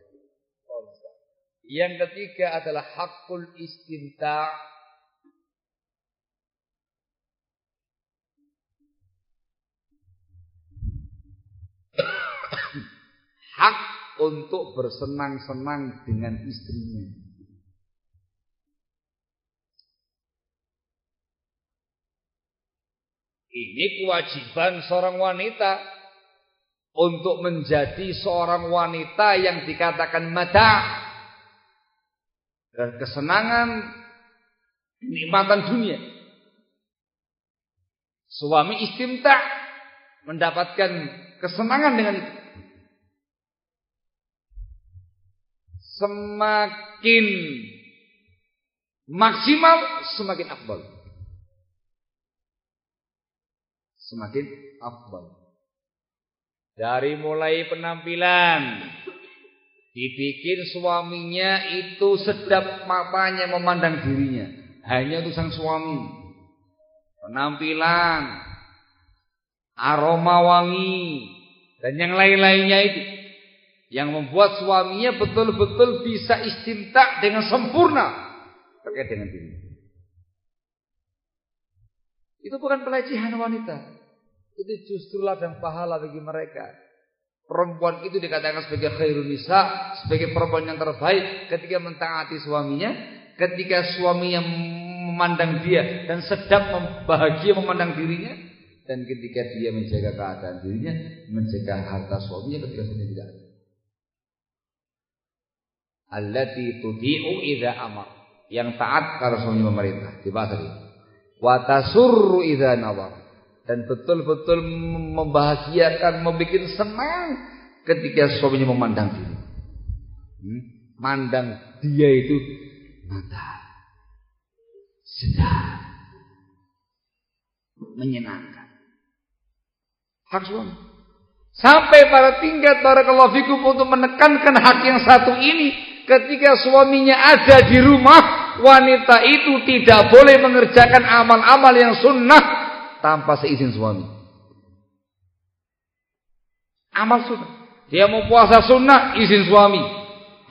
Yang ketiga adalah hakul istinta hak untuk bersenang-senang dengan istrinya. Ini kewajiban seorang wanita untuk menjadi seorang wanita yang dikatakan mata dan kesenangan kenikmatan dunia. Suami istimta mendapatkan kesenangan dengan itu. semakin maksimal semakin afdal. Semakin afdal. Dari mulai penampilan dibikin suaminya itu sedap matanya memandang dirinya. Hanya itu sang suami. Penampilan, aroma wangi dan yang lain-lainnya itu yang membuat suaminya betul-betul bisa istimta dengan sempurna terkait dengan diri. Itu bukan pelecehan wanita. Itu justru ladang pahala bagi mereka. Perempuan itu dikatakan sebagai khairun nisa, sebagai perempuan yang terbaik ketika mentaati suaminya, ketika suaminya memandang dia dan sedang bahagia memandang dirinya, dan ketika dia menjaga keadaan dirinya, menjaga harta suaminya ketika suaminya tidak. Ada allati tudi'u idza amar. Yang taat kalau suami memerintah. Dibahas tadi. Wa tasurru idza nawar. Dan betul-betul membahagiakan membuat senang ketika suaminya memandang diri. Hmm? mandang dia itu mata sedang menyenangkan hak suami sampai pada tingkat para fikum untuk menekankan hak yang satu ini ketika suaminya ada di rumah, wanita itu tidak boleh mengerjakan amal-amal yang sunnah tanpa seizin suami. Amal sunnah. Dia mau puasa sunnah, izin suami.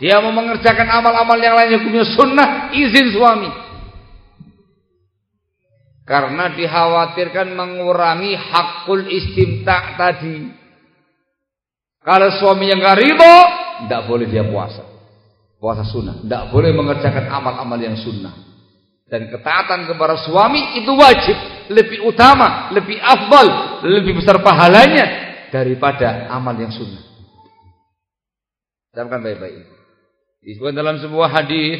Dia mau mengerjakan amal-amal yang lainnya hukumnya sunnah, izin suami. Karena dikhawatirkan mengurangi hakul istimta tadi. Kalau suami yang gak ridho, tidak boleh dia puasa puasa sunnah. Tidak boleh mengerjakan amal-amal yang sunnah. Dan ketaatan kepada suami itu wajib. Lebih utama, lebih afdal, lebih besar pahalanya daripada amal yang sunnah. Camkan baik-baik. Disebutkan dalam sebuah hadis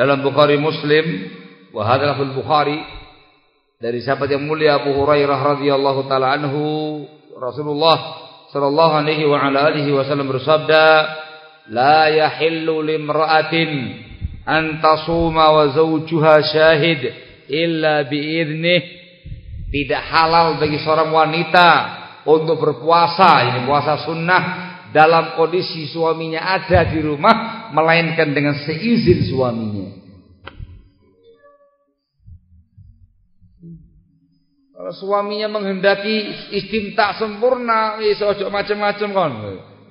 dalam Bukhari Muslim, wahadalah Bukhari dari sahabat yang mulia Abu Hurairah radhiyallahu taala anhu Rasulullah sallallahu alaihi wa ala alihi wasallam bersabda, "La yahillu limra'atin an tasuma wa zawjuha syahid illa biidnih." Tidak halal bagi seorang wanita untuk berpuasa, ini puasa sunnah dalam kondisi suaminya ada di rumah melainkan dengan seizin suaminya. Kalau suaminya menghendaki istimta sempurna, wis ojo macam-macam kon.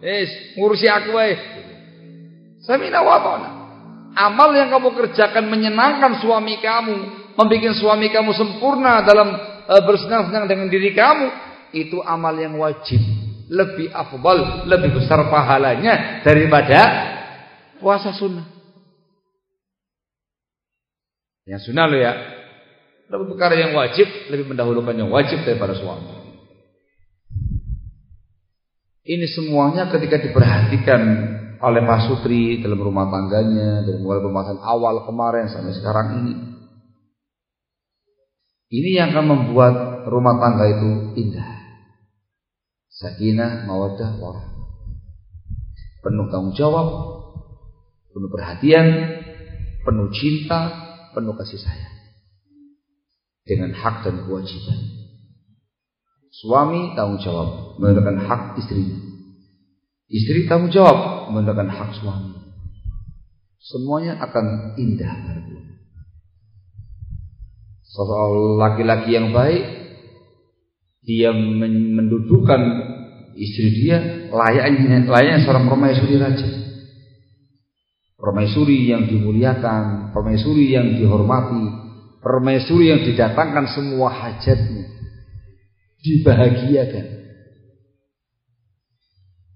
Wis ngurusi aku wae. Samina wa Amal yang kamu kerjakan menyenangkan suami kamu, membuat suami kamu sempurna dalam e, bersenang-senang dengan diri kamu, itu amal yang wajib, lebih afdal, lebih besar pahalanya daripada puasa sunnah. Yang sunnah lo ya, tapi perkara yang wajib lebih mendahulukan yang wajib daripada suami. Ini semuanya ketika diperhatikan oleh Pak Sutri dalam rumah tangganya dari mulai pembahasan awal kemarin sampai sekarang ini. Ini yang akan membuat rumah tangga itu indah. Sakinah, mawadah, warahmah. Penuh tanggung jawab, penuh perhatian, penuh cinta, penuh kasih sayang dengan hak dan kewajiban. Suami tanggung jawab menunaikan hak istri. Istri tanggung jawab menunaikan hak suami. Semuanya akan indah. Soal laki-laki yang baik, dia mendudukkan istri dia layaknya layaknya seorang permaisuri raja. Permaisuri yang dimuliakan, permaisuri yang dihormati, permaisuri yang didatangkan semua hajatnya, dibahagiakan.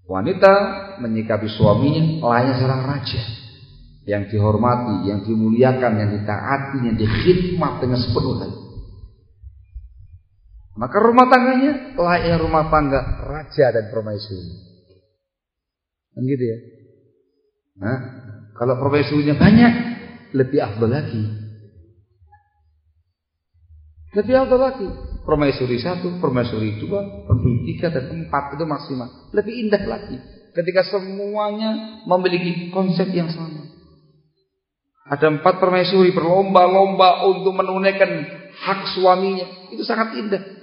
Wanita menyikapi suaminya layaknya seorang raja yang dihormati, yang dimuliakan, yang ditaati, yang dikhidmat dengan sepenuh hati. Maka rumah tangganya layaknya rumah tangga raja dan permaisuri. Kan gitu ya. Nah, kalau profesornya banyak, lebih afdal lagi. Lebih afdal lagi. Permaisuri satu, permaisuri dua, permaisuri tiga, dan empat itu maksimal. Lebih indah lagi. Ketika semuanya memiliki konsep yang sama. Ada empat permaisuri berlomba-lomba untuk menunaikan hak suaminya. Itu sangat indah.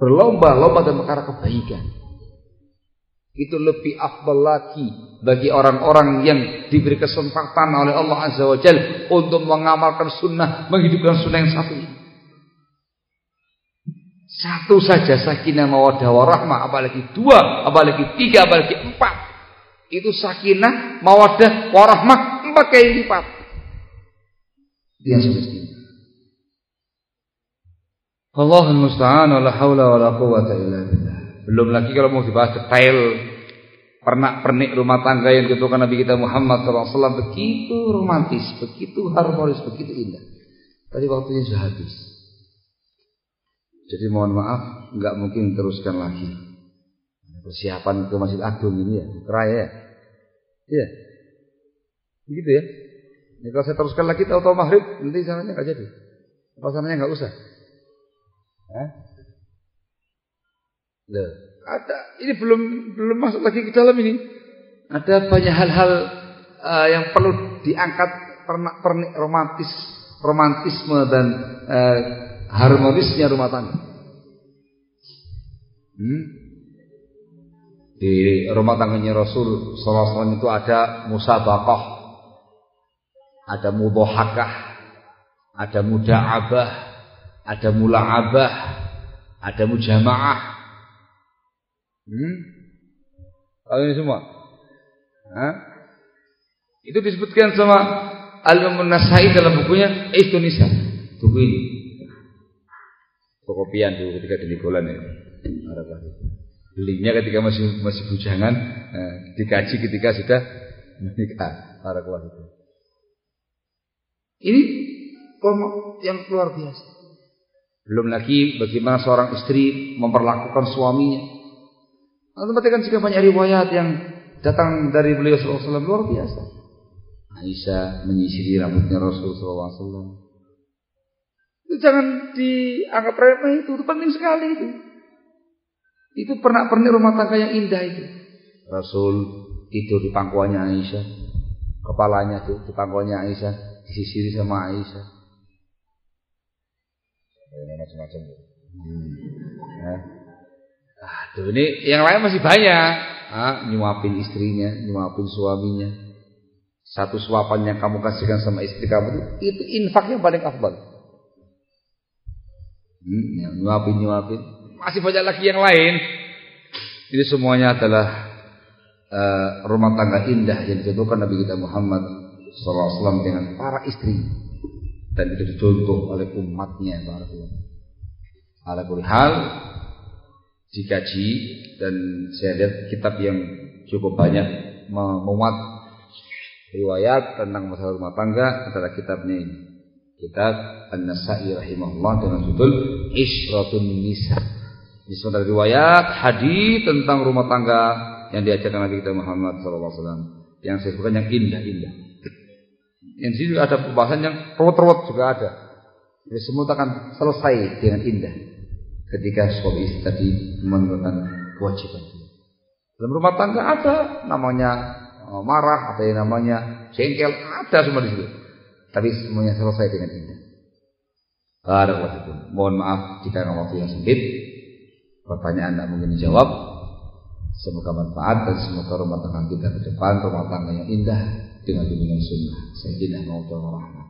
Berlomba-lomba dalam perkara kebaikan itu lebih afdal lagi bagi orang-orang yang diberi kesempatan oleh Allah Azza wa Jal untuk mengamalkan sunnah, menghidupkan sunnah yang satu ini. Satu saja sakinah mawadah warahmah, apalagi dua, apalagi tiga, apalagi empat. Itu sakinah mawadah warahmah empat kali lipat. Yang semestinya. Allahul musta'an wa la haula wa la quwwata illa billah. Belum lagi kalau mau dibahas detail pernak-pernik rumah tangga yang ditentukan Nabi kita Muhammad SAW begitu romantis, begitu harmonis, begitu indah. Tadi waktunya sudah habis. Jadi mohon maaf, nggak mungkin teruskan lagi. Persiapan ke Masjid Agung ini ya, keraya ya. Iya. Begitu ya. Ini kalau saya teruskan lagi tahu-tahu maghrib, nanti sananya nggak jadi. Apa sananya nggak usah. Hah? Loh. Ada, ini belum belum masuk lagi ke dalam ini. Ada banyak hal-hal uh, yang perlu diangkat pernak-pernik romantis, romantisme dan uh, harmonisnya rumah tangga. Hmm? Di rumah tangganya Rasul SAW itu ada musabaqah, ada mudhahakah, ada muda'abah, ada mula'abah, ada mujamaah, Hmm? Kalau ini semua. Hah? Itu disebutkan sama Al-Imam Nasai dalam bukunya Indonesia. Buku ini. Kopian dulu ketika di Nigolan ya. Belinya ketika masih masih bujangan, eh, dikaji ketika sudah menikah. Para itu. Ini kelompok yang luar biasa. Belum lagi bagaimana seorang istri memperlakukan suaminya Anda perhatikan jika banyak riwayat yang datang dari beliau SAW luar biasa. Aisyah menyisiri rambutnya Rasulullah SAW. Itu jangan dianggap remeh itu, itu penting sekali itu. Itu pernah pernah rumah tangga yang indah itu. Rasul tidur di pangkuannya Aisyah, kepalanya tuh di pangkuannya Aisyah, disisiri sama Aisyah. Macam-macam. Hmm. Ya. Ini yang lain masih banyak. Ah, nyuapin istrinya, nyuapin suaminya. Satu suapan yang kamu kasihkan sama istri kamu itu, itu infak yang paling afdal. Hmm, ya, nyuapin nyuapin. Masih banyak lagi yang lain. Ini semuanya adalah uh, rumah tangga indah yang ditentukan Nabi kita Muhammad SAW dengan para istri dan itu dicontoh oleh umatnya. Ala hal dikaji dan saya lihat kitab yang cukup banyak memuat riwayat tentang masalah rumah tangga adalah kitabnya ini. Kitab An-Nasa'i rahimahullah dengan judul Ishratun Nisa. Ini sebentar riwayat hadis tentang rumah tangga yang diajarkan Nabi kita Muhammad SAW. Yang saya sebutkan yang indah-indah. Yang sini ada pembahasan yang ruwet-ruwet juga ada. Jadi semua akan selesai dengan indah ketika suami istri tadi menunaikan kewajiban. Dalam rumah tangga ada namanya eh, marah, ada yang namanya jengkel, ada semua di situ. Tapi semuanya selesai dengan indah. Barakallahu Mohon maaf jika waktu yang sempit. pertanyaan tidak mungkin dijawab. Semoga manfaat dan semoga rumah tangga kita ke depan rumah tangga yang indah dengan bimbingan sunnah. Sayyidina Maulana Rahmat.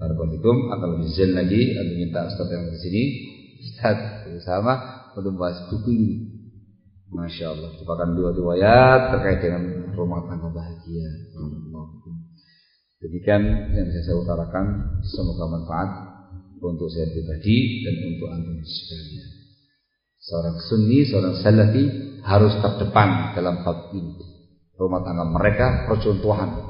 Barakallahu akan lebih zen lagi, akan minta Ustaz yang di sini, Ustaz bersama untuk membahas buku ini. Masya Allah, merupakan dua riwayat terkait dengan rumah tangga bahagia. Demikian yang bisa saya utarakan, semoga manfaat untuk saya pribadi dan untuk antum sekalian. Seorang sunni, seorang salafi harus terdepan dalam bab ini. Rumah tangga mereka percontohan